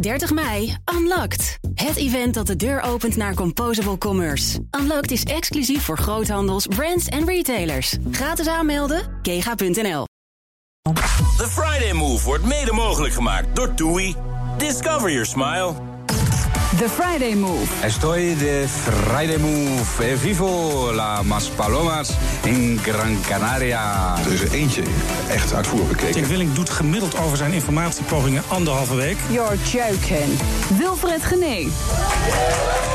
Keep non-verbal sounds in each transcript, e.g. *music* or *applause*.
30 mei, Unlocked. Het event dat de deur opent naar Composable Commerce. Unlocked is exclusief voor groothandels, brands en retailers. Gratis aanmelden, kega.nl. The Friday Move wordt mede mogelijk gemaakt door TUI. Discover your smile. The Friday Move. Estoy de Friday Move. Eh, vivo la Mas Palomas in Gran Canaria. Er is er eentje echt uitvoerig bekeken. Dick Willing doet gemiddeld over zijn informatiepogingen anderhalve week. You're joking. Wilfred Gené.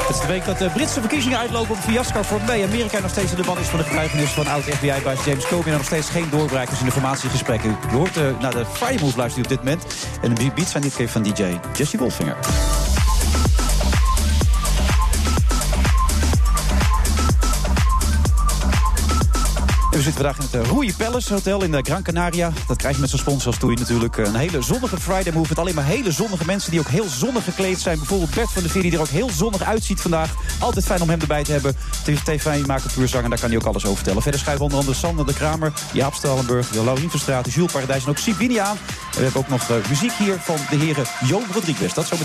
Het is de week dat de Britse verkiezingen uitlopen op fiasco voor mee. Amerika nog steeds in de ban is van de getuigenis van oud-FBI-baas James Comey. En nog steeds geen doorbrekers in de formatiegesprekken. Je hoort uh, naar de Friday Move luisteren op dit moment. En de beats zijn dit keer van DJ Jesse Wolfinger. We zitten vandaag in het Roeie Palace Hotel in de Gran Canaria. Dat krijg je met zo'n sponsor als Toei natuurlijk. Een hele zonnige Friday Move met alleen maar hele zonnige mensen... die ook heel zonnig gekleed zijn. Bijvoorbeeld Bert van der Veer, die er ook heel zonnig uitziet vandaag. Altijd fijn om hem erbij te hebben. TV-maker, puurzanger, daar kan hij ook alles over vertellen. Verder schuiven onder andere Sander de Kramer, Jaap Stalenburg... Laurien Verstraat, Jules Paradijs en ook Sibini aan. En we hebben ook nog uh, muziek hier van de heren Joon Rodriguez. Dat zo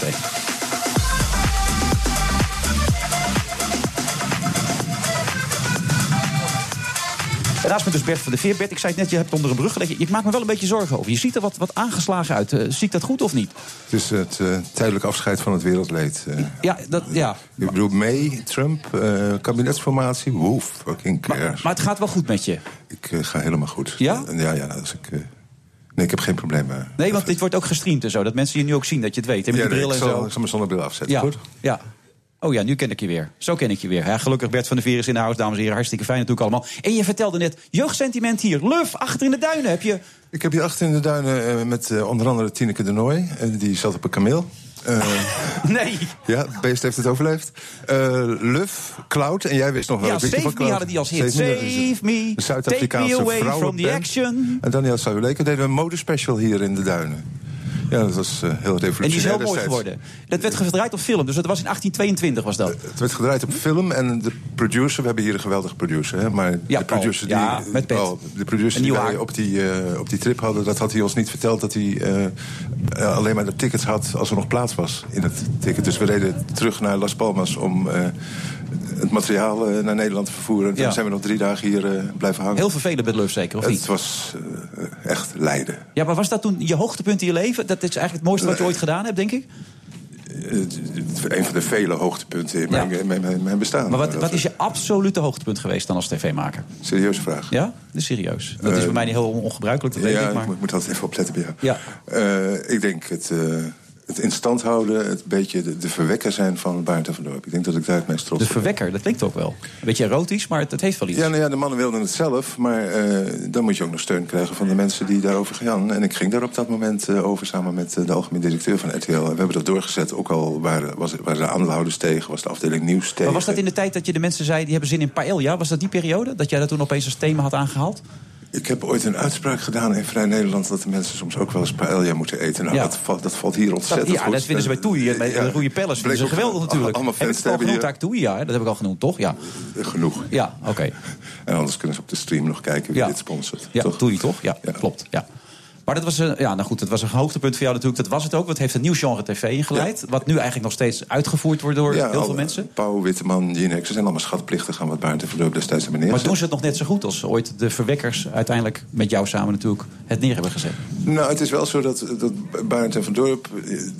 naast me dus Bert van de Veer. Bert, ik zei het net, je hebt onder een brug gelegen. Ik maak me wel een beetje zorgen over. Je ziet er wat, wat aangeslagen uit. Uh, zie ik dat goed of niet? Het is het uh, tijdelijk afscheid van het wereldleed. Uh, ja, dat, ja. Ik bedoel, May, Trump, kabinetsformatie, woef, fucking cares. Maar, maar, het gaat wel goed met je? Ik ga helemaal goed. Ja? Ja, ja, als ik... Nee, ik heb geen problemen. Nee, want dit wordt ook gestreamd en zo. Dat mensen je nu ook zien dat je het weet. Met ja, die bril nee, en ik zo. zal, ik zal mijn zonnebril afzetten, ja. goed? Ja. Oh ja, nu ken ik je weer. Zo ken ik je weer. Ja, gelukkig Bert van der Veer is in de house, dames en heren. Hartstikke fijn natuurlijk allemaal. En je vertelde net, jeugdsentiment hier. Luf, achter in de duinen heb je... Ik heb hier achter in de duinen uh, met uh, onder andere Tineke de Nooi. Uh, die zat op een kameel. *laughs* nee. Ja, het beest heeft het overleefd. Luf, Cloud, en jij wist nog wel ja, een beetje Save van Cloud. Me hadden die als hit. Save, me, de Zuid-Afrikaanse take me away from the action. En Daniel Sauleke deden een modespecial hier in de duinen. Ja, dat was uh, heel revolutionair. En die is heel mooi geworden. Dat werd gedraaid op film, dus dat was in 1822 was dat. Het werd gedraaid op film en de producer, we hebben hier een geweldige producer, hè, maar ja, de producer Paul. die, ja, met Pet. oh, de producer die wij op die, uh, op die trip hadden, dat had hij ons niet verteld dat hij uh, alleen maar de tickets had als er nog plaats was in het ticket. Dus we reden terug naar Las Palmas om het materiaal uh, naar Nederland vervoeren. En toen Ja. zijn we nog drie dagen hier uh, blijven hangen. Heel vervelend met Luf zeker, of het niet? was uh, echt lijden. Ja, maar was dat toen je hoogtepunt in je leven? Dat is eigenlijk het mooiste wat je ooit gedaan hebt, denk ik? een van de vele hoogtepunten in mijn, Ja. mijn, mijn, mijn bestaan. Maar wat, wat is je absolute hoogtepunt geweest dan als tv-maker? Serieuze vraag. Ja? Dat is serieus. Dat is bij mij niet heel ongebruikelijk, dat weet ja, ik. Maar... moet, moet altijd even opletten bij jou. Ja. Uh, ik denk het, uh, het in stand houden, het beetje de, de verwekker zijn van Baart en van Dorp. Ik denk dat ik daar het meest trots De op ben. verwekker, dat klinkt ook wel. Een beetje erotisch, maar het, het heeft wel iets. Ja, nou ja, de mannen wilden het zelf, maar uh, dan moet je ook nog steun krijgen van de mensen die daarover gaan. En ik ging daar op dat moment uh, over samen met uh, de algemeen directeur van RTL. En we hebben dat doorgezet, ook al waren, was, waren de aandeelhouders tegen, was de afdeling nieuws tegen. Maar was dat in de tijd dat je de mensen zei, die hebben zin in paella? Was dat die periode? Dat jij dat toen opeens als thema had aangehaald? Ik heb ooit een uitspraak gedaan in Vrij Nederland... dat de mensen soms ook wel eens paella moeten eten. Nou, Ja. dat, valt, dat valt hier ontzettend Dat, ja, goed. dat vinden ze bij Toei, bij Ja. de Roeie Palace. Bleek Dat is geweldig natuurlijk. Allemaal Heb ik al hebben genoemd, hier. Taak Toei? Ja, dat heb ik al genoemd, toch? Ja, Genoeg. ja oké. En anders kunnen ze op de stream nog kijken wie dit sponsort. Ja, toch? Toei toch? Ja, Ja. klopt. Ja. Maar dat was, een, ja, nou goed, dat was een hoogtepunt voor jou natuurlijk. Dat was het ook. Het heeft een nieuw genre tv ingeleid. Wat nu eigenlijk nog steeds uitgevoerd wordt door heel veel alle- mensen. Pauw, Witteman, Jinek, ze zijn allemaal schatplichtig aan wat Baart en Verdorp destijds hebben Maar neergezet. doen ze het nog net zo goed als ooit de verwekkers uiteindelijk met jou samen natuurlijk het neer hebben gezet? Nou, het is wel zo dat, dat Barend en Van Dorp...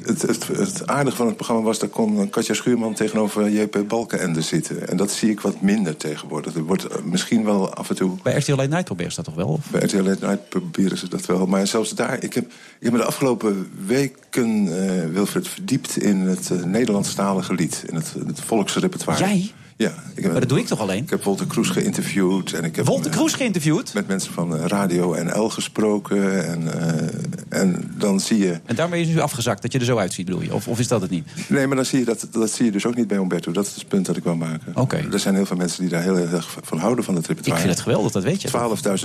Het, het, het aardige van het programma was... daar kon Katja Schuurman tegenover JP Balkenende zitten. En dat zie ik wat minder tegenwoordig. Er wordt eh, misschien wel af en toe... Bij RTL Late Night proberen ze dat toch wel? Of? Bij RTL Late Night proberen ze dat wel. Maar zelfs daar... Ik heb, ik heb me de afgelopen weken, eh, Wilfred, verdiept in het eh, Nederlandstalige lied. In het, het volksrepertoire. Jij? Ja. Ik heb, Maar dat doe ik toch alleen? Ik heb Wolter Kroes geïnterviewd. En ik heb Wolter eh, Kroes geïnterviewd? met mensen van eh, Radio NL gesproken. En, eh, en dan zie je... En daarmee is nu afgezakt dat je er zo uitziet, bedoel je? Of, of is dat het niet? Nee, maar dan zie je dat, dat zie je dus ook niet bij Umberto. Dat is het punt dat ik wil maken. Oké. Er zijn heel veel mensen die daar heel erg van houden van het Ik repertoire. vind het geweldig, dat weet je.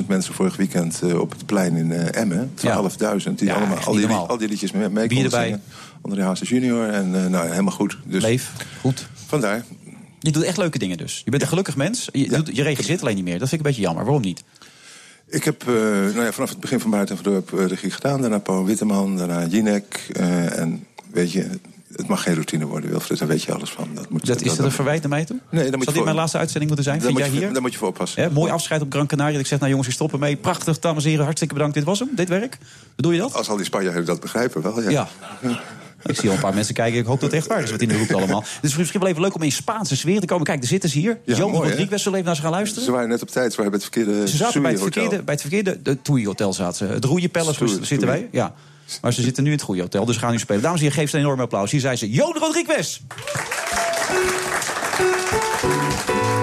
12.000 mensen vorig weekend op het plein in Emmen. 12.000 die Ja, allemaal al die, normaal. al die liedjes mee, mee konden zingen. André Hazes junior en nou, helemaal goed. Dus Leef, goed. vandaar. Je doet echt leuke dingen dus. Je bent een gelukkig mens. Je, Ja. doet, je regisseert alleen niet meer. Dat vind ik een beetje jammer. Waarom niet? Ik heb eh, nou ja, vanaf het begin van Buiten en Verdorp eh, regie gedaan. Daarna Paul Witteman, daarna Jinek. eh, en weet je, het mag geen routine worden, Wilfred. Daar weet je alles van. Dat, moet, Dat, is dat een verwijt naar mij toe? Nee, dan moet je dit voor- mijn laatste uitzending moeten zijn? Daar Vind moet, jij je, hier? daar moet je voor oppassen. Mooi afscheid op Gran Canaria. Ik zeg, nou jongens, ik stop ermee. Prachtig, dames en heren. Hartstikke bedankt. Dit was hem, dit werk. Bedoel je dat? Als al die Spanjaarden dat begrijpen, wel, ja. Ja. *laughs* Ik zie al een paar mensen kijken. Ik hoop dat het echt waar is wat in de hoek allemaal. Het is misschien wel even leuk om in Spaanse sfeer te komen. Kijk, daar zitten ze hier. Ja, Johan we even naar ze gaan luisteren? Ze waren net op tijd, ze waren bij het verkeerde Ze zaten bij het verkeerde, bij het verkeerde de Toei Hotel zaten ze. Het Roeie Palace Stoei- zitten wij. Ja. Maar ze zitten nu in het goede hotel, dus gaan nu spelen. Dames en heren, geef ze een enorm applaus. Hier zijn ze. Johan Rodriguez. Ja,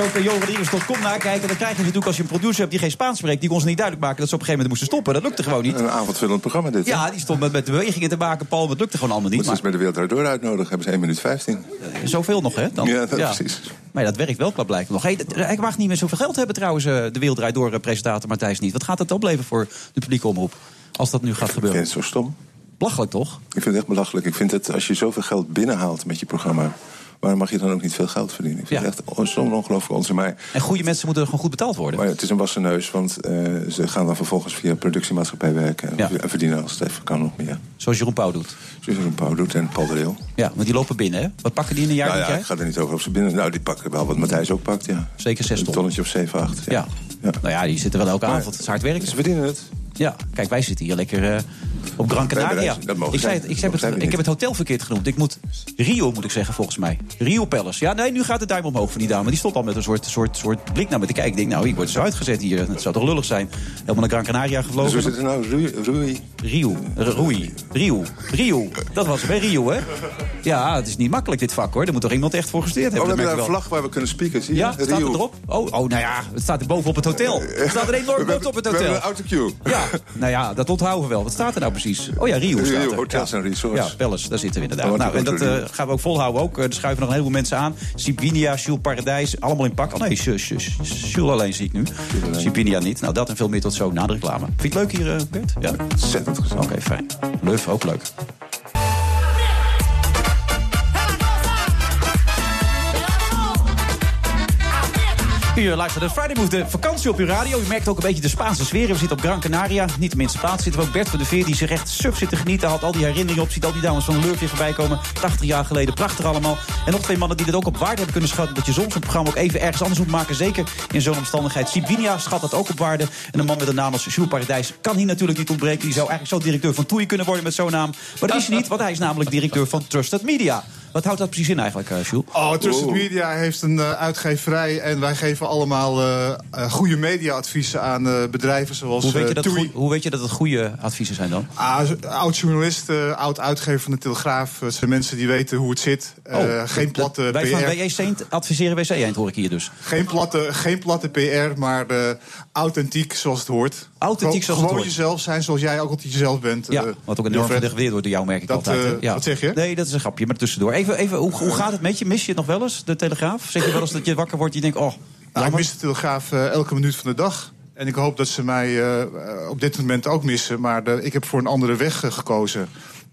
Ja, en je kunt zo op johanrodriguez.com nakijken. Dan krijg je natuurlijk als je een producer hebt die geen Spaans spreekt... die kon ze niet duidelijk maken dat ze op een gegeven moment moesten stoppen. Dat lukte gewoon niet. Een avondvullend programma dit. hè? Ja, die stond met, met bewegingen te maken, Paul. Dat lukte gewoon allemaal niet. Moeten ze Maar met de wereld daardoor uitnodigen. Hebben ze 1 minuut 15. zoveel nog, hè? Dan, Ja, dat precies. Maar ja, dat werkt wel, blijkbaar nog. Hey, hij mag niet meer zoveel geld hebben trouwens, eh, de Wereld Draait Door eh, presentator Matthijs niet. Wat gaat dat opleveren voor de publieke omroep? Als dat nu gaat Ik gebeuren. vind het zo stom. Belachelijk toch? Ik vind het echt belachelijk. Ik vind het, als je zoveel geld binnenhaalt met je programma... waarom mag je dan ook niet veel geld verdienen? Ik vind Ja. het echt zo'n ongelooflijk onzin. Maar, En goede mensen moeten gewoon goed betaald worden. maar het is een wassen neus, want eh, ze gaan dan vervolgens via productiemaatschappij werken... en, Ja. en verdienen als het even kan nog meer. Zoals Jeroen Pauw doet. Zoals een Pauw doet en Paul de Leeuw. Ja, want die lopen binnen, hè? Wat pakken die in een jaar, Nou ja, ik ga er niet over op ze binnen. Nou, die pakken wel wat Matthijs ook pakt, ja. Zeker zes Een ton. tonnetje of 7, 8. Ja. Ja. Nou ja, die zitten wel elke Maar- avond. Het is hard werken. Ze verdienen het. Ja, kijk, wij zitten hier lekker eh, op Gran Canaria. dat mogen ik, zei het, ik, zij het, ik heb het hotel verkeerd genoemd. Ik moet, Rio moet ik zeggen, volgens mij. Rio Palace. Ja, nee, nu gaat de duim omhoog van die dame. Die stond al met een soort, soort, soort blik naar me te kijken. Ik denk, nou, ik word zo uitgezet hier. Het zou toch lullig zijn. Helemaal naar Gran Canaria Dus gevlogen. hoe zit het nou? Rui? Rui? Rio. R- Roei. Rio. Rio. Dat was het, hè? Rio, hè? Ja, het is niet makkelijk, dit vak, hoor. Daar moet toch iemand echt voor gestudeerd Oh, we hebben. hebben daar een vlag waar we kunnen spieken, zie je? Ja, staat het erop? Oh, oh, nou ja, het staat er bovenop het hotel. Er staat een *laughs* enorm op het We hebben hotel. een autocue. Ja, nou ja, dat onthouden we wel. Wat staat er nou precies? Oh ja, Rio Rio, staat er. hotels en resorts. Ja, Palace, daar zitten we inderdaad. Nou, en dat eh, gaan we ook volhouden ook. Er schuiven nog een heleboel mensen aan. Sipinia, Jules Paradijs, allemaal in pak. Oh nee, Ju- Ju- Jules alleen zie ik nu. Sipinia niet. Nou, dat en veel meer tot zo na de reclame. Vind je het leuk hier, eh, Bert? Ja? Oké, Ontzettend gezellig. fijn. Luf, ook leuk. U luistert naar Friday Move, de vakantie op uw radio. U merkt ook een beetje de Spaanse sfeer. We zitten op Gran Canaria. Niet de minste plaats zitten we ook Bert van de Veer... die zich echt suf zit te genieten. Had al die herinneringen op. Ziet al die dames van Lurf voorbij komen. 80 jaar geleden. Prachtig allemaal. En nog twee mannen die dat ook op waarde hebben kunnen schatten... dat je soms een programma ook even ergens anders moet maken. Zeker in zo'n omstandigheid. Sibinia schat dat ook op waarde. En een man met een naam als Jules Paradijs kan hier natuurlijk niet ontbreken. Die zou eigenlijk zo directeur van Toei kunnen worden met zo'n naam. Maar dat is niet, want hij is namelijk directeur van Trusted Media. Wat houdt dat precies in eigenlijk, uh, Jules? Oh, Trusted Media heeft een uh, uitgeverij en wij geven allemaal uh, goede mediaadviezen aan bedrijven zoals hoe weet, je dat hoe weet je dat het goede adviezen zijn dan? Ah, oud journalist, oud uitgever van de Telegraaf. Het zijn mensen die weten hoe het zit. Oh, geen platte Wij PR. van WJ Saint adviseren WC Eind hoor ik hier dus. Geen platte, geen platte PR, maar authentiek zoals het hoort. Authentiek zoals het Gewoon jezelf zijn zoals jij ook altijd jezelf bent. Ja, eh, wat ook enorm Wilfred. gewaardeerd wordt door jou, merk ik Dat, altijd. eh, ja. wat zeg je? Nee, dat is een grapje, maar tussendoor. Even, even hoe, hoe gaat het met je? Mis je het nog wel eens, de Telegraaf? Zeg je wel eens dat je wakker wordt en je denkt, oh, Nou, ik mis de Telegraaf eh, elke minuut van de dag. En ik hoop dat ze mij op dit moment ook missen. Maar ik heb voor een andere weg gekozen.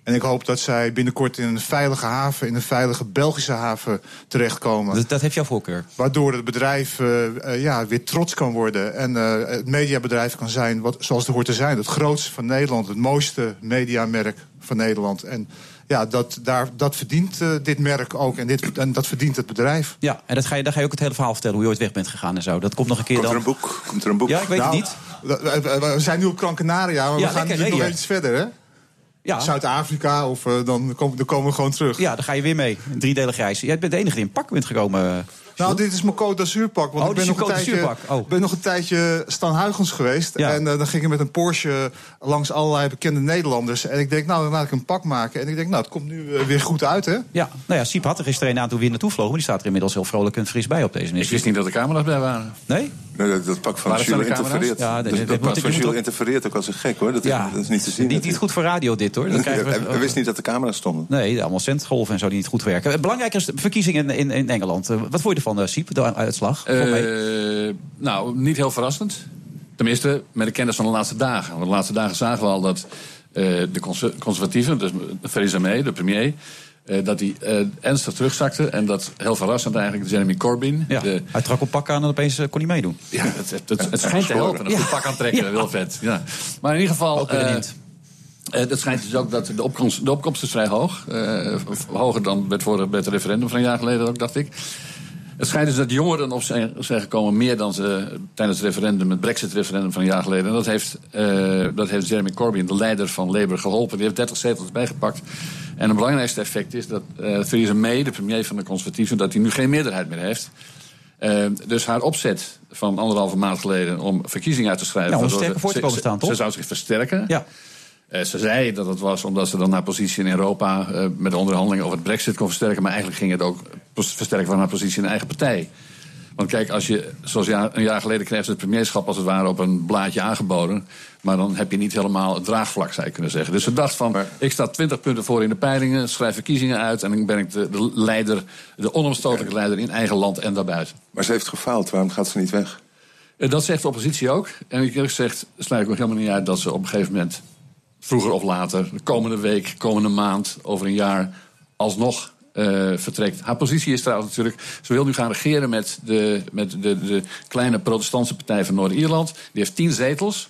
En ik hoop dat zij binnenkort in een veilige haven... in een veilige Belgische haven terechtkomen. dat, dat heeft jouw voorkeur. Waardoor het bedrijf eh, eh, ja, weer trots kan worden. En eh, het mediabedrijf kan zijn wat, zoals het hoort te zijn. Het grootste van Nederland. Het mooiste mediamerk van Nederland. En ja, dat, daar, dat verdient dit merk ook. En, dit, en dat verdient het bedrijf. Ja, en dat ga je, daar ga je ook het hele verhaal vertellen, hoe je ooit weg bent gegaan en zo. Dat komt nog een keer Komt er dan. een boek? Komt er een boek? Ja, ik weet Nou, het niet. We, we- we zijn nu op Gran Canaria, maar Ja, we gaan lekker, nu nog iets verder, hè? Ja, Zuid-Afrika, of eh, dan, komen, dan komen we gewoon terug. ja, daar ga je weer mee. Een driedelig reis. Jij bent de enige die in pak bent gekomen. eh, Nou, dit is mijn Côte d'Azur-pak. Want Oh, ik dit ben is nog, je een tijdje. Oh. ben nog een tijdje Stan Huygens geweest. Ja. En eh, dan ging ik met een Porsche langs allerlei bekende Nederlanders. En ik denk, nou, dan laat ik een pak maken. En ik denk, nou, het komt nu weer goed uit, hè? Ja, nou ja, Siep had er gisteren een aan toen we hier naartoe vlogen. Maar die staat er inmiddels heel vrolijk en fris bij op deze Ik missie. wist niet dat er camera's bij waren. Nee? Nee, dat, dat pak van Jules interfereert. Ja, dat, pak van Jules interfereert ook als een gek, hoor. Dat, is, Ja, dat is niet te zien. Niet, niet goed voor radio dit hoor. Dan krijgen we, hij, hij wist niet dat de camera's stonden. Nee, allemaal centgolven en zo die niet goed werken. Eh, Belangrijk is de verkiezingen in, in, in Engeland. Eh, Wat vond je ervan, eh, Siep, de uitslag? Eh, nou, niet heel verrassend. Tenminste, met de kennis van de laatste dagen. Want de laatste dagen zagen we al dat eh, de conser- conservatieven, dus Theresa May, de premier... eh, dat die eh, ernstig terugzakte. En dat heel verrassend eigenlijk Jeremy Corbyn... ja, de, hij trok op pak aan en opeens eh, kon hij meedoen. ja, het, het, het, het schijnt te helpen. Een Ja. goed pak aantrekken, wel vet. Ja. Maar in ieder geval... Het schijnt dus ook dat de opkomst, de opkomst is vrij hoog. Eh, hoger dan bij het, vorige, bij het referendum van een jaar geleden ook, dacht ik. Het schijnt dus dat jongeren op zijn, zijn gekomen meer dan ze tijdens het referendum, het Brexit-referendum van een jaar geleden. En dat heeft, eh, dat heeft Jeremy Corbyn, de leider van Labour, geholpen. Die heeft 30 zetels bijgepakt. En het belangrijkste effect is dat eh Theresa May, de premier van de Conservatieven, dat hij nu geen meerderheid meer heeft. Eh, dus haar opzet van anderhalve maand geleden om verkiezingen uit te schrijven. Ja, om sterker voor te komen staan, toch? Ze zou zich versterken. Ja. Eh, ze zei dat het was omdat ze dan haar positie in Europa eh, met de onderhandelingen over het brexit kon versterken. Maar eigenlijk ging het ook versterken van haar positie in de eigen partij. Want kijk, als je, zoals ja, een jaar geleden kreeg ze het premierschap als het ware op een blaadje aangeboden. Maar dan heb je niet helemaal het draagvlak, zou je kunnen zeggen. Dus ze dacht van, ik sta 20 punten voor in de peilingen, schrijf verkiezingen uit. En dan ben ik de, de leider, de onomstotelijke leider in eigen land en daarbuiten. Maar ze heeft gefaald. Waarom gaat ze niet weg? Eh, Dat zegt de oppositie ook. En ik eerlijk gezegd sluit ik ook helemaal niet uit dat ze op een gegeven moment, vroeger of later, de komende week, komende maand, over een jaar, alsnog eh, vertrekt. Haar positie is trouwens natuurlijk, ze wil nu gaan regeren met de, met de, de kleine protestantse partij van Noord-Ierland. Die heeft tien zetels.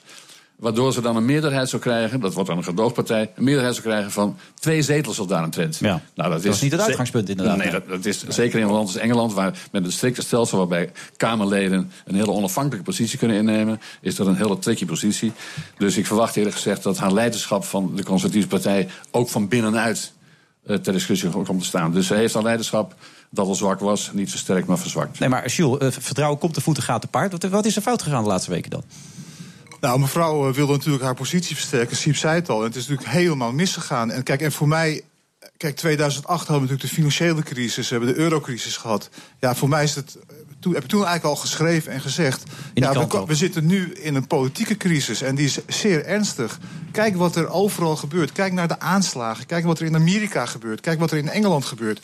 Waardoor ze dan een meerderheid zou krijgen, dat wordt dan een gedoogpartij, een meerderheid zou krijgen van twee zetels of daaromtrent. Ja. Nou, Dat is niet het uitgangspunt, inderdaad. Nee, dat, dat is zeker in een land als Engeland, waar met een strikte stelsel waarbij Kamerleden een hele onafhankelijke positie kunnen innemen, is dat een hele tricky positie. Dus ik verwacht eerlijk gezegd dat haar leiderschap van de Conservatieve Partij ook van binnenuit eh, ter discussie komt te staan. Dus ze heeft al leiderschap dat al zwak was, niet versterkt, maar verzwakt. Nee, maar Jules, eh, vertrouwen komt te voeten, gaat te paard. Wat, wat is er fout gegaan de laatste weken dan? Nou, mevrouw eh, wilde natuurlijk haar positie versterken. Siep zei het al. En het is natuurlijk helemaal misgegaan. En kijk, en voor mij. Kijk, 2008 hadden we natuurlijk de financiële crisis. We hebben de eurocrisis gehad. Ja, voor mij is het. eh, Toen, heb ik toen eigenlijk al geschreven en gezegd. Ja, we, zitten nu in een politieke crisis. En die is zeer ernstig. Kijk wat er overal gebeurt. Kijk naar de aanslagen. Kijk wat er in Amerika gebeurt. Kijk wat er in Engeland gebeurt.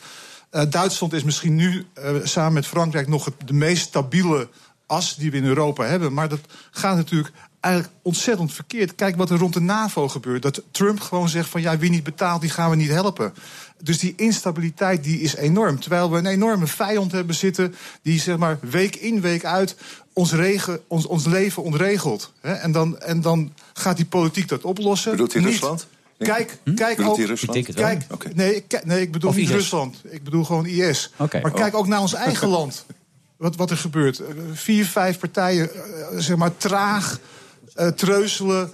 Eh, Duitsland is misschien nu eh, samen met Frankrijk nog het, de meest stabiele as die we in Europa hebben. Maar dat gaat natuurlijk eigenlijk ontzettend verkeerd. Kijk wat er rond de NAVO gebeurt. Dat Trump gewoon zegt van ja, wie niet betaalt, die gaan we niet helpen. Dus die instabiliteit die is enorm. Terwijl we een enorme vijand hebben zitten... die zeg maar week in, week uit ons, regen, ons, ons leven ontregelt. Hè? En, dan, en dan gaat die politiek dat oplossen. Bedoelt hij. Rusland? Kijk, Hm? kijk Bedoelt ook. hij Rusland? Kijk, Oké. nee, ik, nee, ik bedoel Of niet IS. Rusland. Ik bedoel gewoon IS. Oké. Maar kijk ook naar ons eigen *laughs* land. Wat, wat er gebeurt. Eh, Vier, vijf partijen, eh, zeg maar, traag, eh, treuzelen,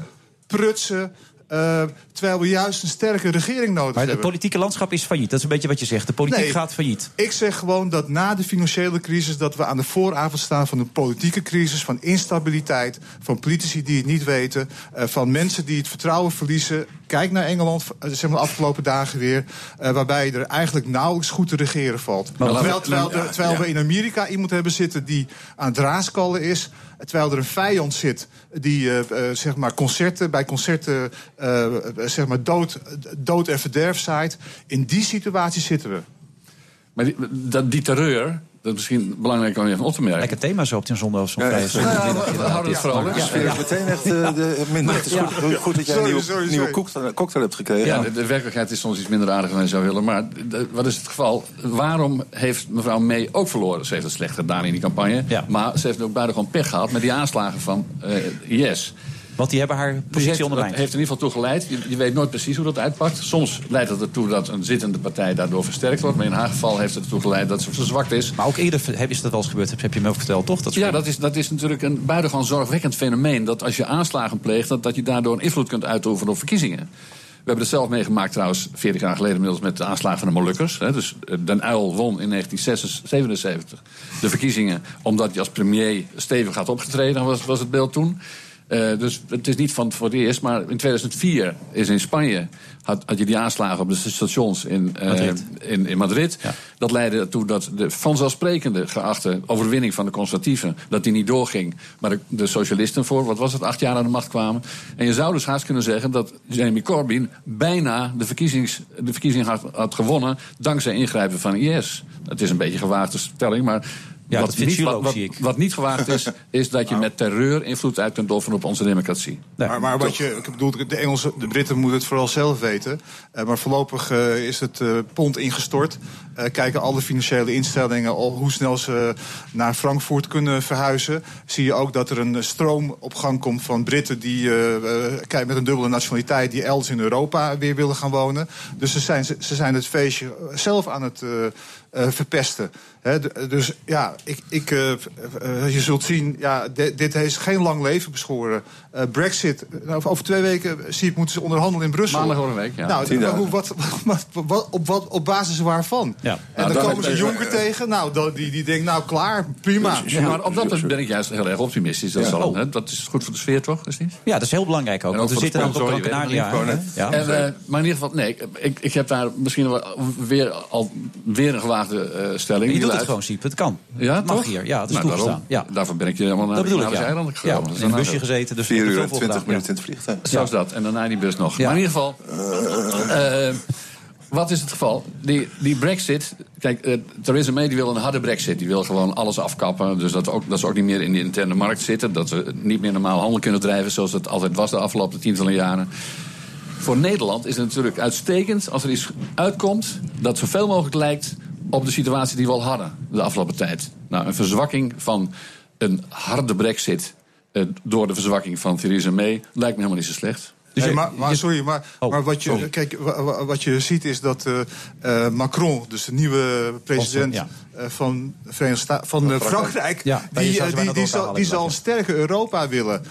prutsen. eh, terwijl we juist een sterke regering nodig Maar het hebben. politieke landschap is failliet. Dat is een beetje wat je zegt. De politiek Nee. gaat failliet. Ik zeg gewoon dat na de financiële crisis... dat we aan de vooravond staan van een politieke crisis... van instabiliteit, van politici die het niet weten... eh, van mensen die het vertrouwen verliezen. Kijk naar Engeland, eh, zeg maar de afgelopen dagen weer... eh, waarbij er eigenlijk nauwelijks goed te regeren valt. Maar terwijl terwijl, terwijl we in Amerika iemand hebben zitten die aan het raaskallen is... Terwijl er een vijand zit die eh, zeg maar concerten, bij concerten zeg maar dood, dood en verderf zaait. In die situatie zitten we. Maar die, dat, die terreur, dat is misschien belangrijk om even op te merken. Lekker thema zo op die zondag. Zo'n Ja, ja, we, houden het vrolijk. De sfeer is meteen echt eh, de, minder. Het is goed, goed dat jij Sorry, een nieuwe, sorry, nieuwe sorry. cocktail, cocktail hebt gekregen. Ja, de, de werkelijkheid is soms iets minder aardig dan je zou willen. Maar de- wat is het geval? Waarom heeft mevrouw May ook verloren? Ze heeft het slecht gedaan in die campagne. Ja. Maar ze heeft ook buitengewoon pech gehad met die aanslagen van eh IS. Want die hebben haar positie heeft, dat heeft in ieder geval toe geleid. Je, je weet nooit precies hoe dat uitpakt. Soms leidt het ertoe dat een zittende partij daardoor versterkt wordt. Maar in haar geval heeft het ertoe geleid dat ze verzwakt is. Maar ook eerder heb- is dat wel eens gebeurd. Heb je me ook verteld, toch? Dat Ja, dat is, dat is natuurlijk een buitengewoon zorgwekkend fenomeen. Dat als je aanslagen pleegt, dat, dat je daardoor een invloed kunt uitoefenen op verkiezingen. We hebben het zelf meegemaakt trouwens, 40 jaar geleden inmiddels... met de aanslagen van de Molukkers. Dus eh, Den Uyl won in 1977 de verkiezingen... omdat hij als premier stevig had opgetreden, was, was het beeld toen. Eh, dus het is niet van voor het eerst, maar in 2004 is in Spanje... had, had je die aanslagen op de stations in eh, Madrid. in, in Madrid. Ja. Dat leidde ertoe dat de vanzelfsprekende geachte overwinning van de conservatieven... dat die niet doorging, maar de, de socialisten voor, wat was het, acht jaar aan de macht kwamen. En je zou dus haast kunnen zeggen dat Jeremy Corbyn... bijna de, verkiezings, de verkiezing had, had gewonnen dankzij ingrijpen van IS. Het is een beetje gewaagde stelling, maar... Ja, dat vindt niet, wat, ook, wat, zie ik. wat niet gewaagd is, is dat je met terreur invloed uit kunt oefenen op onze democratie. Nee, maar, maar wat je, ik bedoel, de Engelsen, de Britten moeten het vooral zelf weten. Eh, maar voorlopig eh, is het eh, pond ingestort. Eh, kijken alle financiële instellingen al hoe snel ze naar Frankfurt kunnen verhuizen. Zie je ook dat er een stroom op gang komt van Britten die kijk, met een dubbele nationaliteit die elders in Europa weer willen gaan wonen. Dus ze zijn, ze zijn het feestje zelf aan het verpesten. Dus ja, ik, ik, je zult zien, ja, di- dit heeft geen lang leven beschoren. Eh, Brexit, nou, over twee weken zie ik moeten ze onderhandelen in Brussel. Maandag over een week, ja. Nou, hoe- wat, wat, wat, op, wat, op basis waarvan? Ja. En Nou, dan komen ze Jonker tegen. Nou, dan- die, die denkt, nou klaar, prima. Ja, maar op dat punt ben ik juist heel erg optimistisch. Dat, zal, Oh. hè, dat is goed voor de sfeer, toch? Is niet? Ja, dat is heel belangrijk ook. En Want we zitten dan op Gran Canaria. Ja. En, eh, maar in ieder geval, nee, ik, ik, heb daar misschien wel weer, al, weer een gewaagde eh, stelling. je doet het gewoon, Siep. Het kan. Ja, mag hier. Ja, het is Nou, toegestaan. Daarvoor ben ik je helemaal naar, de eilanden is in een busje gezeten. Dus 4 we uur en veel 20 gedaan. minuten in het vliegtuig. Zelfs dat. En daarna die bus nog. Maar in ieder geval, eh, wat is het geval? Die, die brexit, kijk, eh, Theresa May die wil een harde brexit. Die wil gewoon alles afkappen. Dus dat, ook, dat ze ook niet meer in de interne markt zitten. Dat we niet meer normaal handel kunnen drijven zoals het altijd was de afgelopen tientallen jaren. Voor Nederland is het natuurlijk uitstekend als er iets uitkomt dat zoveel mogelijk lijkt op de situatie die we al hadden de afgelopen tijd. Nou, een verzwakking van een harde brexit eh, door de verzwakking van Theresa May lijkt me helemaal niet zo slecht. Dus Nee, maar, maar sorry, maar, Oh, maar wat, je, sorry. kijk, wa- wa- wat je ziet is dat eh, eh, Macron, dus de nieuwe president Ja. eh, van, Verenigde van Frankrijk, Ja, die, die, zal, die zal een sterke Europa willen.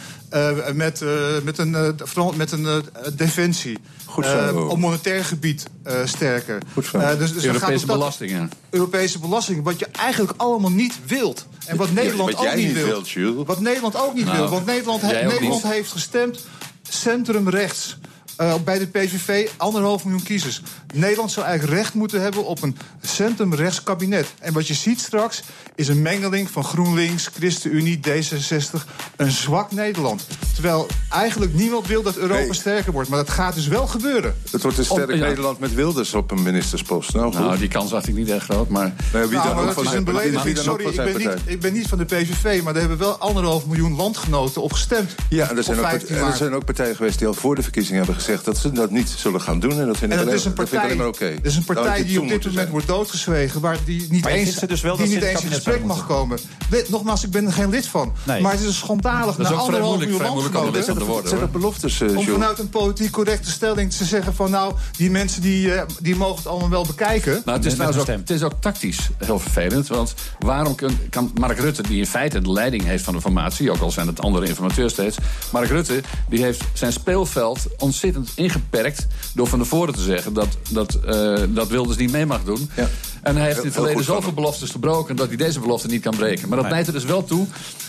Met, met een, met een defensie. Goed zo. op monetair gebied sterker. Goed zo. Dus, dus Europese belastingen. Europese belasting, wat je eigenlijk allemaal niet wilt. En wat Nederland wat ook niet wil. Wat Nederland ook niet Nou, wil. Want Nederland, he- Nederland heeft gestemd centrumrechts. Eh, bij de PVV anderhalf miljoen kiezers. Nederland zou eigenlijk recht moeten hebben op een centrumrechts kabinet. En wat je ziet straks is een mengeling van GroenLinks, ChristenUnie, D66. Een zwak Nederland. Terwijl eigenlijk niemand wil dat Europa Nee. sterker wordt. Maar dat gaat dus wel gebeuren. Het wordt een sterk ja. Nederland met Wilders op een ministerspost. Nou, goed. Nou, die kans acht ik niet echt groot, maar... Nee, wie Nou, dan maar ook dat van is een wie belediging. dan Sorry, van ik ben, niet, ik ben niet van de PVV, maar daar hebben wel anderhalf miljoen landgenoten op gestemd. Ja, en er zijn, ook, 15 en er zijn ook partijen geweest die al voor de verkiezingen hebben gezegd dat ze dat niet zullen gaan doen. En dat vind En ik alleen, is een dat vind ik partij, alleen maar oké. dat is een partij die op dit moment zijn. wordt doodgezwegen... waar die niet Maar eens, dus wel die niet eens in gesprek mag komen. Nogmaals, ik ben er geen lid van. Nee. Maar het is schandalig Dat is naar ook vrij anderhalf moeilijk om. Zijn beloftes, eh, om vanuit een politiek correcte stelling te zeggen van... nou, die mensen die, eh, die mogen het allemaal wel bekijken. Nou, het is, trouwens ook, het is ook tactisch heel vervelend. Want waarom kan Mark Rutte, die in feite de leiding heeft van de formatie... ook al zijn het andere informateurs steeds... Mark Rutte die heeft zijn speelveld ontzettend ingeperkt... door van tevoren te zeggen dat, dat, eh, dat Wilders niet mee mag doen. Ja. En hij heeft in het verleden zoveel beloftes gebroken... dat hij deze belofte niet kan breken. Maar dat Nee. leidt er dus wel toe...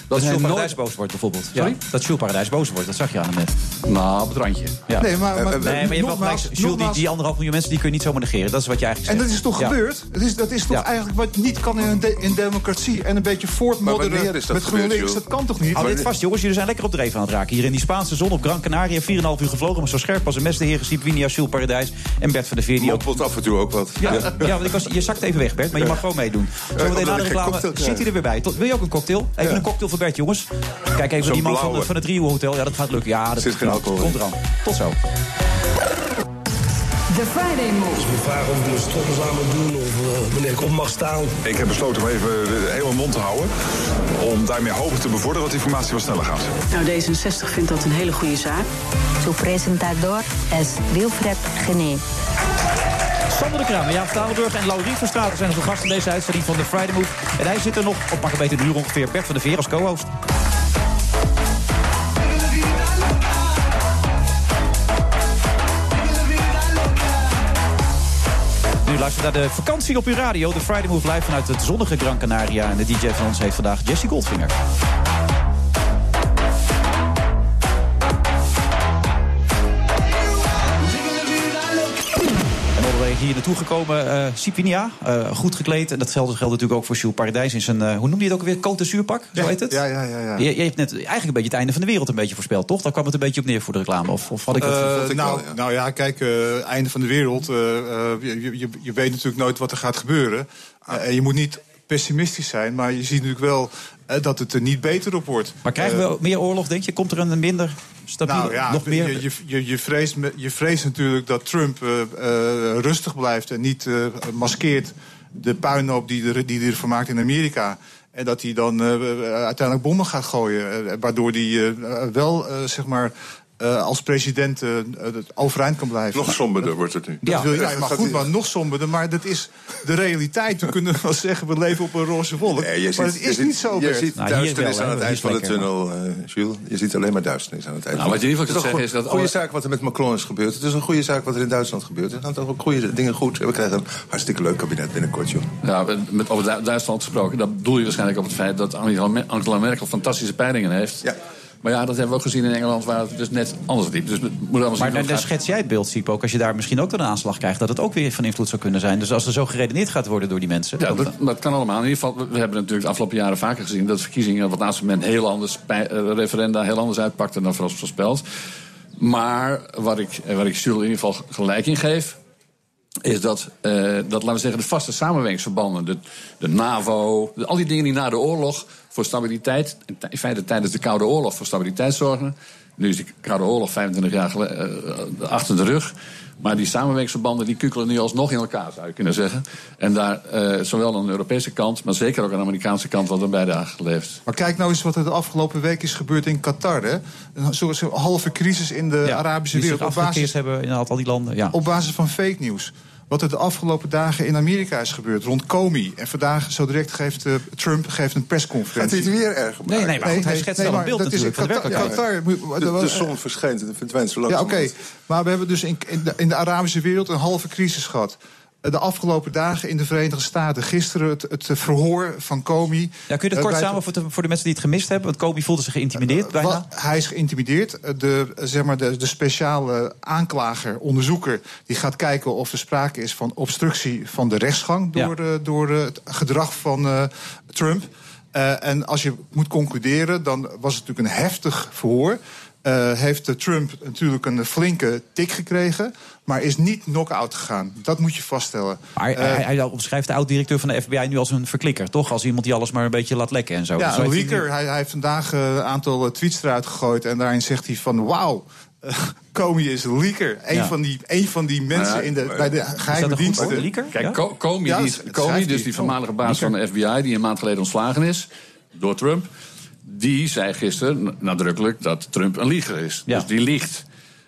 Dat Dat nooit... Paradijs boos wordt bijvoorbeeld. Sorry? Ja, dat Jules Paradijs boos wordt, dat zag je aan hem net. Nou, op het randje. Ja. Nee, maar, maar, Nee, maar je hebt wel nogmaals- gelijk. Jules, die, anderhalf miljoen mensen die kun je niet zomaar negeren. Dat is wat je eigenlijk En zegt. dat is toch Ja. gebeurd? Dat is, dat is toch Ja. eigenlijk wat niet kan in een de- in democratie. En een beetje Maar voortmodderen wanneer is dat met GroenLinks. Dat kan toch niet? Hou dit vast, jongens. Jullie zijn lekker op dreef aan het raken. Hier in die Spaanse zon op Gran Canaria. 4,5 uur gevlogen, maar zo scherp als een mes. De heren Sipinia, Jules Paradijs en Bert van der Veer. Die ook... Af en toe ook wat. Ja, ja. want ik was, je even weg, Bert, maar je mag gewoon meedoen. Zometeen na de reclame zit hij er weer bij. Tot, wil je ook een cocktail? Even Ja. een cocktail voor Bert, jongens. Kijk even die man van, van het Rio Hotel. Ja, dat gaat lukken. Ja, dat zit geen alcohol komt eraan. Tot zo. The Friday Move. Me vragen of ik mijn stoppels aan moet doen of eh, wanneer ik op mag staan. Ik heb besloten om even de hele mond te houden. Om daarmee hopen te bevorderen dat die formatie wat sneller gaat. Nou, D66 vindt dat een hele goede zaak. Su presentador es Wilfred Gené. Sander de Kramer, Jaap Stalenburg en Laurie van Straten zijn onze gasten in deze uitzending van The Friday Move. En hij zit er nog, op pak een beetje een uur ongeveer, Bert van der Veer als co-host. Luistert naar de vakantie op uw radio. De Friday Move live vanuit het zonnige Gran Canaria. En de DJ van ons heeft vandaag Jesse Goldfinger. Hier naartoe gekomen, eh Sipinia, eh, goed gekleed. En dat geldt, geldt natuurlijk ook voor Jules Paradijs in zijn, eh, hoe noem je het ook alweer, Côte d'Azurpak, zo heet het? Ja, ja, ja. ja. Je, je hebt net eigenlijk een beetje het einde van de wereld een beetje voorspeld, toch? Daar kwam het een beetje op neer voor de reclame. Of, of had ik ik nou, wel, ja. nou ja, kijk, einde van de wereld. je, je, je weet natuurlijk nooit wat er gaat gebeuren. En je moet niet pessimistisch zijn, maar je ziet natuurlijk wel dat het er niet beter op wordt. maar krijgen we meer oorlog, denk je? Komt er een minder stabiele, Nou ja, nog meer... je, je, je, vreest, je vreest natuurlijk dat Trump eh, eh, rustig blijft en niet eh, maskeert de puinhoop die er, die er van maakt in Amerika. En dat hij dan eh, uiteindelijk bommen gaat gooien. eh, waardoor hij eh, wel, eh, zeg maar, eh, als president eh, eh, overeind kan blijven. Nog somberder wordt het nu. Dat Ja. wil je, Ja, ja, maar goed, maar nog somberder. Maar dat is de realiteit. We kunnen wel zeggen, we leven op een roze wolk. Nee, je maar ziet- het je is ziet- niet zo, Je ziet Nou, duisternis wel, aan het eind van de tunnel, eh Jules. Je ziet alleen maar duisternis aan het eind. Nou, wat je in ieder geval Het kunt is zeggen een is dat goede alle- zaak wat er met Macron is gebeurd. Het is een goede zaak wat er in Duitsland gebeurt. Er gaan toch ook goede dingen goed. We krijgen een hartstikke leuk kabinet binnenkort, joh. Ja, met, over Du- Duitsland gesproken, dat doel je waarschijnlijk op het feit dat Angela Angela Merkel fantastische peilingen heeft. Ja. Maar ja, dat hebben we ook gezien in Engeland, waar het dus net anders liep. Dus zien Maar dan, dan schets jij het beeld, Siep, ook als je daar misschien ook een aanslag krijgt... dat het ook weer van invloed zou kunnen zijn. Dus als er zo geredeneerd gaat worden door die mensen... Ja, dat, dat kan allemaal. In ieder geval, we hebben natuurlijk de afgelopen jaren vaker gezien... dat verkiezingen op het laatste moment heel anders... eh, referenda heel anders uitpakten dan voorspeld. Maar waar ik, eh, waar ik Jules in ieder geval gelijk in geef... is dat, eh, dat, laten we zeggen, de vaste samenwerkingsverbanden... de, de NAVO, de- al die dingen die na de oorlog voor stabiliteit... in feite tijdens de Koude Oorlog voor stabiliteit zorgen... nu is de Koude Oorlog 25 jaar gele- eh, achter de rug... Maar die samenwerkingsverbanden die kukelen nu alsnog in elkaar, zou je kunnen zeggen. En daar, eh, zowel aan de Europese kant, maar zeker ook aan de Amerikaanse kant, wat er bijdrage geleverd. Maar kijk nou eens wat er de afgelopen week is gebeurd in Qatar. Hè? Een soort halve crisis in de ja, Arabische wereld. Op basis, hebben in al die landen. Ja. op basis van fake nieuws. Wat er de afgelopen dagen in Amerika is gebeurd rond Comey. En vandaag, zo direct, geeft eh, Trump geeft een Gaat persconferentie. hij het weer erg Nee, nee, maar goed, hij schetst wel een beeld dat is natuurlijk van de Qatar- De, zon verschijnt en verdwijnt zo Ja, oké. Maar we hebben dus in, in, de, in de Arabische wereld een halve crisis gehad. De afgelopen dagen in de Verenigde Staten. Gisteren het, het verhoor van Comey. Ja, kun je dat Eh, kort bij- samen voor de, voor de mensen die het gemist hebben? Want Kobe voelde zich geïntimideerd bijna. Wat- hij is geïntimideerd. De, zeg maar de, de speciale aanklager, onderzoeker, die gaat kijken of er sprake is van obstructie van de rechtsgang door, eh, door eh, het gedrag van eh, Trump. Eh, en als je moet concluderen, dan was het natuurlijk een heftig verhoor. Eh, heeft Trump natuurlijk een flinke tik gekregen, maar is niet knock-out gegaan. Dat moet je vaststellen. Maar Eh, hij, hij omschrijft de oud-directeur van de FBI nu als een verklikker, toch? Als iemand die alles maar een beetje laat lekken en zo. Ja, Zo een leaker. Hij, hij heeft vandaag eh, een aantal tweets eruit gegooid. En daarin zegt hij van wauw. Comey is een leaker. Een, Ja. van, die, een van die mensen Ja, in de, bij de Is dat geheime diensten. leaker? Kijk, Ja? Co- Comey, die, dus die voormalige baas van de FBI... die een maand geleden ontslagen is door Trump... die zei gisteren nadrukkelijk dat Trump een lieger is. Dus die liegt.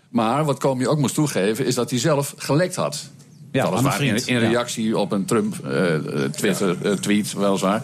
Maar wat Comey ook moest toegeven... is dat hij zelf gelekt had. Ja, Weliswaar vriend, in, ja. reactie op een Trump-Twitter-tweet, weliswaar.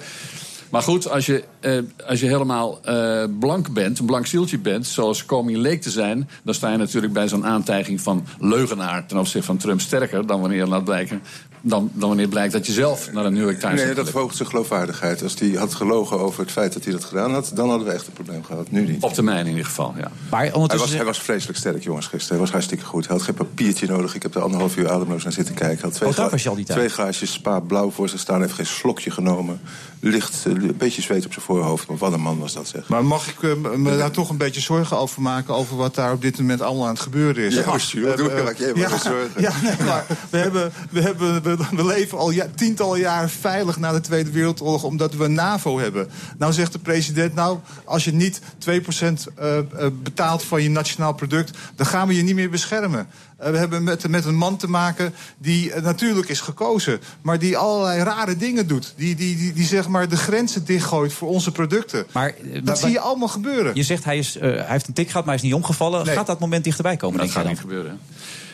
Maar goed, als je, eh, als je helemaal eh, blank bent, een blank zieltje bent, zoals Comey leek te zijn, dan sta je natuurlijk bij zo'n aantijging van leugenaar ten opzichte van Trump sterker dan wanneer laat blijken. Dan, dan wanneer blijkt dat je zelf naar de New York Times Nee, dat verhoogt zijn geloofwaardigheid. Als hij had gelogen over het feit dat hij dat gedaan had... dan hadden we echt een probleem gehad. Nu niet. Op termijn in ieder geval, ja. Maar Hij ondertussen... was, hij was vreselijk sterk, jongens, gisteren. Hij was hartstikke goed. Hij had geen papiertje nodig. Ik heb er anderhalf uur ademloos naar zitten kijken. Hij had twee, Oh, daar was je al die tijd. twee glaasjes spa blauw voor zich staan. Hij heeft geen slokje genomen. Licht, eh, een beetje zweet op zijn voorhoofd. Maar wat een man was dat, zeg. Maar mag ik eh, me daar toch een beetje zorgen over maken... over wat daar op dit moment allemaal aan het gebeuren is? Ja, Eh, doe- eh, maak jij maar ja, geen zorgen. *laughs* Ja, nee, maar we, hebben, we, hebben, we, we leven al ja, tientallen jaren veilig na de Tweede Wereldoorlog... omdat we een NAVO hebben. Nou zegt de president, nou, als je niet 2% eh, eh, betaalt van je nationaal product... dan gaan we je niet meer beschermen. Eh, we hebben met, met een man te maken die natuurlijk is gekozen... maar die allerlei rare dingen doet. Die, die, die, die zeg maar de grenzen dichtgooit voor onze producten. Maar, dat maar- zie je allemaal gebeuren. Je zegt hij, is, eh, hij heeft een tik gehad, maar hij is niet omgevallen. Gaat dat moment dichterbij komen, Dat denk gaat niet gebeuren.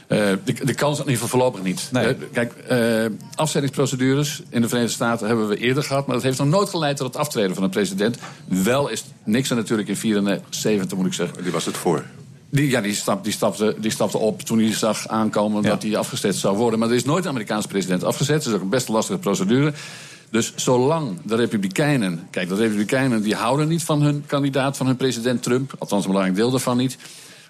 Eh, de, de kans in ieder geval voorlopig niet. Eh, kijk, eh, afzettingsprocedures in de Verenigde Staten hebben we eerder gehad. Maar dat heeft nog nooit geleid tot het aftreden van een president. Wel is Nixon natuurlijk in 74 moet ik zeggen. Die was het voor. Die, ja, die, stap, die, stapte, die stapte op toen hij zag aankomen dat hij afgezet zou worden. Maar er is nooit een Amerikaanse president afgezet. Dat is ook een best lastige procedure. Dus zolang de Republikeinen. Kijk, de Republikeinen die houden niet van hun kandidaat, van hun president Trump. Althans, een belangrijk deel daarvan niet.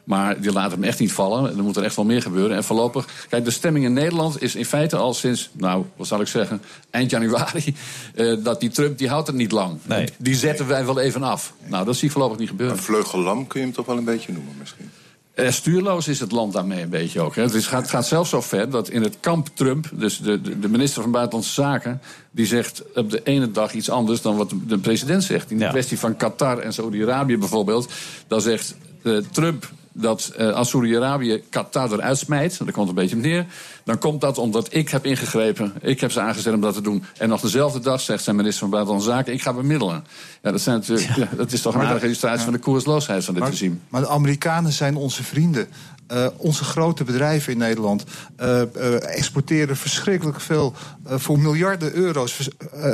Maar die laten hem echt niet vallen. Er moet er echt wel meer gebeuren. En voorlopig. Kijk, de stemming in Nederland is in feite al sinds. Nou, wat zal ik zeggen? Eind januari. *laughs* eh, dat die Trump, die houdt het niet lang. Die zetten wij wel even af. Nou, dat zie ik voorlopig niet gebeuren. Een vleugellam kun je hem toch wel een beetje noemen, misschien. Eh, stuurloos is het land daarmee een beetje ook. Hè. Het is, gaat, gaat zelfs zo ver dat in het kamp Trump, dus de, de, de minister van Buitenlandse Zaken, die zegt op de ene dag iets anders dan wat de, de president zegt. In de kwestie van Qatar en Saudi-Arabië bijvoorbeeld, dan zegt eh, Trump dat eh, als Saudi-Arabië Qatar eruit smijt, daar komt een beetje op neer, dan komt dat omdat ik heb ingegrepen, ik heb ze aangezet om dat te doen. En nog dezelfde dag zegt zijn minister van Buitenlandse Zaken, ik ga bemiddelen. Ja, dat, zijn natuurlijk, ja, dat is toch een Maar- illustratie ja. van de koersloosheid van dit Maar, regime. maar de Amerikanen zijn onze vrienden. Eh, onze grote bedrijven in Nederland eh, eh, exporteren verschrikkelijk veel. voor miljarden euro's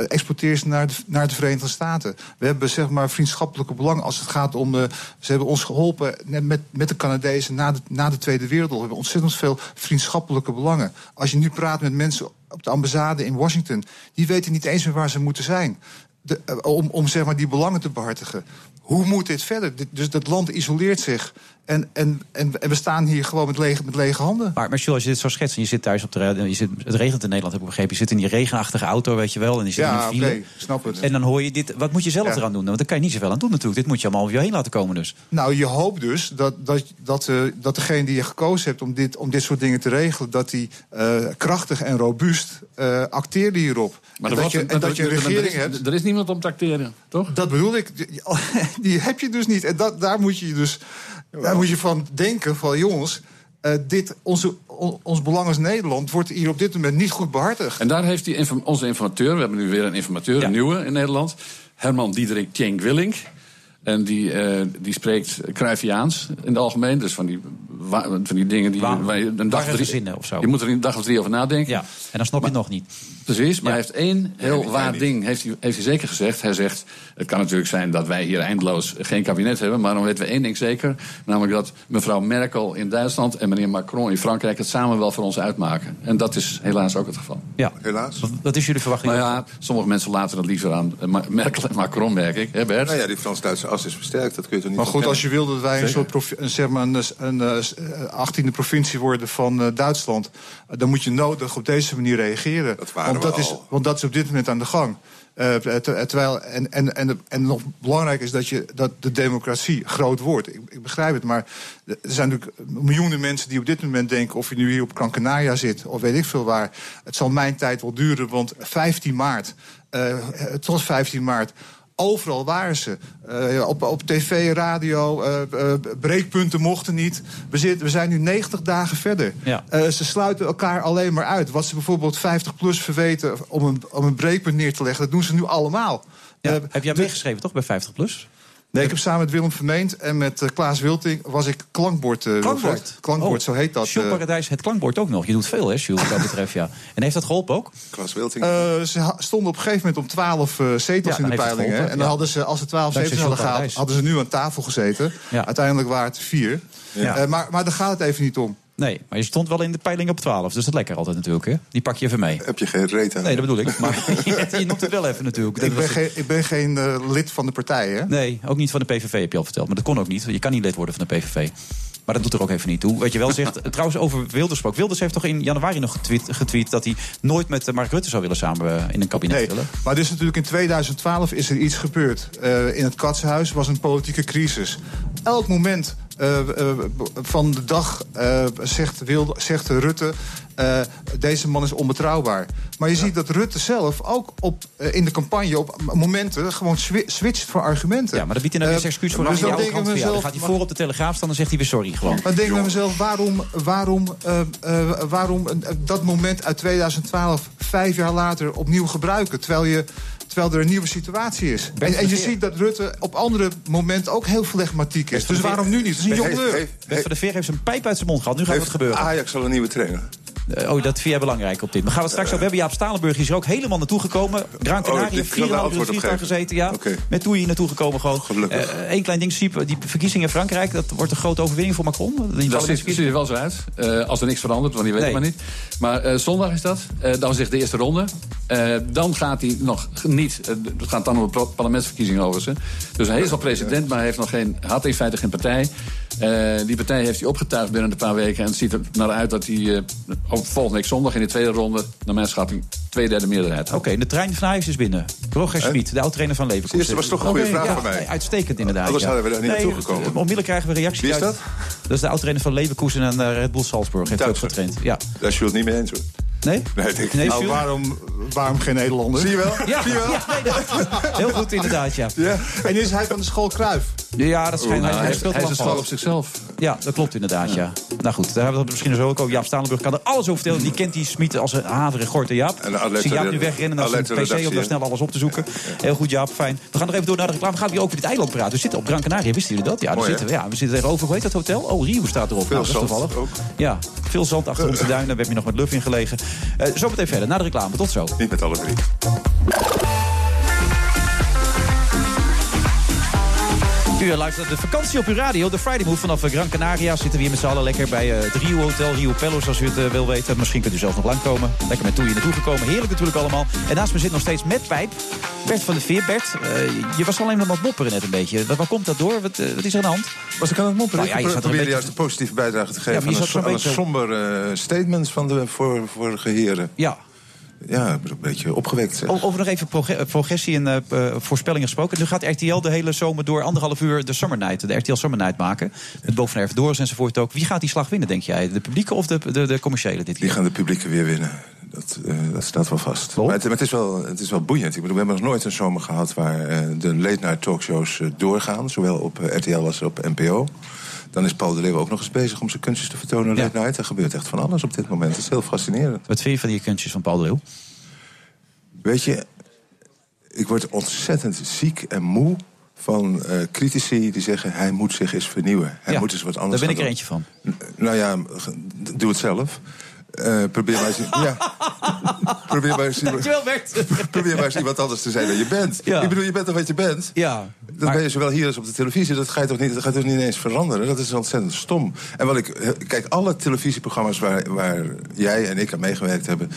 exporteren ze naar de, naar de Verenigde Staten. We hebben zeg maar vriendschappelijke belangen als het gaat om. ze hebben ons geholpen met, met de Canadezen na de, na de Tweede Wereldoorlog. We hebben ontzettend veel vriendschappelijke belangen. Als je nu praat met mensen op de ambassade in Washington, die weten niet eens meer waar ze moeten zijn. De, om, om zeg maar die belangen te behartigen. Hoe moet dit verder? Dus dat land isoleert zich. En, en, en, en we staan hier gewoon met lege, met lege handen. Maar Marcel, als je dit zo schetst en je zit thuis op de je zit, het regent in Nederland, heb ik begrepen. Je zit in die regenachtige auto, weet je wel, en je zit Ja, in die file. oké, snap het. En dan hoor je dit. Wat moet je zelf Ja. eraan doen? Want daar kan je niet zoveel aan doen natuurlijk. Dit moet je allemaal over je heen laten komen dus. Nou, je hoopt dus dat, dat, dat, eh, dat degene die je gekozen hebt om dit, om dit soort dingen te regelen, dat die eh, krachtig en robuust eh acteerde hierop. Maar en dat je, en maar dat je een er- er- regering er is- hebt. Er is niemand om te acteren, toch? Dat bedoel ik. Die- *laughs* Die heb je dus niet. En dat, daar moet je dus daar moet je van denken: van jongens, eh, dit, onze, on- ons belang als Nederland wordt hier op dit moment niet goed behartigd. En daar heeft die inform- onze informateur, we hebben nu weer een informateur, een nieuwe in Nederland, Herman Diederik Tjenk Willink. En die, eh, die spreekt Cruyffiaans in het algemeen. Dus van die, van die dingen die Wa- waar je een dag drie, of zo. Je moet er een dag of drie over nadenken. Ja, en dan snap je het nog niet. Precies, maar hij heeft één heel waar ding heeft hij, heeft hij zeker gezegd. Hij zegt, het kan natuurlijk zijn dat wij hier eindeloos geen kabinet hebben... maar dan weten we één ding zeker. Namelijk dat mevrouw Merkel in Duitsland en meneer Macron in Frankrijk... het samen wel voor ons uitmaken. En dat is helaas ook het geval. Ja, helaas. Wat is jullie verwachting? Nou ja, sommige mensen laten het liever aan eh, Merkel en Macron, merk ik. Hè Bert? Nou ja, die Frans-Duitse as is versterkt. Dat kun je toch niet Maar goed, als je wil dat wij een Zeker. soort een, zeg maar een, een, eh, 18e provincie worden van eh, Duitsland, eh, dan moet je nodig op deze manier reageren. waren want, dat is, want dat is op dit moment aan de gang. Eh, ter- terwijl, en, en, en, en nog belangrijk is dat, je, dat de democratie groot wordt. Ik, ik begrijp het, maar er zijn natuurlijk miljoenen mensen die op dit moment denken... of je nu hier op Gran Canaria zit of weet ik veel waar. Het zal mijn tijd wel duren, want 15 maart, eh, tot 15 maart... Overal waren ze. Eh, op, op tv, radio, eh, breekpunten mochten niet. We, zitten, we zijn nu 90 dagen verder. Ja. Ze sluiten elkaar alleen maar uit. Wat ze bijvoorbeeld 50PLUS verweten om een, om een breekpunt neer te leggen... dat doen ze nu allemaal. Ja. Heb jij meegeschreven toch bij 50 plus? Nee, ik heb samen met Willem Vermeend en met eh, Klaas Wilting... was ik klankbord. eh, Klankbord? klankbord, Oh, zo heet dat. Jules eh. Paradijs, het klankbord ook nog. Je doet veel, hè, Jules, wat dat betreft, ja. *laughs* En heeft dat geholpen ook? Klaas Wilting. Eh, ze stonden op een gegeven moment om 12 eh, zetels Ja, in de peilingen. en dan ja. hadden ze, als ze 12 Dankzij zetels hadden Jules gehaald, Paradijs. hadden ze nu aan tafel gezeten. Ja. Uiteindelijk waren het vier. Ja. Eh, maar, maar daar gaat het even niet om. Nee, maar je stond wel in de peiling op 12. Dus dat is lekker altijd natuurlijk, hè? Die pak je even mee. Heb je geen reet aan? Nee, dat bedoel ik. Maar *laughs* je, je noemt het wel even natuurlijk. Ik ben geen, ik ben geen eh, lid van de partij, hè? Nee, ook niet van de PVV heb je al verteld. Maar dat kon ook niet. Je kan niet lid worden van de PVV. Maar dat doet er ook even niet toe. Wat je wel zegt, *laughs* trouwens over Wilders gesproken. Wilders heeft toch in januari nog getweet, getweet dat hij nooit met eh, Mark Rutte zou willen samen eh, in een kabinet Nee, willen. maar dus natuurlijk in 2012 is er iets gebeurd. In het Katshuis was een politieke crisis. Elk moment eh, eh, van de dag eh, zegt, Wilde, zegt Rutte... deze man is onbetrouwbaar. Maar je ziet dat Rutte zelf ook op, in de campagne op momenten... gewoon swi- switcht voor argumenten. Ja, maar dat biedt hij nou zijn excuus voor dus aan dan denk ik Dan gaat hij voor op de Telegraaf staan en dan zegt hij weer sorry gewoon. Maar ik denk bij mezelf, waarom, waarom, waarom dat moment uit 2012 vijf jaar later opnieuw gebruiken? Terwijl, je, terwijl er een nieuwe situatie is. En, en je ziet dat Rutte op andere momenten ook heel flegmatiek is. Dus waarom nu niet? Het is een jongleur. Bert van der Veer heeft zijn pijp uit zijn mond gehad. Nu gaat het gebeuren. Ajax al een nieuwe trainer? Eh, oh, dat vind jij belangrijk op dit. Maar gaan we straks over hebben. Jaap Stalenburg is er ook helemaal naartoe gekomen. Gran Canaria, Oh, dit kan 4,5 daar uur antwoord op vliegtuig geven. gezeten. Ja. Oké. Met Toei hier naartoe gekomen gewoon. Gelukkig. Eén klein ding, Siep, die verkiezingen in Frankrijk... dat wordt een grote overwinning voor Macron. Die Dat ziet, er wel zo uit. Eh, als er niks verandert, want die weet Nee. maar niet. Maar eh, zondag is dat. Eh, dan zegt de eerste ronde. Eh, dan gaat hij nog niet. eh, Het gaat dan om de parlementsverkiezingen over ze. Dus hij is wel president, maar hij heeft nog geen, had in feite geen partij. Eh, die partij heeft hij opgetuigd binnen een paar weken. En het ziet er naar uit dat hij eh, volgende week zondag in de tweede ronde, naar mijn schatting, twee derde meerderheid had. Oké, de trein van Ajax is binnen. Roger Schmid, de oud-trainer van Leverkusen. Zie je, dat was toch een goede vraag ja, van mij. Uitstekend inderdaad. Anders ja. hadden we daar niet Nee, naartoe gekomen. Onmiddellijk krijgen we reacties Wie is uit. dat? Dat is de oud-trainer van Leverkusen en eh, Red Bull Salzburg. Heeft hij ook getraind. Ja. Daar is Jules niet mee eens hoor. Nee? Nee, denk ik Nee, niet. Nou, waarom, waarom geen Nederlander? Zie je wel? Ja, Zie je wel? ja, nee, dat- heel goed inderdaad, ja. Ja. En is hij van de school Kruif? Ja, dat schijnt. Nou, hij, hij, hij speelt hij is wel een school op zichzelf. Ja, dat klopt inderdaad, ja. Nou goed, daar hebben we het misschien zo ook over. Jaap Stalenburg kan er alles over vertellen. Die kent die Smit als een haver en gort en Jaap. En zie Jaap nu wegrennen naar zijn pc om daar snel alles op te zoeken. Heel goed, Jaap, fijn. We gaan nog even door naar de reclame. We gaan weer over dit eiland praten. We zitten op Gran Canaria, wisten jullie dat? Ja, daar Mooi, zitten we, ja, we zitten tegenover, hoe heet dat hotel? Oh, Rio staat erop. Veel nou, dat is zand toevallig. ook. Ja, veel zand achter onze duinen. Daar heb je nog met Luff in gelegen. Eh zo meteen verder, naar de reclame. Tot zo. Niet met alle drie. U luistert de vakantie op uw radio. De Friday Move vanaf eh, Gran Canaria. Zitten we hier met z'n allen lekker bij eh, het Rio Hotel. Rio Pellos, als u het eh, wil weten. Misschien kunt u zelf nog lang komen. Lekker met Toei naartoe gekomen. Heerlijk natuurlijk allemaal. En naast me zit nog steeds met pijp. Bert van de Veer. Bert, je was alleen nog wat mopperen net een beetje. Waar, komt dat door? Wat, wat is er aan de hand? Was ik aan het mopperen? Nou ja, je er probeerde beetje- juist een positieve bijdrage te geven maar je aan, een, beetje- somber eh, statement van de voor, vorige heren. Ja. Ja, een beetje opgewekt. Zeg. Over nog even eh, progressie en eh, voorspellingen gesproken. Nu gaat RTL de hele zomer door anderhalf uur de Summer Night, de RTL Summer Night maken. Met Boven Erven Doris enzovoort ook. Wie gaat die slag winnen, denk jij? De publieke of de, de, de commerciële dit Die keer? gaan de publieke weer winnen. Dat, dat staat wel vast. Maar, het, maar het, is wel, het is wel boeiend. Ik bedoel, we hebben nog nooit een zomer gehad waar de late night talkshows doorgaan. Zowel op RTL als op NPO. Dan is Paul de Leeuw ook nog eens bezig om zijn kunstjes te vertonen late night. Er gebeurt echt van alles op dit moment. Het is heel fascinerend. Wat vind je van die kunstjes van Paul de Leeuw? Weet je, ik word ontzettend ziek en moe van eh, critici die zeggen... hij moet zich eens vernieuwen. Hij Ja, moet eens wat Daar anders ben ik er eentje van. Nou ja, doe het zelf. Eh, probeer maar eens... *laughs* ja. probeer maar eens... Probeer maar eens iemand anders te zijn dan je bent. Ja. Ik bedoel, je bent toch wat je bent? Ja. Dat ben je zowel hier als op de televisie. Dat ga je toch niet, dat gaat toch niet eens veranderen? Dat is ontzettend stom. En wat ik... Kijk, alle televisieprogramma's waar, waar jij en ik aan meegewerkt hebben...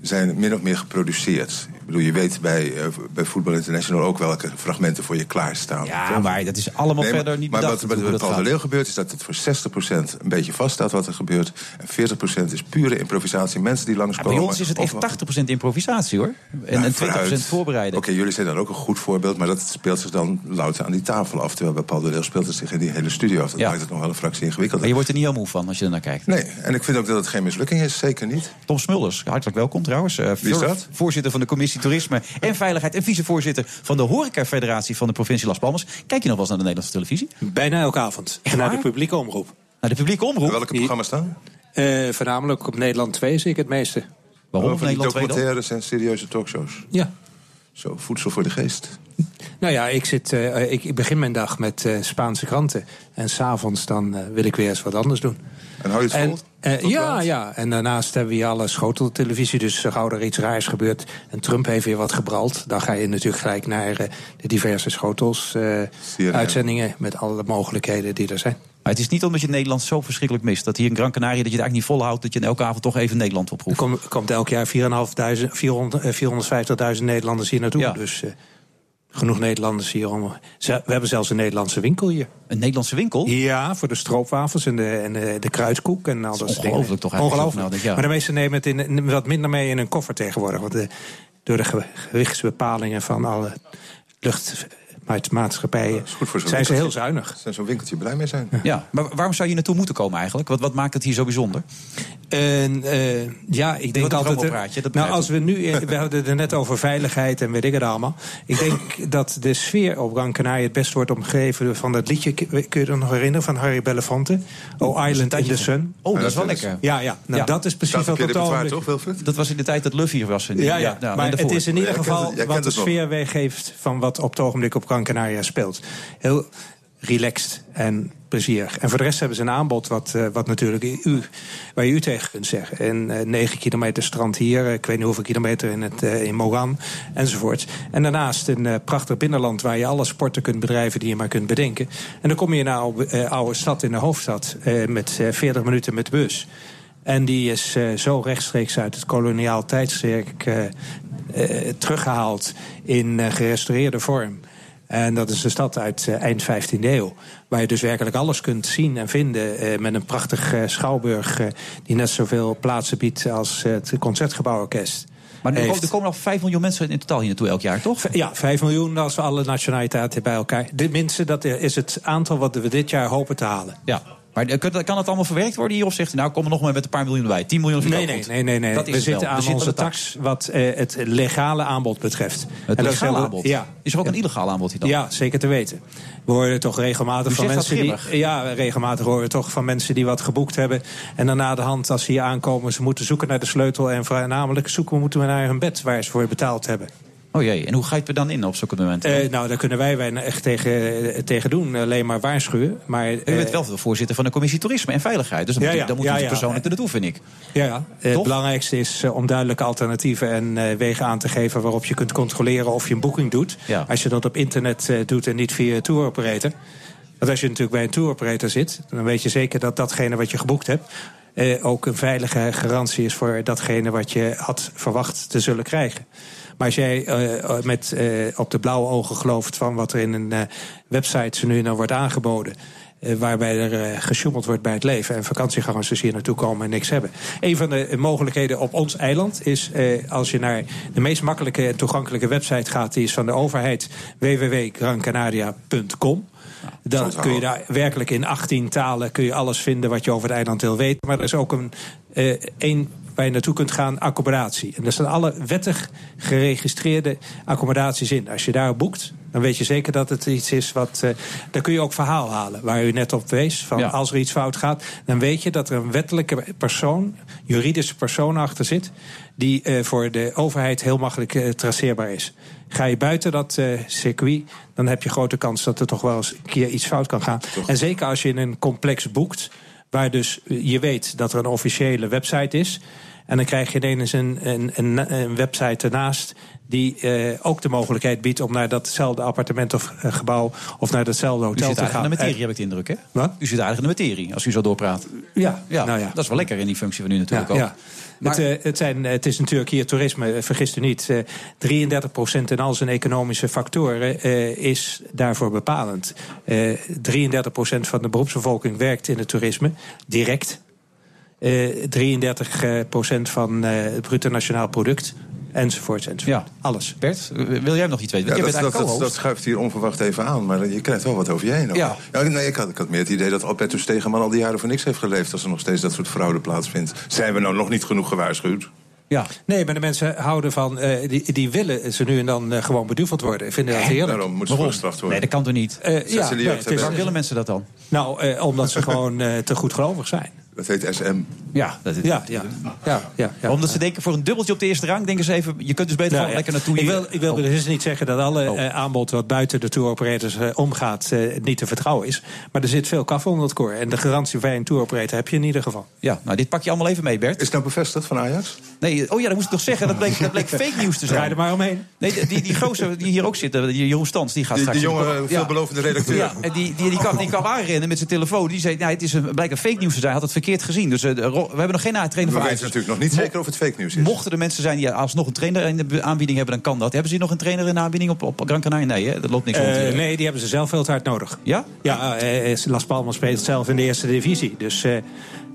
zijn min of meer geproduceerd. Bedoel, je weet bij, eh, bij Voetbal International ook welke fragmenten voor je klaarstaan. Ja, maar dat is allemaal Nee, maar- verder niet maar bedacht. wat, wat, wat. Leeuw gebeurt, is dat het voor 60% een beetje vaststaat wat er gebeurt. En 40% is pure improvisatie. Mensen die Ja, langskomen. bij ons is het echt 80% improvisatie hoor. En, Ja, en 20% vooruit. voorbereiden. Oké, jullie zijn dan ook een goed voorbeeld, maar dat speelt zich dan louter aan die tafel af. Terwijl bij Paul de Leeuw speelt het zich in die hele studio af. Dat Ja. maakt het nog wel een fractie ingewikkelder. Maar je wordt er niet heel moe van als je er naar kijkt. Nee, en ik vind ook dat het geen mislukking is, zeker niet. Tom Smulders, hartelijk welkom trouwens. Eh, Wie is dat? Voorzitter van de Commissie Toerisme en Veiligheid... en vicevoorzitter van de Horeca-federatie van de provincie Las Palmas. Kijk je nog wel eens naar de Nederlandse televisie? Bijna elke avond. En naar de publieke omroep. Naar de publieke omroep? Welke programma's staan? Eh, voornamelijk op Nederland 2 zie ik het meeste. Waarom van die documentaires en serieuze talkshows. Ja. Zo, voedsel voor de geest. Nou ja, ik, zit, eh, ik, ik begin mijn dag met eh, Spaanse kranten. En s'avonds dan wil ik weer eens wat anders doen. En hou je het En, vol? Eh, ja, ja, en daarnaast hebben we hier alle schoteltelevisie. Dus uh, gauw er iets raars gebeurt en Trump heeft weer wat gebrald... dan ga je natuurlijk gelijk naar eh, de diverse schotels, eh, uitzendingen... met alle mogelijkheden die er zijn. Maar het is niet omdat je Nederland zo verschrikkelijk mist... dat hier in Gran Canaria dat je het eigenlijk niet volhoudt... dat je elke avond toch even Nederland Er oproept. komt, komt elk jaar 4.500, 400, eh, 450.000 Nederlanders hier naartoe. Ja. Dus eh, genoeg Nederlanders hier. Om, we hebben zelfs een Nederlandse winkel hier. Een Nederlandse winkel? Ja, voor de stroopwafels en de, en de, de kruidkoek en al dat soort dingen. ongelooflijk toch eigenlijk, Ongelooflijk. ja. Maar de meesten nemen het in, wat minder mee in een koffer tegenwoordig. Want de, door de ge- gewichtsbepalingen van alle luchtvaartmaatschappijen zo'n zijn ze heel zuinig. Zijn zo'n winkeltje blij mee zijn. Ja, maar waarom zou je naartoe moeten komen eigenlijk? Wat, wat maakt het hier zo bijzonder? En, eh, ja, ik denk altijd. rommelpraatje, dat nou, als we nu. eh, We hadden het er net over veiligheid en weet ik het allemaal. Ik denk dat de sfeer op Gran Canaria het best wordt omgegeven van dat liedje. Kun je je nog herinneren van Harry Belafonte? Oh, Island in the Sun. Oh, dat is wel dat lekker. Ja, ja. Nou, Ja. dat is precies Staat wat Wilfred? Dat was in de tijd dat Luffy was. In, Ja, ja. nou, maar het is in ieder geval wat de sfeer weergeeft van wat op het ogenblik op Gran Canaria speelt. Heel relaxed en plezierig. En voor de rest hebben ze een aanbod wat, eh, wat natuurlijk u, waar je u tegen kunt zeggen. En eh 9 kilometer strand hier, eh, ik weet niet hoeveel kilometer in, het, eh, in Mogan enzovoort. En daarnaast een prachtig binnenland waar je alle sporten kunt bedrijven die je maar kunt bedenken. En dan kom je naar oude, oude stad in de hoofdstad met eh, 40 minuten met de bus. En die is zo rechtstreeks uit het koloniaal tijdperk eh, eh, teruggehaald in gerestaureerde vorm. En dat is de stad uit eh, eind 15e eeuw. Waar je dus werkelijk alles kunt zien en vinden. eh, met een prachtig eh, schouwburg. die net zoveel plaatsen biedt als het Concertgebouworkest. Maar er, heeft. er komen al 5 miljoen mensen in totaal hier naartoe elk jaar, toch? Ja, 5 miljoen als we alle nationaliteiten bij elkaar. De minste, dat is het aantal wat we dit jaar hopen te halen. Ja. Maar kan het allemaal verwerkt worden hier? Of zegt nou, kom er nog maar met een paar miljoen bij. 10 miljoen Nee, nee, nee, nee. nee. Dat is we wel. zitten We aan zitten onze tax wat eh, het legale aanbod betreft. Het En legale aanbod? Ja. Is er ook een illegaal aanbod hier dan? Ja, zeker te weten. We horen toch regelmatig U van mensen die. Ja, regelmatig horen we toch van mensen die wat geboekt hebben. En dan na de hand, als ze hier aankomen, ze moeten zoeken naar de sleutel. En voornamelijk zoeken moeten we naar hun bed waar ze voor betaald hebben. Oh jee, en hoe ga je er dan in op zulke momenten? Eh, nou, daar kunnen wij weinig echt tegen, eh, tegen doen. Alleen maar waarschuwen. Maar, U bent wel de voorzitter van de commissie Toerisme en Veiligheid. Dus dan Ja, moet, ja, dan moet ja, u persoonlijk er naartoe, vind ik. Ja, ja. het belangrijkste is eh, om duidelijke alternatieven en eh, wegen aan te geven waarop je kunt controleren of je een boeking doet. Als je dat op internet eh, doet en niet via een tour operator. Want als je natuurlijk bij een tour operator zit, dan weet je zeker dat datgene wat je geboekt hebt. eh, ook een veilige garantie is voor datgene wat je had verwacht te zullen krijgen. Maar als jij eh, met, eh, op de blauwe ogen gelooft van wat er in een eh, website zo nu en dan wordt aangeboden. eh, waarbij er eh, gesjoemeld wordt bij het leven. En vakantiegangers dus hier naartoe komen en niks hebben. Een van de eh, mogelijkheden op ons eiland is eh, als je naar de meest makkelijke en toegankelijke website gaat. Die is van de overheid www.grancanaria.com. Dan kun je daar werkelijk in 18 talen kun je alles vinden wat je over het eiland wil weten. Maar er is ook een, eh, één waar je naartoe kunt gaan, accommodatie. En daar staan alle wettig geregistreerde accommodaties in. Als je daar boekt, dan weet je zeker dat het iets is wat. eh daar kun je ook verhaal halen, waar u net op wees. Van Ja. Als er iets fout gaat, dan weet je dat er een wettelijke persoon, juridische persoon achter zit. die eh, voor de overheid heel makkelijk eh, traceerbaar is. Ga je buiten dat circuit, dan heb je grote kans dat er toch wel eens een keer iets fout kan gaan. En zeker als je in een complex boekt, waar dus je weet dat er een officiële website is. En dan krijg je ineens een, een, een, een website ernaast die eh, ook de mogelijkheid biedt om naar datzelfde appartement of eh, gebouw of naar datzelfde U hotel zit te gaan. eigenlijk in de materie, En- heb ik de indruk, hè? Wat? U zit eigenlijk in de materie, als u zo doorpraat. Ja, Ja, nou ja. dat is wel lekker in die functie van u natuurlijk Ja, ook. ja. Maar- het, eh, het, zijn, het is natuurlijk hier toerisme, eh, vergis u niet. eh 33% in al zijn economische factoren eh, is daarvoor bepalend. Eh 33% van de beroepsbevolking werkt in het toerisme, direct. Eh 33% van eh, het bruto nationaal product, enzovoorts, enzovoort. Ja. Alles. Bert, wil jij nog iets weten? Ja, dat, dat, dat, dat schuift hier onverwacht even aan, maar je krijgt wel wat over je heen. ook. Ja. nee, ik, had, ik had meer het idee dat Albertus Stegeman al die jaren voor niks heeft geleefd... als er nog steeds dat soort fraude plaatsvindt. Zijn we nou nog niet genoeg gewaarschuwd? Ja. Nee, maar de mensen houden van, eh, die, die willen ze nu en dan eh, gewoon beduveld worden. Ik vind dat heerlijk. Daarom moeten ze Waarom? gestraft worden. Nee, dat kan toch niet? Eh, de nee, is-. Waarom willen mensen dat dan? Nou, eh, omdat ze *laughs* gewoon eh, te goedgelovig zijn. Dat heet SM. Ja, dat is, Ja, ja, ja, ja, ja. Omdat ze denken voor een dubbeltje op de eerste rang, denken ze even, je kunt dus beter Nou, gewoon ja. lekker naartoe. Ik wil, ik wil Oh. dus niet zeggen dat alle Oh. eh, aanbod wat buiten de touroperators eh, omgaat eh, niet te vertrouwen is. Maar er zit veel kaf onder het koor. En de garantie bij een touroperator heb je in ieder geval. Ja, nou dit pak je allemaal even mee, Bert. Is het nou bevestigd van Ajax? Nee, oh ja, dat moest ik nog zeggen. Dat bleek, dat bleek fake nieuws te *laughs* Draai zijn. er maar omheen. Nee, die, die, die gozer die hier ook zit, die Jeroen Stans, die gaat Die, straks... die jonge, veelbelovende redacteur. Ja, en die, die, die, kwam, die kwam aanrennen met zijn telefoon. Die zei, nou, het is een, blijkt een fake nieuws te zijn. Had het verkeerd gezien. Dus eh, we hebben nog geen trainer We van weten Ajax. natuurlijk nog niet zeker of het fake nieuws is. Mochten er mensen zijn die alsnog een trainer in de aanbieding hebben, dan kan dat. Hebben ze hier nog een trainer in de aanbieding op, op Gran Canaria? Nee, hè? dat loopt niks rond. Eh, hier. nee, die hebben ze zelf veel te hard nodig. Ja? Ja, eh, Las Palmas speelt zelf in de eerste divisie. Dus eh,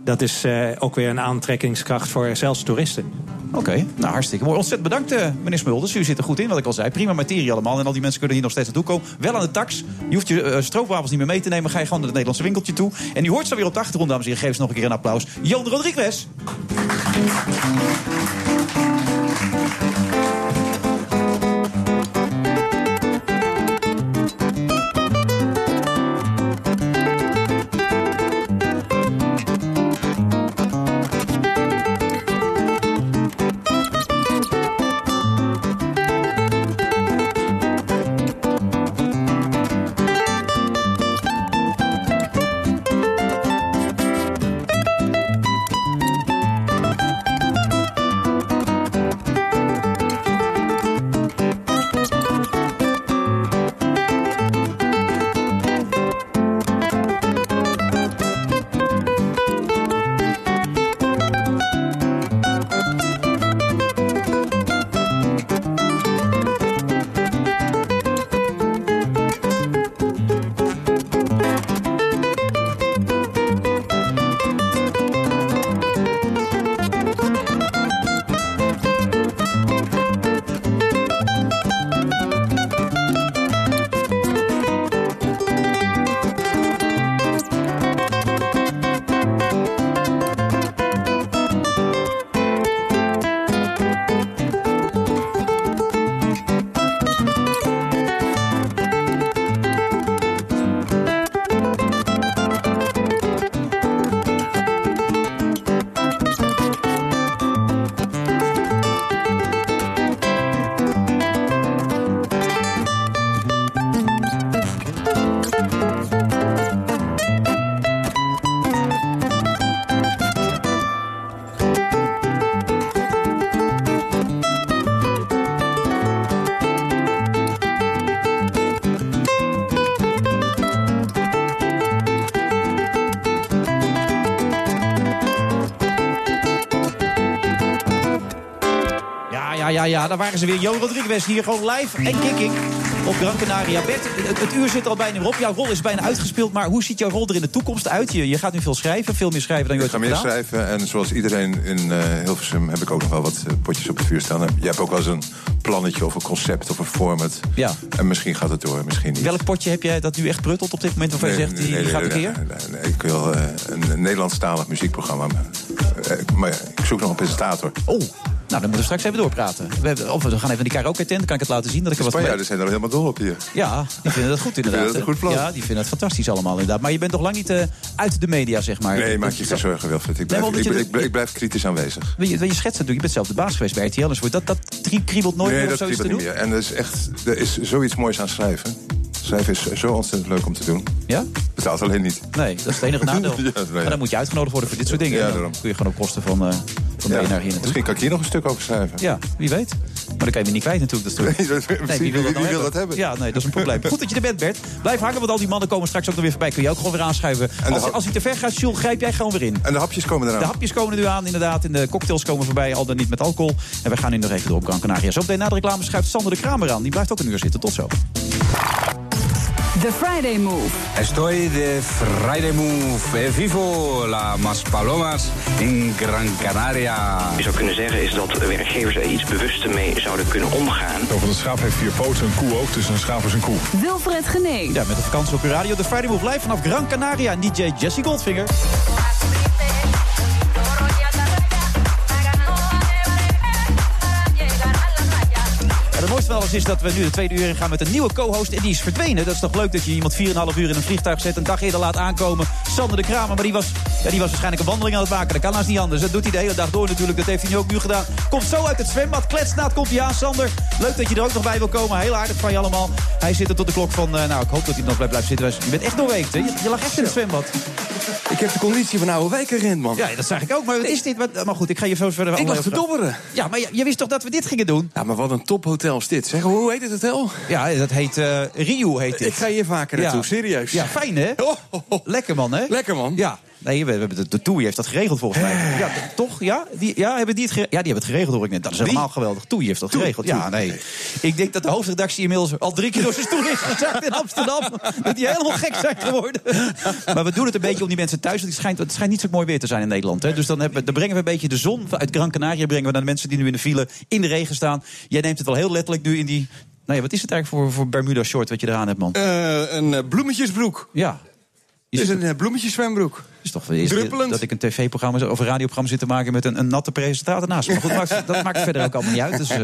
dat is eh, ook weer een aantrekkingskracht voor zelfs toeristen. Oké, nou hartstikke mooi. Ontzettend bedankt, eh, meneer Smulders. U zit er goed in, wat ik al zei. Prima materie allemaal. En al die mensen kunnen hier nog steeds naartoe komen. Wel aan de tax. Je hoeft je eh, stroopwafels niet meer mee te nemen. Ga je gewoon naar het Nederlandse winkeltje toe. En u hoort zo weer op de achtergrond, dames en heren. Geef ze nog een keer een applaus. Jan Rodriguez. Ja, daar waren ze weer. Jo Rodriguez hier gewoon live en kicking op Gran Canaria. Bert, het, het uur zit al bijna weer op. Jouw rol is bijna uitgespeeld. Maar hoe ziet jouw rol er in de toekomst uit? Je, je gaat nu veel schrijven, veel meer schrijven dan je Ik ooit ga hebt meer gedaan. schrijven en zoals iedereen in eh, Hilversum heb ik ook nog wel wat eh, potjes op het vuur staan. Je hebt ook wel eens een plannetje of een concept of een format. Ja. En misschien gaat het door, misschien niet. Welk potje heb jij dat nu echt pruttelt op dit moment waarvan je zegt, die, die gaat een nee, keer? nee, nee, nee, ik wil eh, een, een Nederlandstalig muziekprogramma. Maar ja, ik zoek nog een presentator. Oh, nou dan moeten we straks even doorpraten. We hebben, of we gaan even naar die karaoke tent, dan kan ik het laten zien. Dat ik er wat Spanjaarden zijn er helemaal dol op hier. Ja, die vinden dat goed inderdaad. Dat een goed plan. Ja, die vinden het fantastisch allemaal inderdaad. Maar je bent nog lang niet eh, uit de media, zeg maar. Nee, maak je geen zorgen, Wilfred. Ik blijf, ik, ik, ik blijf kritisch aanwezig. Wil je, wil je schetsen doen? Je bent zelf de baas geweest bij RTL. Dus dat, dat kriebelt nooit nee, meer dat of zoiets te kriebelt doen? niet meer. En er is echt er is zoiets moois aan schrijven. Schrijven is zo ontzettend leuk om te doen. Ja? Betaalt alleen niet. Nee, dat is het enige *laughs* nadeel. Ja, nee, Maar dan moet je uitgenodigd worden voor dit soort dingen. Ja, dan kun je gewoon op kosten van... eh, van BNR hier naartoe. Misschien kan ik hier nog een stuk over schrijven. Ja, wie weet. Maar dan kan je me niet kwijt natuurlijk. Dat. *laughs* Nee, wie, wil, dat, dat hebben? Ja, nee, dat is een probleem. Goed dat je er bent, Bert. Blijf hangen, want al die mannen komen straks ook nog weer voorbij. Kun je ook gewoon weer aanschuiven. Als, als hij te ver gaat, Jules, grijp jij gewoon weer in. En de hapjes komen eraan. De hapjes komen er nu aan, inderdaad. En de cocktails komen voorbij, al dan niet met alcohol. En we gaan nu nog even door op Gran Canaria. Zo meteen na de reclame schuift Sander de Kramer aan. Die blijft ook een uur zitten. Tot zo. The Friday Move. Estoy de Friday Move. Eh, Vivo la Mas Palomas in Gran Canaria. Je zou kunnen zeggen is dat werkgevers er iets bewuster mee zouden kunnen omgaan. Want een schaap heeft vier poten, een koe ook, dus een schaap is een koe. Wilfred Genee. Ja, met de vakantie op uw radio. De Friday Move live vanaf Gran Canaria. En DJ Jesse Goldfinger. Van alles is dat we nu de tweede uur in gaan met een nieuwe co-host. En die is verdwenen. Dat is toch leuk dat je iemand 4,5 uur in een vliegtuig zet. Een dag eerder laat aankomen. Sander de Kramer. Maar die was, ja, die was waarschijnlijk een wandeling aan het maken. Dat kan haast niet anders. Dat doet hij de hele dag door natuurlijk. Dat heeft hij nu ook nu gedaan. Komt zo uit het zwembad. Kletsnaad komt hij aan. Sander, leuk dat je er ook nog bij wil komen. Heel aardig van je allemaal. Hij zit er tot de klok van... eh, nou, ik hoop dat hij nog blijft zitten. Je bent echt doorweekt, hè? Je, je lag echt in het zwembad. Ik heb de conditie van oude wijkerrent, man. Ja, dat zag ik ook. Maar wat is dit? Maar goed, ik ga je zo verder... Ik lag te dobberen. Ja, maar je, je wist toch dat we dit gingen doen? Ja, maar wat een tophotel is dit. Zeg, hoe heet het hotel? Ja, dat heet eh Rio heet dit. Ik ga hier vaker naartoe, Ja. serieus. Ja, fijn hè? Lekker man hè? Lekker man. Ja. Nee, we, we hebben de, de Toei heeft dat geregeld volgens mij. Ja, d- toch? Ja? Die, ja, hebben die het gere- ja, die hebben het geregeld hoor ik net. Dat is helemaal geweldig. Toei heeft dat geregeld. Ja, nee. Ik denk dat de hoofdredactie inmiddels al drie keer door zijn stoel is gezakt in Amsterdam. *laughs* Dat die helemaal gek zijn geworden. Maar we doen het een beetje om die mensen thuis. Want het schijnt, het schijnt niet zo mooi weer te zijn in Nederland. Hè? Dus dan, hebben, we- dan brengen we een beetje de zon uit Gran Canaria. Brengen we naar de mensen die nu in de file in de regen staan. Jij neemt het wel heel letterlijk nu in die... Nou ja, wat is het eigenlijk voor, voor Bermuda short wat je eraan hebt, man? Eh, een eh, bloemetjesbroek. Ja. Het is een uh, bloemetjeszwembroek. is toch keer Druppelend. dat ik een tv-programma of een radioprogramma zit te maken met een, een natte presentator naast me. Maar goed, maakt, dat maakt verder ook allemaal niet uit. Dus eh,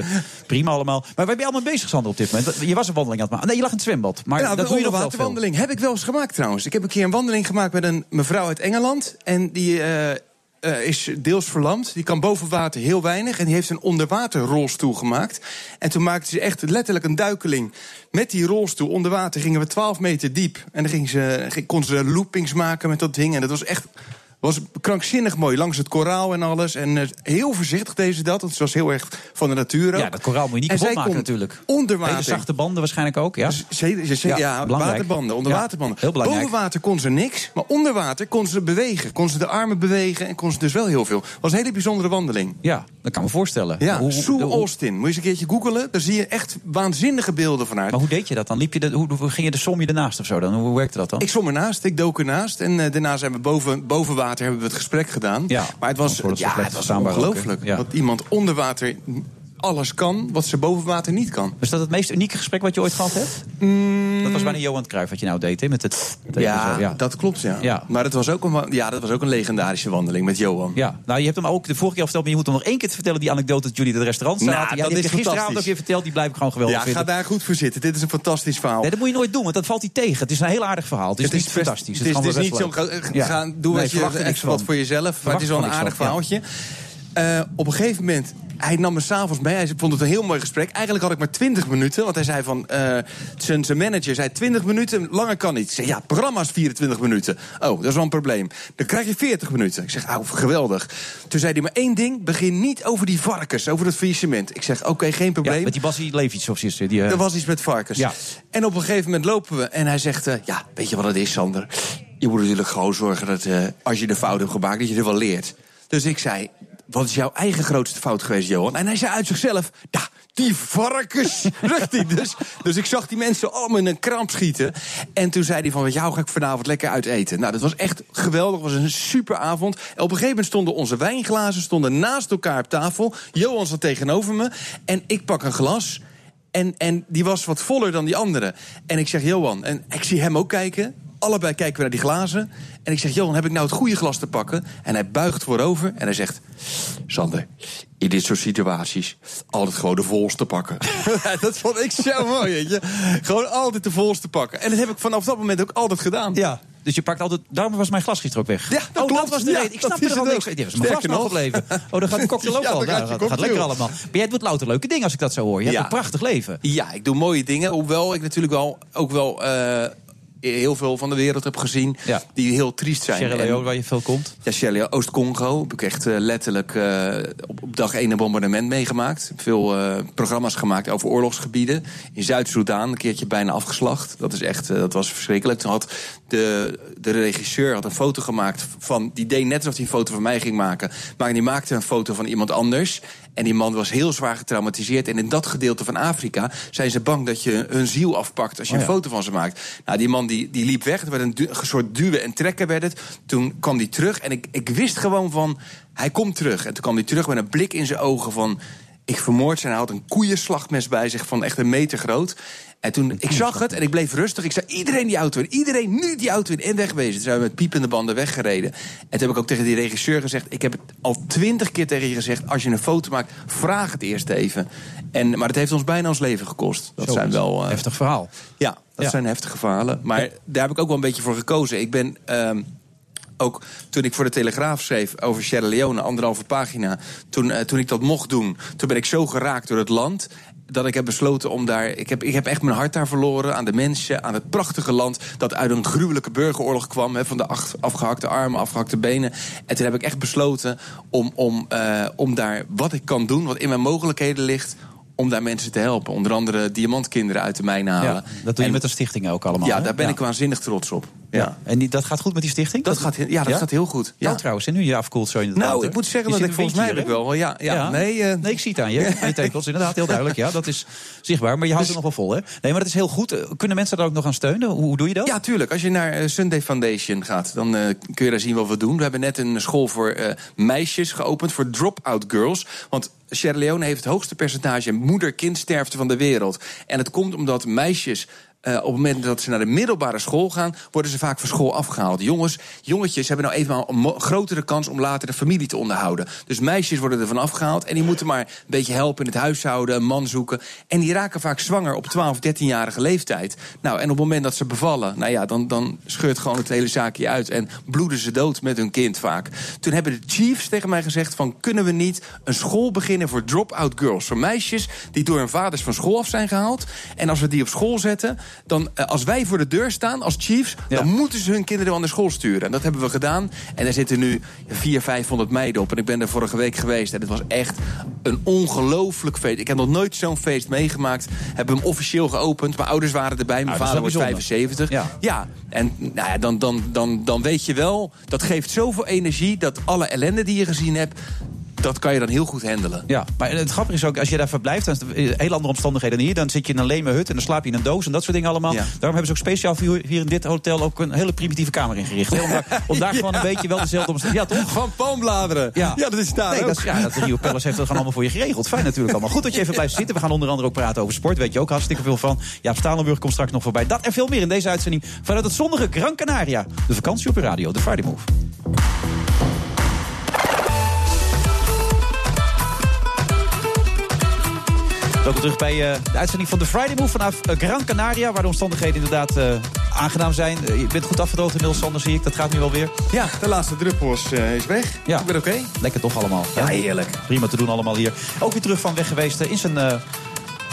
prima allemaal. Maar waar ben je allemaal bezig, Sander, op dit moment? Je was een wandeling aan het maken. Nee, je lag in het zwembad. Maar dat doe je nog wel veel. onderwaterwandeling heb ik wel eens gemaakt trouwens. Ik heb een keer een wandeling gemaakt met een mevrouw uit Engeland. En die eh, eh, is deels verlamd. Die kan boven water heel weinig. En die heeft een onderwaterrolstoel gemaakt. En toen maakte ze echt letterlijk een duikeling. Met die rolstoel onder water gingen we 12 meter diep. En dan ging ze, kon ze loopings maken met dat ding. En dat was echt was krankzinnig mooi. Langs het koraal en alles. En eh, heel voorzichtig deed ze dat. Want ze was heel erg van de natuur ook. Ja, dat koraal moet je niet kapot maken natuurlijk. Onder water. Hele zachte banden waarschijnlijk ook, ja? Ze- ja, waterbanden, onder waterbanden. heel belangrijk. Boven water kon ze niks, maar onder water kon ze bewegen. Kon ze de armen bewegen en kon ze dus wel heel veel. was een hele bijzondere wandeling. Ja, dat kan me voorstellen. Ja, Hoe- Sue Austin. Moet je eens een keertje googelen. Daar zie je echt waanzinnige beelden van haar. Maar hoe deed je dat dan? Liep je de, hoe, hoe ging je de som je ernaast of zo dan? Hoe werkte dat dan? Ik zwom ernaast, ik dook ernaast. En eh, daarna zijn we boven, boven water hebben we het gesprek gedaan. Ja, maar het was, ja, het was ongelooflijk. Ja. Dat iemand onder water alles kan wat ze boven water niet kan. Was dat het meest unieke gesprek wat je ooit gehad hebt? Dat was bijna Johan Cruijff wat je nou deed, hè? Met het, Mm. Ja, zo, dat klopt, ja. Ja. Maar het was ook een, ja, dat was ook een legendarische wandeling met Johan. Ja, nou je hebt hem ook de vorige keer verteld, maar je moet hem nog één keer vertellen, die anekdote dat jullie in het restaurant Nou, zaten. ja, dat is gisteravond ook weer verteld, die blijf ik gewoon geweldig Ja, ga daar goed voor zitten. Dit is een fantastisch verhaal. Nee, dat moet je nooit doen, want dat valt hij tegen. Het is een heel aardig verhaal. Het is, Het is niet best- fantastisch. Het is, gewoon het is niet zo. ga- Ja. Gaan, doe Nee, wat je, wat voor jezelf. Maar het is wel een aardig ja. verhaaltje. Eh, op een gegeven moment, hij nam me s'avonds mee. Hij vond het een heel mooi gesprek. Eigenlijk had ik maar 20 minuten. Want hij zei van, eh, zijn, zijn manager zei 20 minuten, langer kan niet. Ik zei, ja, programma is 24 minuten. Oh, dat is wel een probleem. Dan krijg je 40 minuten. Ik zeg, oh, geweldig. Toen zei hij maar één ding, begin niet over die varkens, over het faillissement. Ik zeg, oké, geen probleem. Ja, met die Basie Levits of zoiets. Die, eh, Er was iets met varkens. Ja. En op een gegeven moment lopen we en hij zegt... ja, weet je wat het is, Sander? Je moet natuurlijk gewoon zorgen dat als je de fout hebt gemaakt... dat je er wel leert. Dus ik zei, wat is jouw eigen grootste fout geweest, Johan? En hij zei uit zichzelf, ja, die varkens, *laughs* zegt hij. Dus, dus ik zag die mensen allemaal in een kramp schieten. En toen zei hij van, jou ga ik vanavond lekker uit eten. Nou, dat was echt geweldig, het was een super avond. Op een gegeven moment stonden onze wijnglazen stonden naast elkaar op tafel. Johan zat tegenover me en ik pak een glas... En, en die was wat voller dan die andere. En ik zeg, Johan, en ik zie hem ook kijken. Allebei kijken we naar die glazen. En ik zeg, Johan, heb ik nou het goede glas te pakken? En hij buigt voorover en hij zegt... Sander, in dit soort situaties altijd gewoon de volste pakken. *laughs* dat vond ik zo *laughs* mooi, weet je. Gewoon altijd de volste pakken. En dat heb ik vanaf dat moment ook altijd gedaan. Ja, dus je pakt altijd... Daarom was mijn glas gisteren ook weg. Ja, dat oh, dat klopt. was de Ja, reden. Ik dat is er het niks. Dit was mijn glas nog gebleven. Oh, dan gaat de *laughs* cocktail ook Ja, al. gaat Nou, je gaat, lekker allemaal. Maar jij doet louter leuke dingen als ik dat zo hoor. Je hebt Ja. een prachtig leven. Ja, ik doe mooie dingen. Hoewel ik natuurlijk wel ook wel. eh, heel veel van de wereld heb gezien. Die heel triest zijn. Sierra Leone, waar je veel komt. ja, Sierra Oost-Congo heb ik echt eh, letterlijk eh, op, op dag één een bombardement meegemaakt. Veel eh, programma's gemaakt over oorlogsgebieden. In Zuid-Soedan een keertje bijna afgeslacht. Dat, is echt, dat was verschrikkelijk. Toen had de, de regisseur had een foto gemaakt van... die deed net alsof hij een foto van mij ging maken. Maar die maakte een foto van iemand anders. En die man was heel zwaar getraumatiseerd. En in dat gedeelte van Afrika zijn ze bang dat je hun ziel afpakt... als je Oh een ja. foto van ze maakt. Nou, die man die, die liep weg. Het werd een, soort duwen en trekken werd het. Toen kwam hij terug en ik, ik wist gewoon van... hij komt terug. En toen kwam hij terug met een blik in zijn ogen van... ik vermoord zijn. Hij had een koeienslachtmes bij zich van echt een meter groot. En toen, ik zag het en ik bleef rustig. Ik zei, iedereen die auto in, iedereen nu die auto in en wegwezen. Toen zijn we met piepende banden weggereden. En toen heb ik ook tegen die regisseur gezegd... ik heb het al twintig keer tegen je gezegd... als je een foto maakt, vraag het eerst even. En, maar het heeft ons bijna ons leven gekost. Dat Zo, zijn wel... eh, heftig verhaal. Ja, dat zijn heftige verhalen. Maar daar heb ik ook wel een beetje voor gekozen. Ik ben... ehm, ook toen ik voor de Telegraaf schreef over Sierra Leone, anderhalve pagina. Toen, eh, toen ik dat mocht doen, toen ben ik zo geraakt door het land. Dat ik heb besloten om daar. Ik heb, ik heb echt mijn hart daar verloren. Aan de mensen, aan het prachtige land. Dat uit een gruwelijke burgeroorlog kwam. Hè, van de ach- afgehakte armen, afgehakte benen. En toen heb ik echt besloten om, om, eh, om daar wat ik kan doen, wat in mijn mogelijkheden ligt. Om daar mensen te helpen. Onder andere diamantkinderen uit de mijn halen. Ja, dat doe je met de stichting ook allemaal. Ja, hè? daar ben ik waanzinnig trots op. Ja. En die, dat gaat goed met die stichting? Dat gaat, ja, dat gaat heel goed. Ja, Ja. trouwens, en nu je afkoelt zo inderdaad. Nou, hè? ik moet zeggen Je dat ik volgens mij heb ik wel. Ja, ja. Nee, eh, Nee, ik zie het aan je. *laughs* Je tekels, inderdaad, heel duidelijk. Ja, dat is zichtbaar. Maar je houdt er nog wel vol, hè? Nee, maar dat is heel goed. Eh, Kunnen mensen daar ook nog aan steunen? Hoe, doe je dat? Ja, tuurlijk. Als je naar eh, Sunday Foundation gaat, dan kun je daar zien wat we doen. We hebben net een school voor meisjes geopend, voor drop-out girls. Want Sierra Leone heeft het hoogste percentage moeder-kindsterfte van de wereld. En het komt omdat meisjes. Eh, op het moment dat ze naar de middelbare school gaan, worden ze vaak van school afgehaald. Jongens, jongetjes hebben nou eenmaal een grotere kans om later de familie te onderhouden. Dus meisjes worden ervan afgehaald en die moeten maar een beetje helpen in het huishouden, een man zoeken. En die raken vaak zwanger op 12, 13-jarige leeftijd. Nou, en op het moment dat ze bevallen, nou ja, dan, dan scheurt gewoon het hele zaakje uit en bloeden ze dood met hun kind vaak. Toen hebben de Chiefs tegen mij gezegd: van kunnen we niet een school beginnen voor drop-out girls, voor meisjes die door hun vaders van school af zijn gehaald. En als we die op school zetten, dan eh, als wij voor de deur staan als Chiefs, dan moeten ze hun kinderen aan de school sturen. En dat hebben we gedaan. En er zitten nu 400, 500 meiden op. En ik ben er vorige week geweest. En het was echt een ongelooflijk feest. Ik heb nog nooit zo'n feest meegemaakt. Hebben hem officieel geopend. Mijn ouders waren erbij. Mijn is vader wel bijzonder. 75. Ja, en nou ja, dan, dan, dan, dan weet je wel, dat geeft zoveel energie dat alle ellende die je gezien hebt, dat kan je dan heel goed handelen. Ja, maar het grappige is ook, als je daar verblijft, dan is het hele andere omstandigheden dan hier. Dan zit je in een leme hut en dan slaap je in een doos en dat soort dingen allemaal. Daarom hebben ze ook speciaal hier in dit hotel ook een hele primitieve kamer ingericht. Om daar, om daar *laughs* gewoon een beetje wel dezelfde omstandigheden... Ja, toch? Van palmbladeren. Ja, Ja, dat is daar nee, ook. Dat, is- ja, dat Rio Palace heeft dat gewoon allemaal voor je geregeld. Fijn natuurlijk allemaal. Goed dat je even blijft zitten. We gaan onder andere ook praten over sport. Weet je ook hartstikke veel van. Ja, Stalenburg komt straks nog voorbij. Dat en veel meer in deze uitzending vanuit het zonnige Gran Canaria. De vakantie op je radio, de Friday Move. Welkom terug bij eh, de uitzending van de Friday Move vanaf eh, Gran Canaria. Waar de omstandigheden inderdaad eh, aangenaam zijn. Je bent goed afgedroogd inmiddels, Sander, zie ik. Dat gaat nu alweer. Ja, de laatste druppel is, is weg. Ja. Ik ben oké. Lekker toch allemaal. Ja, heerlijk. Prima te doen allemaal hier. Ook weer terug van weg geweest in zijn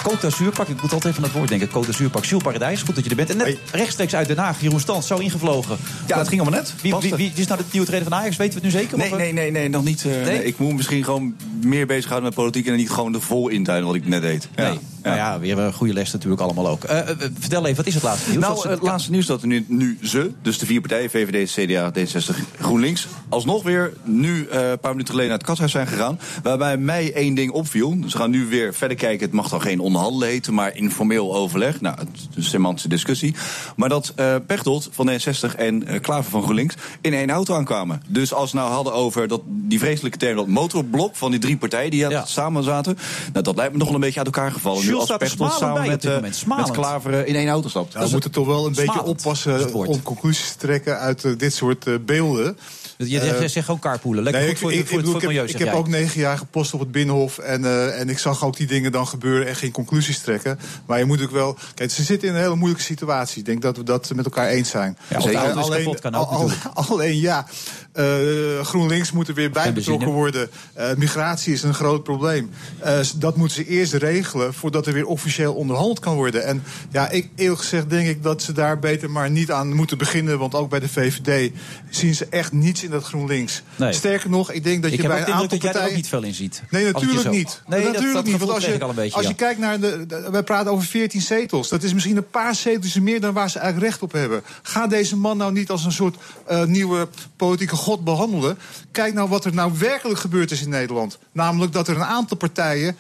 Côte d'Azuurpak. Ik moet altijd even aan het woord denken. Côte d'Azuurpak. Jules Paradijs, goed dat je er bent. En net rechtstreeks uit Den Haag. Jeroen Stans, zo ingevlogen. Ja, het ging allemaal net. Wie, wie is nou de nieuwe trainer van Ajax? Weten we het nu zeker? Nee, Of, eh? nee, nee, nee, nog niet. eh, nee, Ik moet misschien gewoon meer bezighouden met politiek... en niet gewoon de vol intuinen wat ik net deed. Ja. Nee. Nou ja, weer een goede les natuurlijk allemaal ook. Eh, eh, vertel even, wat is het laatste nieuws? Nou, het laatste nieuws dat er nu, nu ze, dus de vier partijen, VVD, CDA, D66, GroenLinks, alsnog weer nu eh, een paar minuten geleden naar het kathuis zijn gegaan. Waarbij mij één ding opviel. Ze gaan nu weer verder kijken. Het mag dan geen onderhandelen heten, maar informeel overleg. Nou, het is een semantische discussie. Maar dat eh Pechtold van D66 en eh, Klaver van GroenLinks in één auto aankwamen. Dus als we nou hadden over dat, die vreselijke term, dat motorblok van die drie partijen die ja. samen zaten. Nou, dat lijkt me nog wel een beetje uit elkaar gevallen. Als staat er samen bij met, moment. met Smalend. Klaver eh, in één auto stapt. Ja, we moeten toch wel een beetje oppassen om conclusies te trekken uit eh, dit soort beelden. Je je zegt gewoon carpoolen. Lekker Nee, goed voor, ik, het- ik, voor, ik het- bedoel, voor het ik milieu, heb, ik heb ook negen jaar gepost op het Binnenhof. En, eh, en ik zag ook die dingen dan gebeuren en geen conclusies trekken. Maar je moet ook wel... Kijk, ze zitten in een hele moeilijke situatie. Ik denk dat we dat met elkaar eens zijn. Ja, ook al- al- *laughs* Alleen ja, eh, GroenLinks moet er weer bij Geen betrokken benzine. worden. Eh, migratie is een groot probleem. Eh, dat moeten ze eerst regelen voordat er weer officieel onderhandeld kan worden. En ja, ik, eerlijk gezegd denk ik dat ze daar beter maar niet aan moeten beginnen. Want ook bij de VVD zien ze echt niets in dat GroenLinks. Nee. Sterker nog, ik denk dat ik je bij een aantal dat jij er partijen... niet veel in ziet. Nee, natuurlijk zo- niet. Nee, dat, natuurlijk dat niet. Want als je, beetje, als ja. je kijkt naar de, de- Wij praten over 14 zetels. Dat is misschien een paar zetels meer dan waar ze eigenlijk recht op hebben. Ga deze man nou niet als een soort nieuwe politieke god behandelen. Kijk nou wat er nou werkelijk gebeurd is in Nederland. Namelijk dat er een aantal partijen.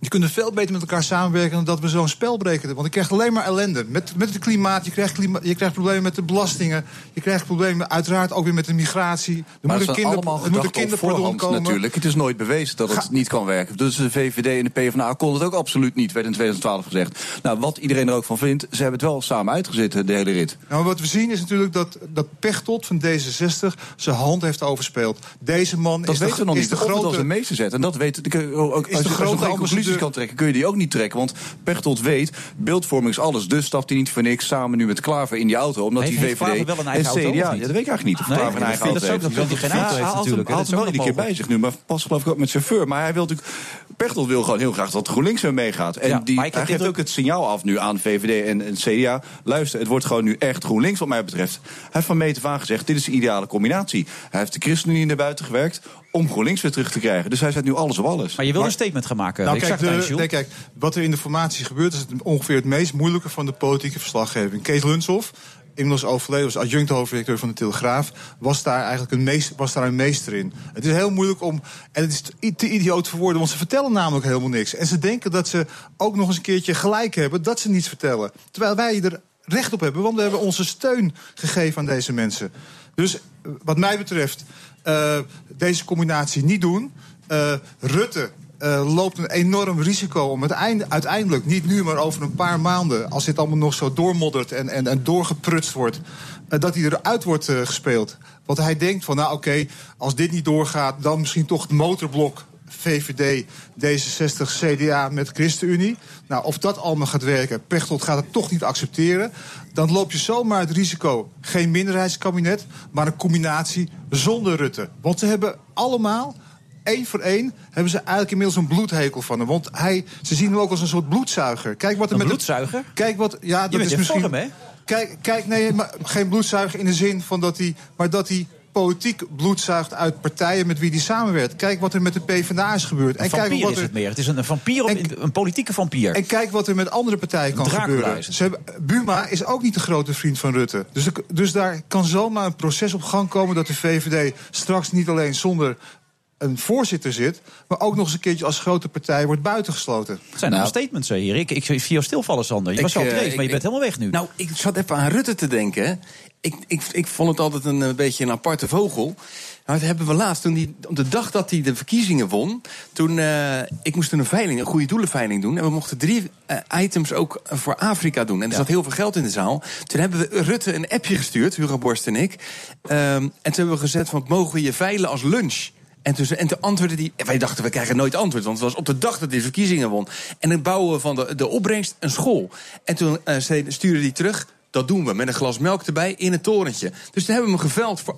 Die kunnen veel beter met elkaar samenwerken dan dat we zo'n spel breken. Want je krijgt alleen maar ellende. Met, met het klimaat, je krijgt, klima- je krijgt problemen met de belastingen. Je krijgt problemen uiteraard ook weer met de migratie. Er Maar moet een zijn kinder, er moet een kinderpardon voorhand komen. natuurlijk. Het is nooit bewezen dat het niet kan werken. Dus de VVD en de PvdA kon het ook absoluut niet, werd in 2012 gezegd. Nou, wat iedereen er ook van vindt, ze hebben het wel samen uitgezet, de hele rit. Nou, wat we zien is natuurlijk dat, dat Pechtold van D66 zijn hand heeft overspeeld. Deze man Dat is weten de, we nog is niet. de het als een meester zet. En dat weet ik, ook, als, de grote conclusies kan trekken, kun je die ook niet trekken. Want Pechtold weet, beeldvorming is alles. Dus stapt hij niet voor niks samen nu met Klaver in die auto. Omdat heeft VVD Klaver wel een en eigen auto, CDA, niet? ja, dat weet ik eigenlijk niet. Of Nee, Klaver een eigen auto heeft. dat hij geen auto heeft hij natuurlijk, hè. had wel iedere keer bij zich nu. Maar pas geloof ik ook met chauffeur. Maar hij wil natuurlijk... Pechtold wil gewoon heel graag dat GroenLinks er meegaat. En die, hij geeft ook het signaal af nu aan VVD en, en CDA. Luister, het wordt gewoon nu echt GroenLinks wat mij betreft. Hij heeft van meet af aan gezegd, dit is de ideale combinatie. Hij heeft de ChristenUnie naar buiten gewerkt om GroenLinks weer terug te krijgen. Dus hij zet nu alles op alles. Maar je wil een statement gaan maken. Nou, ik kijk, de- nee, kijk, wat er in de formatie gebeurt... is het ongeveer het meest moeilijke van de politieke verslaggeving. Kees Lunshoff, inmiddels overleden, was adjunct hoofdredacteur van de Telegraaf... Was daar eigenlijk een, meest, was daar een meester in. Het is heel moeilijk om... En het is te, te idioot voor woorden, want ze vertellen namelijk helemaal niks. En ze denken dat ze ook nog eens een keertje gelijk hebben... dat ze niets vertellen. Terwijl wij er recht op hebben, want we hebben onze steun gegeven aan deze mensen. Dus eh, wat mij betreft, eh, deze combinatie niet doen... Eh, Rutte eh, loopt een enorm risico om het einde, uiteindelijk, niet nu, maar over een paar maanden, als dit allemaal nog zo doormoddert en, en, en doorgeprutst wordt, dat hij eruit wordt gespeeld. Want hij denkt van, nou oké, als dit niet doorgaat, dan misschien toch het motorblok. VVD, D66, CDA met ChristenUnie. Nou, of dat allemaal gaat werken, Pechtold gaat het toch niet accepteren. Dan loop je zomaar het risico, geen minderheidskabinet, maar een combinatie zonder Rutte. Want ze hebben allemaal één voor één hebben ze eigenlijk inmiddels een bloedhekel van hem. Want hij, ze zien hem ook als een soort bloedzuiger. Kijk wat er Een met bloedzuiger? kijk wat, ja, dat is misschien. vorm, hè? Kijk, kijk, nee, maar geen bloedzuiger in de zin van dat hij, maar dat hij politiek bloedzuigt uit partijen met wie hij samenwerkt. Kijk wat er met de PvdA is gebeurd. Een kijk vampier wat is er, het meer. Het is een, een vampier, op, een politieke vampier. en kijk wat er met andere partijen kan gebeuren. is. Ze hebben, Buma is ook niet de grote vriend van Rutte. Dus, dus daar kan zomaar een proces op gang komen dat de VVD straks niet alleen zonder een voorzitter zit, maar ook nog eens een keertje als grote partij wordt buitengesloten. Het zijn allemaal statements hè, hier. Ik, ik zie jou stilvallen, Sander. Je was zo op eh, maar je ik- bent helemaal weg nu. Nou, ik zat even aan Rutte te denken. Ik, ik, ik vond het altijd een, beetje een aparte vogel. Maar dat hebben we laatst, toen die, op de dag dat hij de verkiezingen won... toen, eh, ik moest een veiling, een goede doelenveiling doen... en we mochten drie eh, items ook voor Afrika doen. En er zat heel veel geld in de zaal. Toen hebben we Rutte een appje gestuurd, Hugo Borst en ik. Ehm, en toen hebben we gezet van, mogen we je veilen als lunch... En toen, en toen antwoordde hij. Wij dachten, we krijgen nooit antwoord. Want het was op de dag dat hij de verkiezingen won. En dan bouwen we van de, de opbrengst een school. En toen zei- stuurde hij terug. Dat doen we met een glas melk erbij in het torentje. Dus toen hebben we hem geveld voor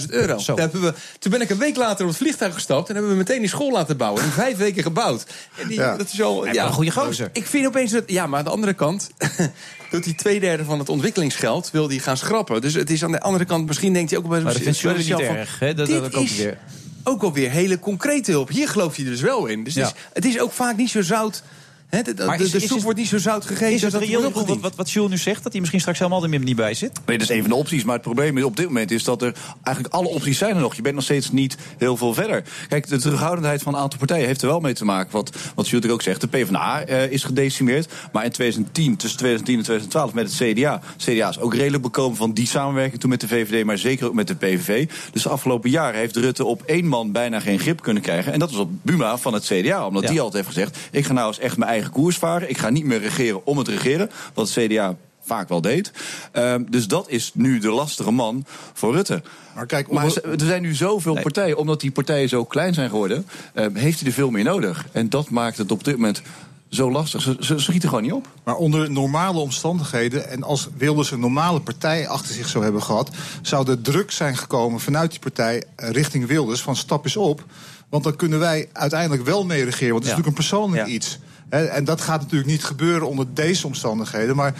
38.000 euro. Hebben we, toen ben ik een week later op het vliegtuig gestapt. En hebben we meteen die school laten bouwen. In vijf weken gebouwd. En die, Ja. dat is al, wel een goede gozer. Ik vind opeens dat. Ja, maar aan de andere kant. *laughs* doet hij twee derde van het ontwikkelingsgeld. wil hij gaan schrappen. Dus het is aan de andere kant. Misschien denkt hij ook bij Maar dat niet zichzelf erg. Hè? Dat, dit dat is weer. ook alweer hele concrete hulp. Hier gelooft hij er dus wel in. Dus het, Ja. is, het is ook vaak niet zo zout. Hè, de de, Maar de, is- de is soep het- wordt niet zo zout gegeten. Is het dat reëel, wat, wat, wat Jules nu zegt? Dat hij misschien straks helemaal er niet bij zit? Nee, dat is een van de opties. Maar het probleem op dit moment is dat er eigenlijk alle opties zijn er nog. Je bent nog steeds niet heel veel verder. Kijk, de terughoudendheid van een aantal partijen heeft er wel mee te maken. Wat, wat Jules er ook zegt. De PvdA eh, is gedecimeerd. Maar in 2010, tussen 2010 en 2012 met het CDA. CDA is ook redelijk bekomen van die samenwerking toen met de VVD. Maar zeker ook met de PVV. Dus de afgelopen jaren heeft Rutte op één man bijna geen grip kunnen krijgen. En dat was op Buma van het CDA. Omdat Ja. die altijd heeft gezegd. Ik ga nou eens echt mijn eigen koers varen. Ik ga niet meer regeren om het regeren. Wat het CDA vaak wel deed. Ehm, dus dat is nu de lastige man voor Rutte. Maar kijk, Maar er zijn nu zoveel partijen, omdat die partijen zo klein zijn geworden, ehm, heeft hij er veel meer nodig. En dat maakt het op dit moment zo lastig. Ze, ze schieten gewoon niet op. Maar onder normale omstandigheden, en als Wilders een normale partij achter zich zou hebben gehad, zou de druk zijn gekomen vanuit die partij eh, richting Wilders van stap eens op. Want dan kunnen wij uiteindelijk wel mee regeren. Want het is natuurlijk een persoonlijk iets. En dat gaat natuurlijk niet gebeuren onder deze omstandigheden. Maar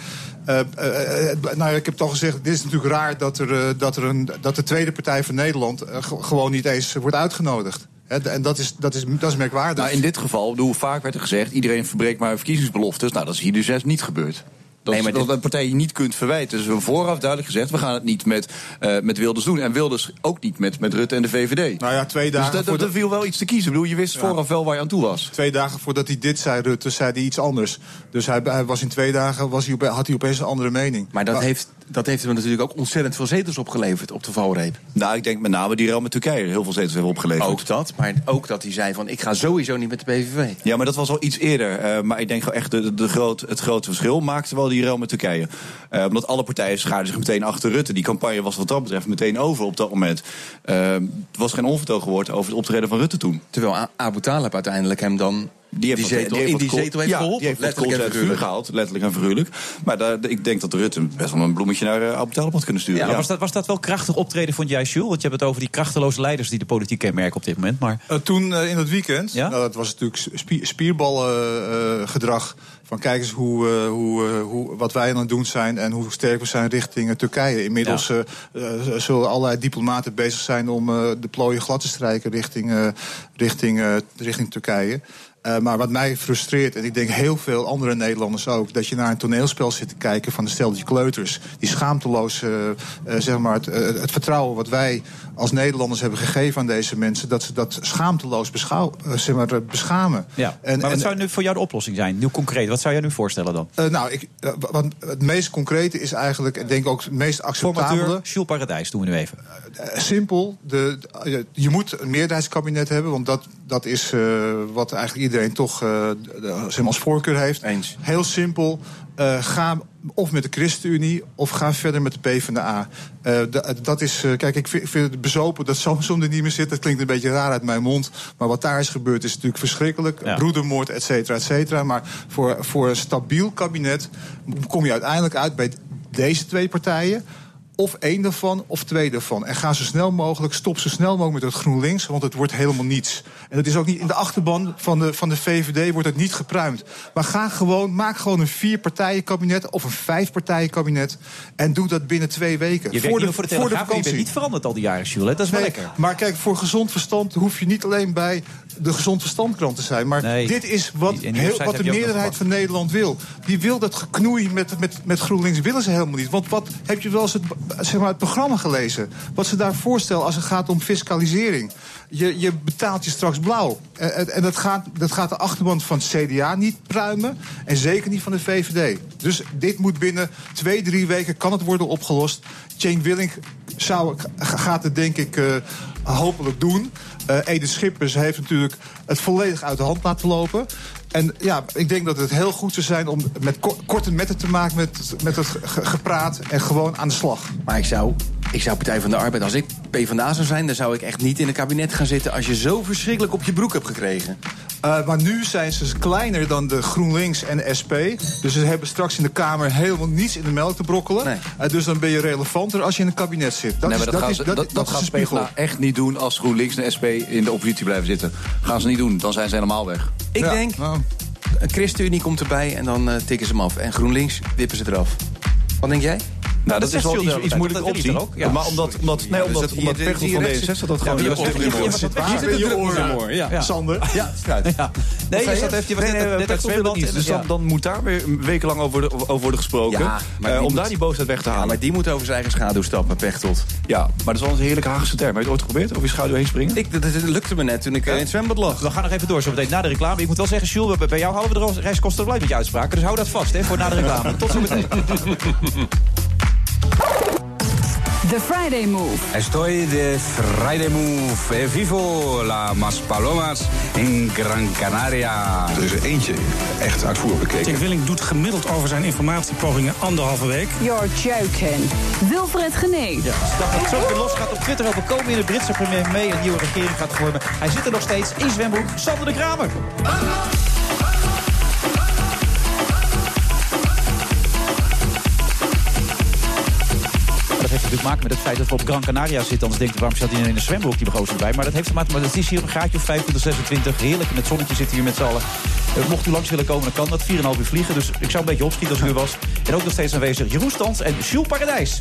eh, eh, nou, ik heb het al gezegd, dit is natuurlijk raar dat, er, dat, er een, dat de tweede partij van Nederland ge- gewoon niet eens wordt uitgenodigd. En dat is, dat, is, dat is merkwaardig. Nou, in dit geval, bedoel, vaak werd er gezegd... iedereen verbreekt maar verkiezingsbeloftes. Nou, dat is hier dus niet gebeurd. Dat, Nee, maar dat dit- een partij je niet kunt verwijten. Dus we hebben vooraf duidelijk gezegd... we gaan het niet met, eh, met Wilders doen. En Wilders ook niet met, met Rutte en de VVD. Nou ja, twee dagen dus dat, viel wel iets te kiezen. Ik bedoel, je wist vooraf wel waar je aan toe was. Twee dagen voordat hij dit zei, Rutte, zei hij iets anders. Dus hij, hij was in twee dagen was hij op, had hij opeens een andere mening. Maar dat, heeft, dat heeft hem natuurlijk ook ontzettend veel zetels opgeleverd op de valreep. Nou, ik denk met name die ruil met Turkije heel veel zetels hebben opgeleverd. Ook dat, maar ook dat hij zei van ik ga sowieso niet met de PVV. Ja, maar dat was al iets eerder. Eh, maar ik denk gewoon echt de, de, groot, het grote verschil maakte wel die ruil met Turkije. Eh, omdat alle partijen schaarden zich meteen achter Rutte. Die campagne was wat dat betreft meteen over op dat moment. Eh, het was geen onvertogen over het optreden van Rutte toen. Terwijl Abu Talib uiteindelijk hem dan die, wat- zetel, heeft in wat die kool- zetel heeft ja, geholpen. Die heeft letterlijk en figuurlijk. gehaald, letterlijk en figuurlijk. Maar daar, ik denk dat Rutte best wel een bloemetje naar uh, Abu Talib had kunnen sturen. Ja, was, dat, was dat wel krachtig optreden, vond jij, Jules? Want je hebt het over die krachteloze leiders die de politiek kenmerken op dit moment. Maar Eh, toen eh, in het weekend, nou, dat was natuurlijk spie- spierballengedrag. van kijk eens hoe, eh, hoe, eh, hoe, wat wij aan het doen zijn en hoe sterk we zijn richting eh, Turkije. Inmiddels Ja. eh, eh, zullen allerlei diplomaten bezig zijn om eh, de plooien glad te strijken richting, eh, richting, eh, richting Turkije. Eh, maar wat mij frustreert, en ik denk heel veel andere Nederlanders ook, dat je naar een toneelspel zit te kijken van een steltje kleuters. Die schaamteloos, eh, eh, zeg maar, het, het vertrouwen wat wij als Nederlanders hebben gegeven aan deze mensen, dat ze dat schaamteloos beschouw, zeg maar, beschamen. Ja. En- maar wat en- zou nu voor jou de oplossing zijn? Nu concreet, wat zou jij nu voorstellen dan? Nou, ik, wat, het meest concrete is eigenlijk, ik denk ook het meest acceptabele. Formateur Jules Paradijs doen we nu even. Simpel. De, de- je moet een meerderheidskabinet hebben, want dat, dat is wat eigenlijk iedereen toch zeg maar als voorkeur heeft. Eens. Heel simpel. Eh, ga of met de ChristenUnie of ga verder met de PvdA. Eh da- dat is, kijk, ik vind, het bezopen dat Samson er niet meer zit. Dat klinkt een beetje raar uit mijn mond. Maar wat daar is gebeurd is natuurlijk verschrikkelijk. Ja. Broedermoord, et cetera, et cetera. Maar voor, voor een stabiel kabinet kom je uiteindelijk uit bij deze twee partijen. Of één daarvan, of twee daarvan. En ga zo snel mogelijk, stop zo snel mogelijk met het GroenLinks, want het wordt helemaal niets. En het is ook niet in de achterban van de, van de VVD wordt het niet gepruimd. Maar ga gewoon, maak gewoon een vier-partijen-kabinet of een vijf-partijen-kabinet. En doe dat binnen twee weken. Je werkt niet voor de Telegraaf, maar je bent vakantie. niet veranderd al die jaren, Jules. Dat is wel lekker. Maar kijk, voor gezond verstand hoef je niet alleen bij de gezond verstandkrant te zijn. Maar Nee. dit is wat, heel, wat de meerderheid van Nederland wil. Die wil dat geknoei met, met, met GroenLinks willen ze helemaal niet. Want wat heb je wel eens het, maar, het programma gelezen? Wat ze daar voorstellen als het gaat om fiscalisering. Je, je betaalt je straks blauw. En, en- en dat, gaat, dat gaat de achterban van het CDA niet pruimen. En zeker niet van de VVD. Dus dit moet binnen twee, drie weken kan het worden opgelost. Jane Willink zou, gaat het denk ik eh, hopelijk doen. Eh Edith Schippers heeft natuurlijk het volledig uit de hand laten lopen. En ja, ik denk dat het heel goed zou zijn om met ko- korte metten te maken met, met het ge- gepraat en gewoon aan de slag. Maar ik zou, ik zou Partij van de Arbeid, als ik PvdA zou zijn... dan zou ik echt niet in een kabinet gaan zitten... als je zo verschrikkelijk op je broek hebt gekregen. Eh, maar nu zijn ze kleiner dan de GroenLinks en de SP. Dus ze hebben straks in de Kamer helemaal niets in de melk te brokkelen. Eh, dus dan ben je relevanter als je in een kabinet zit. Dat nee, is, dat, dat gaan is, ze, dat, dat, dat dat is gaat de spiegel. PvdA echt niet doen als GroenLinks en SP in de oppositie blijven zitten. Gaan ze niet doen, dan zijn ze helemaal weg. Ik Ja, denk, nou. een ChristenUnie komt erbij en dan eh, tikken ze hem af. En GroenLinks wippen ze eraf. Wat denk jij? Nou, dat, dat is wel iets, iets moeilijke. Dat optie. ook? Ja. Maar omdat, omdat, nee, dus omdat, dat omdat hier van rechts D66 zit- dat gewoon... Ja, hier zit je de druk in zijn oren? oor, ja. Sander? Ja. Nee, zei je je? net Zwembad niet. Dus dan, dan moet daar weer wekenlang over, over worden gesproken. Eh, om daar die boosheid weg te Ja, halen. maar die moet over zijn eigen schaduw stappen, Pechtold. Ja, maar dat is wel een heerlijke Haagse term. Heb je het ooit geprobeerd? Over je schaduw heen springen? Ik, dat, dat lukte me net toen ik eh, in het zwembad lag. We gaan nog even door zo meteen na de reclame. Ik moet wel zeggen, Jules, bij- bij jou houden we de reiskosten blij met je uitspraken. Dus hou dat vast hè, voor na de reclame. Tot zo meteen. *laughs* The Friday Move. Estoy de Friday Move. Eh, vivo la Maspalomas in Gran Canaria. Er is er eentje echt uitvoerig bekeken. Dick Willing doet gemiddeld over zijn informatiepogingen anderhalve week. You're joking. Wilfred Genee. Ja, als dat het zo weer los gaat op Twitter over komen in de Britse premier mee een nieuwe regering gaat vormen. Hij zit er nog steeds in zwembroek. Sander de Kramer. Natuurlijk maken met het feit dat we op Gran Canaria zitten. Anders denkt waarom zat hij in een zwembroek, die begozen erbij. Maar dat heeft te maken met, het is hier een gaatje of 25, 26. Heerlijk, in het zonnetje zitten hier met z'n allen. Eh, mocht u langs willen komen, dan kan dat. 4,5 uur vliegen, dus ik zou een beetje opschieten als u er was. En ook nog steeds aanwezig Jeroen Stans en Jules Paradijs.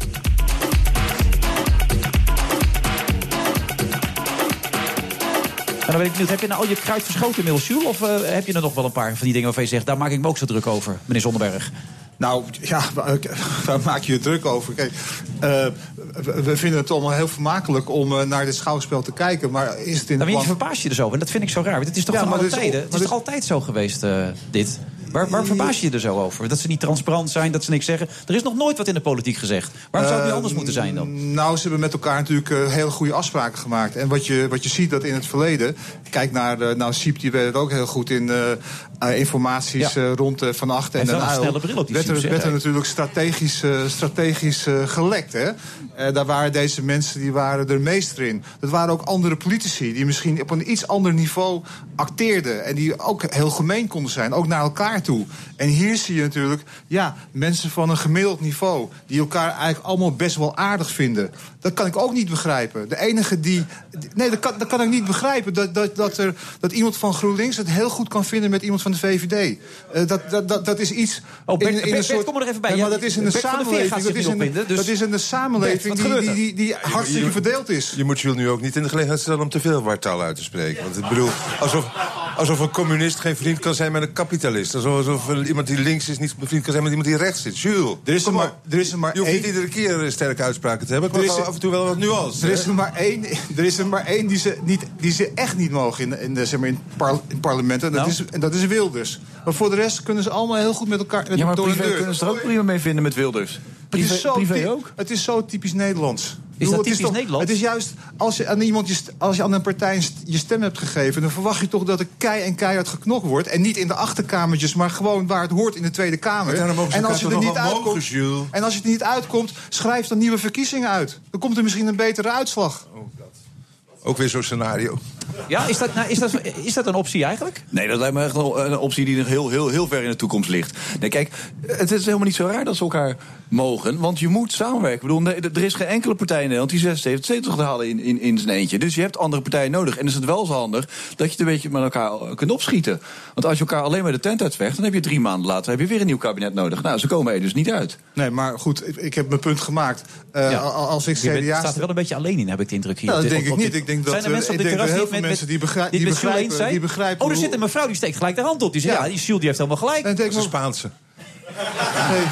En dan ben ik benieuwd, heb je nou al je kruid verschoten inmiddels, Jules? Of eh, heb je er nog wel een paar van die dingen waarvan je zegt... daar maak ik me ook zo druk over, meneer Zonderberg? Nou, ja, *laughs* waar maak je je druk over? Kijk, eh, we- vinden het allemaal heel vermakelijk om eh, naar dit schouwspel te kijken. Maar is het in Dan het ben je plan- verbaas je er zo over. En dat vind ik zo raar. Want het is toch Ja, van alle is tijden? Het is dit- toch altijd zo geweest, eh, dit? Waar, waar verbaas je je er zo over? Dat ze niet transparant zijn, dat ze niks zeggen. Er is nog nooit wat in de politiek gezegd. Waarom zou het nu Eh, anders moeten zijn dan? Nou, ze hebben met elkaar natuurlijk eh, hele goede afspraken gemaakt. En wat je, wat je ziet dat in het verleden... Kijk naar, nou, Siep, die het ook heel goed in eh, informaties Ja. rond Van Acht en Den wel een Uyl. snelle bril op die werd er, werd er natuurlijk strategisch, strategisch gelekt, hè. Daar waren deze mensen, die waren er meester in. Dat waren ook andere politici die misschien op een iets ander niveau acteerden. En die ook heel gemeen konden zijn, ook naar elkaar toe. En hier zie je natuurlijk, ja, mensen van een gemiddeld niveau... die elkaar eigenlijk allemaal best wel aardig vinden. Dat kan ik ook niet begrijpen. De enige die... Nee, dat kan, dat kan ik niet begrijpen. Dat, dat, dat, er, dat iemand van GroenLinks het heel goed kan vinden met iemand van de VVD. Eh, dat, dat, dat, dat is iets... Oh, Bert- in, in Bert- een soort, Bert, kom er nog even bij. Nee, maar Ja, dat is in een gaat samenleving... Dat is in, dus- dat is in een samenleving die, die, die, die hartstikke je- verdeeld is. Je moet Jules nu ook niet in de gelegenheid stellen om te veel wartaal uit te spreken. Want ik bedoel, alsof, alsof een communist geen vriend kan zijn met een kapitalist. Alsof, alsof iemand die links is niet bevriend kan zijn met iemand die rechts zit. Jules, Er is er maar, er is er maar Je hoeft één... niet iedere keer eh, sterke uitspraken te hebben. Er Er is er- af en toe wel wat nuance. Er is er maar één, er is er maar één die, ze niet, die ze echt niet mogen in, in, de, zeg maar in, het par- in het parlement. En dat, Nou? is, en dat is Wilders. Maar voor de rest kunnen ze allemaal heel goed met elkaar met Ja, maar door de privé deur. kunnen ze er ook prima mee vinden met Wilders. Het Privé, is, zo privé ook. het is zo typisch Nederlands. Bedoel, dat het typisch toch- Nederlands? Het is juist, als je aan, iemand je, als je aan een partij je stem hebt gegeven... dan verwacht je toch dat er kei en keihard geknokt wordt. En niet in de achterkamertjes, maar gewoon waar het hoort in de Tweede Kamer. En als je er niet mogen, uitkomt? En als je er niet uitkomt, schrijf dan nieuwe verkiezingen uit. Dan komt er misschien een betere uitslag. Ook weer zo'n scenario. Ja, is dat, nou, is, dat, is dat een optie eigenlijk? Nee, dat lijkt me echt een, een optie die nog heel, heel, heel ver in de toekomst ligt. Nee, kijk, het is helemaal niet zo raar dat ze elkaar mogen. Want je moet samenwerken. Ik bedoel, er is geen enkele partij in Nederland die 76 zetels te halen in, in, in zijn eentje. Dus je hebt andere partijen nodig. En is het wel zo handig dat je het een beetje met elkaar kunt opschieten. Want als je elkaar alleen maar de tent uitvecht, dan heb je drie maanden later heb je weer een nieuw kabinet nodig. Nou, ze komen er dus niet uit. Nee, maar goed, ik, ik heb mijn punt gemaakt. Eh, Ja. al- Als ik Je bent- CDA... staat er wel een beetje alleen in, heb ik de indruk hier. Nou, dat Op- denk op ik niet. Ik denk dat, Zijn er eh, mensen op denk terras heel veel met- mensen die begrijpen- die begrijpen- eens zijn? die begrijpen Oh, er zit een mevrouw die steekt gelijk de hand op. Die zegt, Ja. ja, die Jules die heeft helemaal gelijk. En denk Dat is een Spaanse. Nee,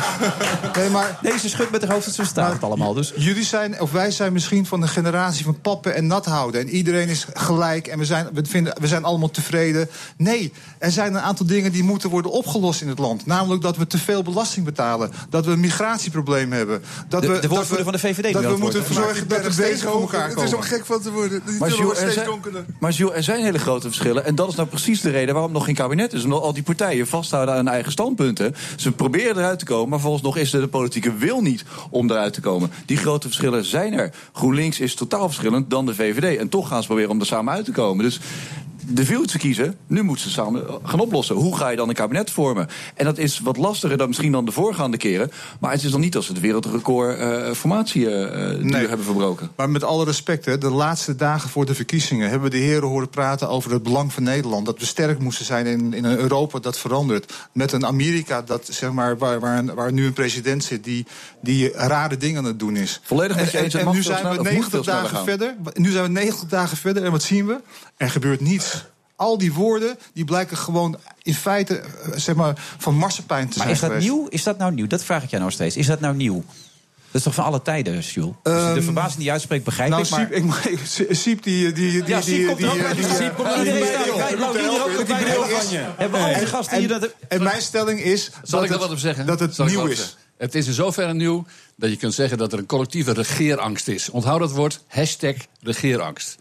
nee, maar Nee, ze schudt met haar hoofd dat ze staat het allemaal. Dus. jullie zijn, of wij zijn misschien van de generatie van pappen en nat houden. En iedereen is gelijk en we zijn, we, vinden, we zijn allemaal tevreden. Nee, er zijn een aantal dingen die moeten worden opgelost in het land. Namelijk dat we te veel belasting betalen. Dat we een migratieprobleem hebben. Dat De- we, de dat woordvoerder we- van de VVD Dat we moeten zorgen dat de beter voor elkaar Het is komen. ook gek van te worden. Die Maar Jules, er steeds zijn, maar Jules, er zijn hele grote verschillen. En dat is nou precies de reden waarom nog geen kabinet is. Omdat al die partijen vasthouden aan hun eigen standpunten. Ze proberen eruit te komen, maar volgens nog is er de politieke wil niet om eruit te komen. Die grote verschillen zijn er. GroenLinks is totaal verschillend dan de VVD. En toch gaan ze proberen om er samen uit te komen. Dus de viel te kiezen. Nu moeten ze samen gaan oplossen. Hoe ga je dan een kabinet vormen? En dat is wat lastiger dan misschien dan de voorgaande keren. Maar het is nog niet als ze het wereldrecord eh, formatie duur hebben verbroken. Maar met alle respect, hè, de laatste dagen voor de verkiezingen hebben we de heren horen praten over het belang van Nederland. Dat we sterk moesten zijn in, in een Europa dat verandert. Met een Amerika dat, zeg maar, waar, waar, een- waar nu een president zit die, die rare dingen aan het doen is. Volledig met je en, eens, en, mag nu zijn we sneller, of moet 90 veel sneller dagen verder. Nu zijn we 90 dagen verder en wat zien we? Er gebeurt niets. Al die woorden die blijken gewoon in feite eh, zeg maar, van marsepein te Maar zijn is dat geweest. nieuw? Is dat nou nieuw? Dat vraag ik jou nou steeds. Is dat nou nieuw? Dat is toch van alle tijden, Jules? Dus de Ehm, verbazing die je uitspreekt, begrijp Nou, ik. Maar... Siep, ik, ik- Siep die... die, die, Ja, die, Siep komt er die- ook die- Siep die- komt er die- die- die- die- die- die- die- die-. En- Hebben al onze gasten hier en- dat- En mijn stelling is Zal dat ik wat op zeggen? dat het Zal ik nieuw wat is. zeggen? Het is in zoverre nieuw dat je kunt zeggen dat er een collectieve regeerangst is. Onthoud dat woord, hashtag regeerangst.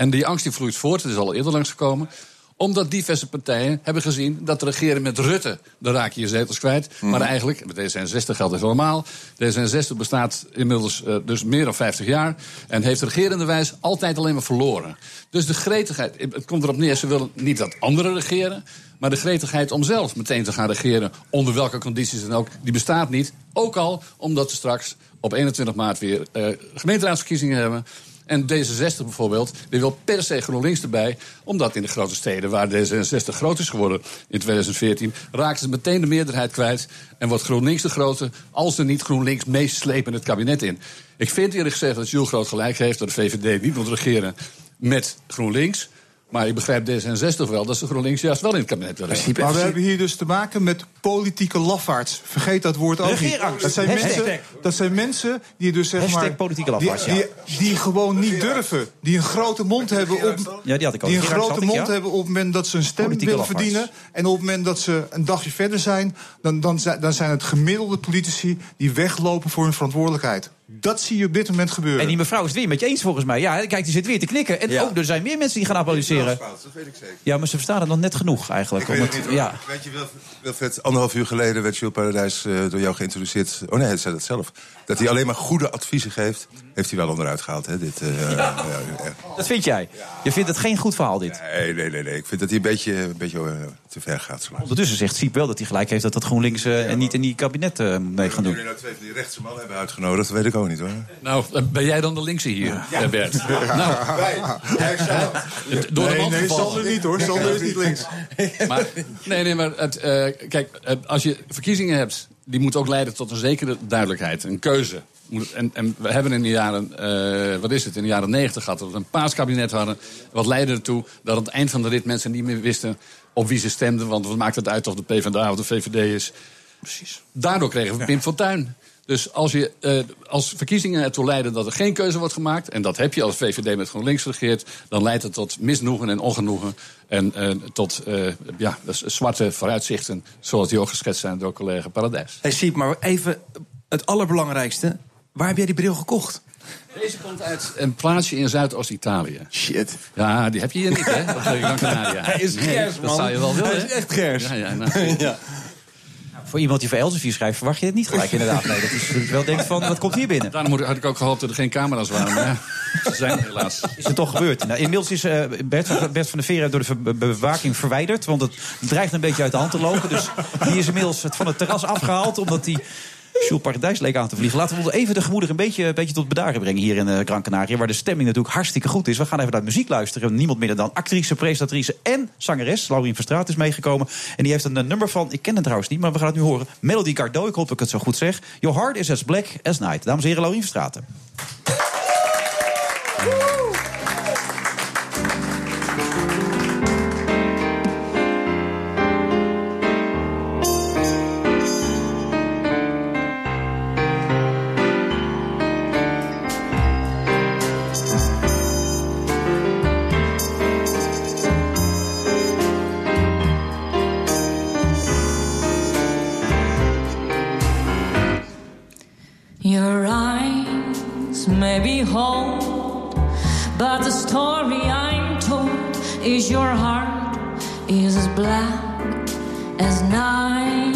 En die angst die vloeit voort, het is al eerder langsgekomen omdat diverse partijen hebben gezien dat regeren met Rutte... dan raak je je zetels kwijt. Maar eigenlijk, met D66 geldt het helemaal... D66 bestaat inmiddels uh, dus meer dan 50 jaar... en heeft regerende wijs altijd alleen maar verloren. Dus de gretigheid, het komt erop neer... ze willen niet dat anderen regeren... maar de gretigheid om zelf meteen te gaan regeren... onder welke condities dan ook, die bestaat niet. Ook al omdat we straks op 21 maart weer uh, gemeenteraadsverkiezingen hebben... En D66 bijvoorbeeld, die wil per se GroenLinks erbij. Omdat in de grote steden, waar D66 groot is geworden in 2014... raken ze meteen de meerderheid kwijt. En wordt GroenLinks de grote, als er niet GroenLinks meeslepen het kabinet in. Ik vind eerlijk gezegd dat Jules Groot gelijk heeft... dat de VVD niet moet regeren met GroenLinks... Maar ik begrijp D66 wel dat ze GroenLinks juist wel in het kabinet willen. Maar we hebben hier dus te maken met politieke lafaards. Vergeet dat woord ook niet. Dat zijn, mensen, dat zijn mensen die dus zeg Hashtag maar... politieke die, ja. die, die gewoon niet durven. Die een grote mond hebben op... Ja, die had ik al. Die een grote mond hebben op het moment dat ze een stem Politieke willen lafaards. verdienen. En op het moment dat ze een dagje verder zijn... dan, dan zijn het gemiddelde politici die weglopen voor hun verantwoordelijkheid. Dat zie je op dit moment gebeuren. En die mevrouw is het weer met je eens volgens mij. Ja, kijk, die zit weer te knikken. En oh, er zijn meer mensen die gaan applaudisseren. Dat weet ik zeker. Ja, maar ze verstaan het nog net genoeg eigenlijk. Ik om weet het het, niet, ja. Weet je, Wilf- Wilfred, anderhalf uur geleden werd Jules Paradijs eh, door jou geïntroduceerd. Oh nee, hij zei dat zelf. Dat hij alleen maar goede adviezen geeft. Heeft hij wel onderuit gehaald, hè? Dit, eh, ja, ja. Dat vind jij? Je vindt het geen goed verhaal, dit? Nee, nee, nee, nee. Ik vind dat hij een beetje, een beetje eh, te ver gaat. Zo. Ondertussen zegt Siep wel dat hij gelijk heeft dat dat GroenLinks eh, en niet in die kabinet eh, mee gaan doen. Jullie nou twee van die rechtse mannen hebben uitgenodigd, dat weet ik ook niet hoor. Nou, ben jij dan de linkse hier, eh, Bert? Nou, door de nee, mand nee, gevallen. Sander niet hoor. Sander is niet links. *laughs* Maar, nee, nee, maar het, eh, kijk, eh, als je verkiezingen hebt, die moeten ook leiden tot een zekere duidelijkheid, een keuze. En, en we hebben in de jaren, eh, wat is het, in de jaren negentig gehad dat we een paaskabinet hadden. Wat leidde ertoe dat aan het eind van de rit mensen niet meer wisten op wie ze stemden. Want wat maakt het uit of de PvdA of de VVD is? Precies. Daardoor kregen we Pim Fortuyn. Dus als, je, eh, als verkiezingen ertoe leiden dat er geen keuze wordt gemaakt... en dat heb je als VVD met GroenLinks regeert... dan leidt het tot misnoegen en ongenoegen... en eh, tot eh, ja, dus zwarte vooruitzichten... zoals die ook geschetst zijn door collega Paradijs. Hey Siep, maar even het allerbelangrijkste. Waar heb jij die bril gekocht? Deze komt uit een plaatsje in Zuidoost-Italië. Shit. Ja, die heb je hier niet, hè? Canaria. Hij is gers, Dat man. zou je wel willen, Hij is echt gers. Ja, ja, nou, *laughs* Ja. Voor iemand die voor Elsevier schrijft, verwacht je het niet gelijk inderdaad. Nee, dat is dat wel denkt van, wat komt hier binnen? Daarom moet- had ik ook gehoopt dat er geen camera's waren. Maar ja, ze zijn er helaas. Is het toch gebeurd? Nou, inmiddels is eh, Bert, van- Bert van der Veer door de ver- bewaking verwijderd. Want het dreigt een beetje uit de hand te lopen. Dus die is inmiddels het- van het terras afgehaald. Omdat die Jules Paradijs leek aan te vliegen. Laten we even de gemoeder een beetje, een beetje tot bedaren brengen hier in eh, Gran Canaria. Waar de stemming natuurlijk hartstikke goed is. We gaan even naar muziek luisteren. Niemand minder dan actrice, presentatrice en zangeres. Laurien Verstraat is meegekomen. En die heeft een eh, nummer van, ik ken het trouwens niet, maar we gaan het nu horen. Melody Gardot, ik hoop dat ik het zo goed zeg. Your heart is as black as night. Dames en heren, Laurien Verstraeten. But the story I'm told is your heart is as black as night.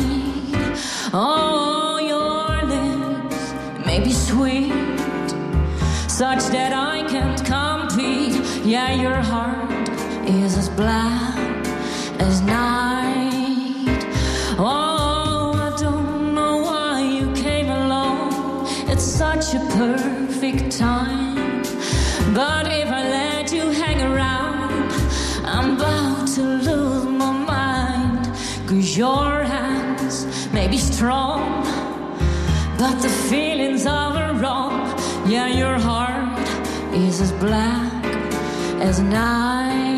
Oh, your lips may be sweet, such that I can't compete. Yeah, your heart is as black as night. Oh, perfect time. But if I let you hang around, I'm about to lose my mind. Cause your hands may be strong, but the feelings are wrong. Yeah, your heart is as black as night.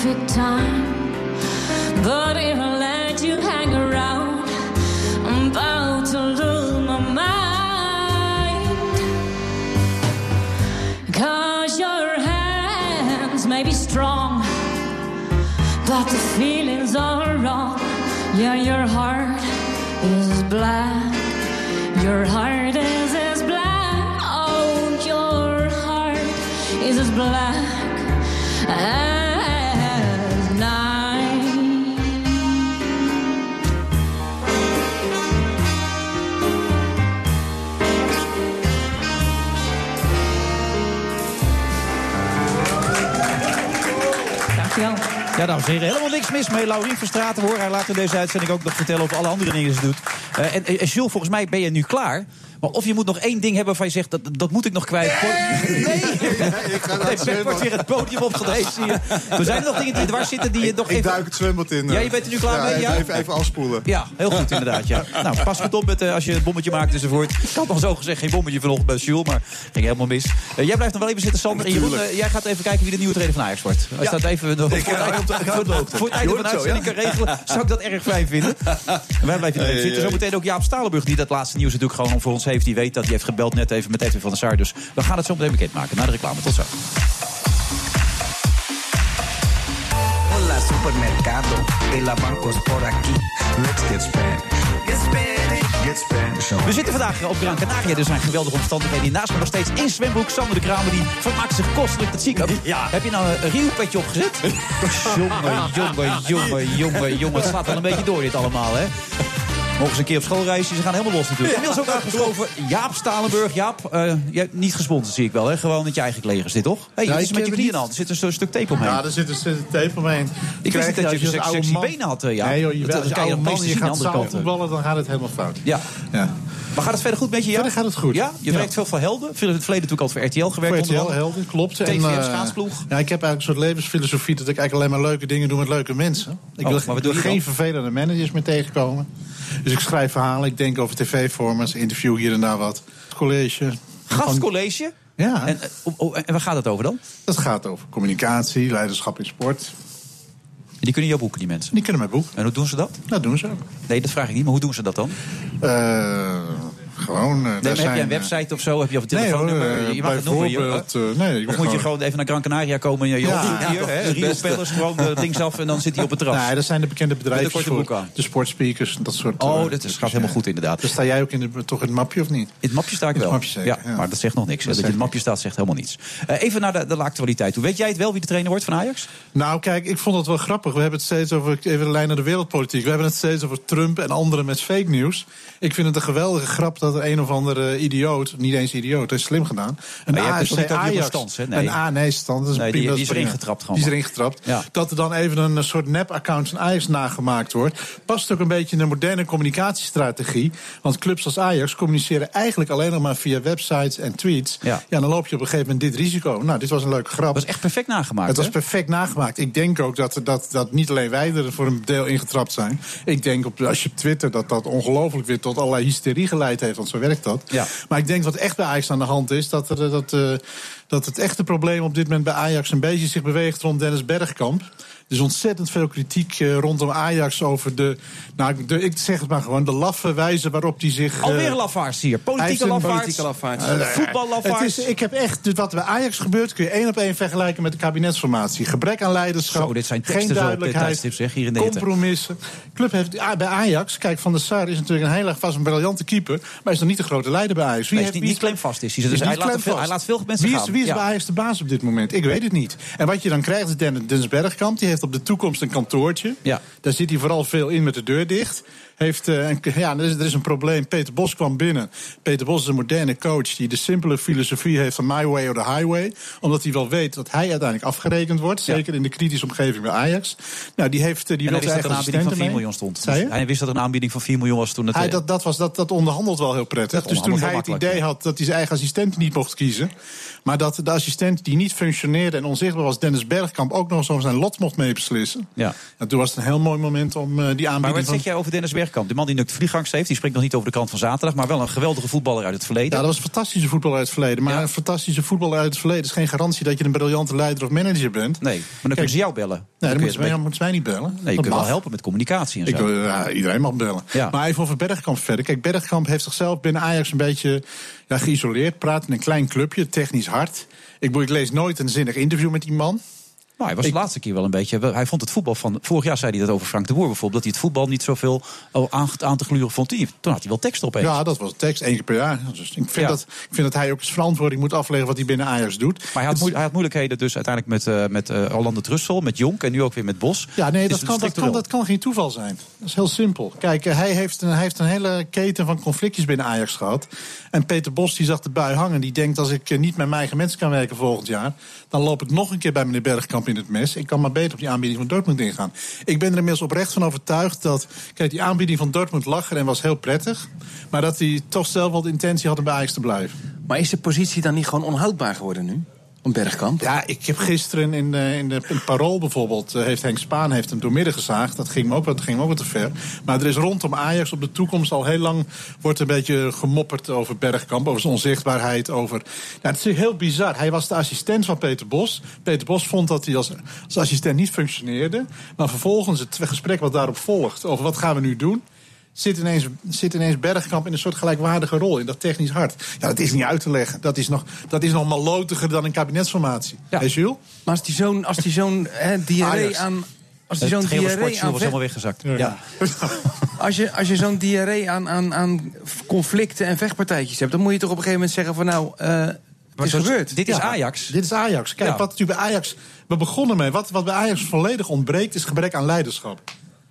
Perfect time, but if I let you hang around, I'm about to lose my mind. Cause your hands may be strong, but the feelings are wrong. Yeah, your heart is black. Your heart is as black. Oh, your heart is as black Ja, dames en helemaal niks mis mee. Laurien Verstraten hoor. Hij laat in deze uitzending ook nog vertellen over alle andere dingen die ze doet. Eh, en, en Jules, volgens mij ben je nu klaar. Maar of je moet nog één ding hebben waarvan je zegt, dat, dat moet ik nog kwijt. Nee! nee. ik ga *laughs* Nee, het wordt weer het podium opgedreven. Er zijn nog dingen die dwars zitten die je nog Ik even... duik het zwembad in. Ja, je bent er nu klaar Ja, mee, ja? Even, even afspoelen. Ja, heel goed inderdaad. Ja. *laughs* Nou, pas goed op met, eh, als je een bommetje maakt enzovoort. Ik had al zo gezegd geen bommetje vanochtend bij Jules, maar ging helemaal mis. Eh, jij blijft nog wel even zitten, Sander. En Jeroen, eh, jij gaat even kijken wie de nieuwe trainer van Ajax wordt. Als Ja. dat even nog Ik voor het einde- *laughs* ik van de uitzending kan regelen, zou ik dat erg fijn vinden. En wij blijven er even zitten. Zometeen ook Jaap Stalenburg, die dat laatste nieuws natuurlijk gewoon voor ons heeft. Die weet dat, die heeft gebeld net even met Edwin van der Sar. Dus we gaan het zo meteen bekendmaken. Na de reclame. Tot zo. Hola supermercado, de la bancos por aquí. Let's get Spanish. Get Spanish. Get Spanish on. We zitten vandaag op Gran Canaria. Er zijn geweldige omstandigheden. Hier naast me nog steeds in zwembroek. Sander de Kramer die vermaakt zich kostelijk. Dat zie ik ook. Heb je nou een Rio-petje opgezet? *laughs* jongen, jongen, jongen, jongen, jongen. Het slaat wel een beetje door dit allemaal, hè? Mogen ze een keer op school reizen. Ze gaan helemaal los natuurlijk. Inmiddels ook aangeschoven Jaap Stalenburg. Jaap, eh, jij, niet gesponsord zie ik wel, hè? Gewoon met je eigen collega's dit, toch? Hey, Ja, is er met je knieën aan? Er zit een st- stuk tape omheen. Ja, er zit een stuk tape omheen. Ik wist niet dat je seks- sexy benen had, eh, ja. Nee joh, je, Dat- bent dat als je oude nog je gaat de andere voetballen, dan gaat het helemaal fout. Ja. ja. Maar gaat het verder goed met je, Jaap? Verder gaat het goed. Ja? Je Ja. werkt veel voor Helden. In het verleden natuurlijk al voor RTL gewerkt. Voor RTL. Helden, klopt. TVM, eh, schaatsploeg. Ja, ik heb eigenlijk een soort levensfilosofie dat ik eigenlijk alleen maar leuke dingen doe met leuke mensen. Ik Oh, wil, ik geen vervelende managers meer tegenkomen. Dus ik schrijf verhalen, ik denk over tv-formats, interview hier en daar wat. College. Gastcollege? Ja. En, eh, en waar gaat het over dan? Dat gaat over communicatie, leiderschap in sport. Die kunnen jouw boeken, die mensen? Die kunnen mijn boek. En hoe doen ze dat? Dat doen ze ook. Nee, dat vraag ik niet. Maar hoe doen ze dat dan? Eh, gewoon. eh, Nee, heb zijn, jij een eh, website of zo? Heb je of een Nee, hoor, telefoonnummer? eh, je mag het noemen. Je, eh, nee, of moet je gewoon- even naar Gran Canaria komen en je Ja, hier, hè? het Rio gewoon eh, linksaf en dan zit hij op het terras. Nee, dat zijn de bekende bedrijven voor de sportspeakers en dat soort. Oh, eh, dat is, gaat helemaal goed inderdaad. Dus sta jij ook in de, toch in het mapje of niet? In het mapje sta ik het wel. mapje zeker, ja, maar dat zegt nog niks. Dat je in het mapje staat zegt helemaal niets. Eh, even naar de, de actualiteit toe. Weet jij het wel wie de trainer wordt van Ajax? Nou, kijk, ik vond het wel grappig. We hebben het steeds over, even de lijn naar de wereldpolitiek. We hebben het steeds over Trump en anderen met fake news. Ik vind het een geweldige grap dat er een of andere idioot, niet eens idioot, dat is slim gedaan. Een Maar AFC niet Ajax. Hè? Nee. Een A, nee, stand. Is Nee, een die- is erin getrapt gewoon Die is maar. erin getrapt. Ja. Dat er dan even een soort nep-account van Ajax nagemaakt wordt. Past ook een beetje in de moderne communicatiestrategie. Want clubs als Ajax communiceren eigenlijk alleen nog maar via websites en tweets. Ja. ja, dan loop je op een gegeven moment dit risico. Nou, dit was een leuke grap. Dat is echt perfect nagemaakt. Het was perfect nagemaakt. Ik denk ook dat, dat, dat niet alleen wij er voor een deel ingetrapt zijn. Ik denk op, als je op Twitter dat dat ongelooflijk weer tot allerlei hysterie geleid heeft. Want zo werkt dat. Ja. Maar ik denk wat echt bij Ajax aan de hand is. Dat, er, dat, eh, dat het echte probleem op dit moment bij Ajax een beetje zich beweegt rond Dennis Bergkamp. Er is ontzettend veel kritiek eh, rondom Ajax over de, nou, de, ik zeg het maar gewoon, de laffe wijze waarop hij zich... eh, Alweer lafaards hier. Politieke lafaards. lafaards. eh, is- Ik heb echt, dus wat bij Ajax gebeurt, kun je één op één vergelijken met de kabinetsformatie. Gebrek aan leiderschap, Zo, dit zijn geen teksten zo op dit duidelijkheid, tijdstip, zeg, hier in de compromissen. Club heeft, ah, bij Ajax, kijk, Van der Sar is natuurlijk een heel erg vast een briljante keeper, maar is nog niet de grote leider bij Ajax. Nee, heeft- niet, klemvast is hij. Dus laat veel, hij laat veel mensen wie is, gaan. Wie is Ja. bij Ajax de baas op dit moment? Ik weet het niet. En wat je dan krijgt is Den- Dennis Bergkamp. Die heeft op de toekomst een kantoortje. Ja. Daar zit hij vooral veel in met de deur dicht. Heeft, eh, een, ja, er is, er is een probleem. Peter Bos kwam binnen. Peter Bos is een moderne coach die de simpele filosofie heeft van my way or the highway. Omdat hij wel weet dat hij uiteindelijk afgerekend wordt. Zeker in de kritische omgeving bij Ajax. Nou, die heeft eh, die En wil hij wist dat zijn een aanbieding van 4 assistenten miljoen stond. Hij wist dat er een aanbieding van 4 miljoen was toen het... Hij, eh, dat, dat, was, dat, dat onderhandelt wel heel prettig. Dat dus toen hij het idee had dat hij zijn eigen assistent niet mocht kiezen. Maar dat de assistent die niet functioneerde en onzichtbaar was, Dennis Bergkamp, ook nog eens over zijn lot mocht mee beslissen. Ja. En toen was het een heel mooi moment om die aanbieding Maar wat van... zeg jij over Dennis Bergkamp? De man die nu de vliegangst heeft, die spreekt nog niet over de kant van zaterdag... maar wel een geweldige voetballer uit het verleden. Ja, dat was een fantastische voetballer uit het verleden. Maar een fantastische voetballer uit het verleden is geen garantie dat je een briljante leider of manager bent. Nee, maar dan kunnen ze jou bellen. Nee, dan moeten ze, mij niet bellen. Nee, je Dat kunt wel helpen met communicatie en Ik zo. wil, ja, iedereen mag bellen. Ja. Maar even over Bergkamp verder. Kijk, Bergkamp heeft zichzelf binnen Ajax een beetje ja, geïsoleerd. Praat in een klein clubje, technisch hard. Ik, ik lees nooit een zinnig interview met die man. Nou, hij was de laatste keer wel een beetje. Hij vond het voetbal van. Vorig jaar zei hij dat over Frank de Boer bijvoorbeeld. Dat hij het voetbal niet zoveel aan, aan te gluren vond. Toen had hij wel tekst op. Ja, dat was tekst, één keer per jaar. Dus ik, vind Ja. dat, ik vind dat hij ook zijn verantwoording moet afleggen wat hij binnen Ajax doet. Maar hij had, hij had moeilijkheden dus uiteindelijk met, eh met eh Orlando Trussel, met Jonk en nu ook weer met Bos. Ja, nee, Is dat kan, dat, kan, structureel? dat kan geen toeval zijn. Dat is heel simpel. Kijk, eh, hij heeft, een, hij heeft een hele keten van conflictjes binnen Ajax gehad. En Peter Bos die zag de bui hangen. Die denkt, als ik niet met mijn eigen mensen kan werken volgend jaar... dan loop ik nog een keer bij meneer Bergkamp mes. Ik kan maar beter op die aanbieding van Dortmund ingaan. Ik ben er inmiddels oprecht van overtuigd dat... Kijk, die aanbieding van Dortmund lag er en was heel prettig. Maar dat hij toch zelf wel de intentie had om bij Ajax te blijven. Maar is de positie dan niet gewoon onhoudbaar geworden nu? Bergkamp? Ja, ik heb gisteren in, de, in, de, in Parool bijvoorbeeld... eh, heeft Henk Spaan heeft hem doormidden gezaagd. Dat ging me ook, dat ging te ver. Maar er is rondom Ajax op de toekomst al heel lang... wordt een beetje gemopperd over Bergkamp, over zijn onzichtbaarheid. Over... Ja, het is heel bizar. Hij was de assistent van Peter Bos. Peter Bos vond dat hij als, als assistent niet functioneerde. Maar vervolgens het gesprek wat daarop volgt... over wat gaan we nu doen zit ineens, zit ineens Bergkamp in een soort gelijkwaardige rol, in dat technisch hart. Ja, dat is niet uit te leggen. Dat is nog, dat is nog malotiger dan een kabinetsformatie. Ja. Hey, Jules? Maar als die zo'n als die zo'n hè, diarree aan. Als die zo'n diarree aan. was helemaal weggezakt. Ja. *laughs* Als je, als je zo'n diarree aan, aan, aan conflicten en vechtpartijtjes hebt, dan moet je toch op een gegeven moment zeggen van nou, eh het is gebeurd. dit is Ja, Ajax. Dit is Ajax. Kijk, Ja. wat natuurlijk bij Ajax. We begonnen mee. Wat, wat bij Ajax volledig ontbreekt, is gebrek aan leiderschap.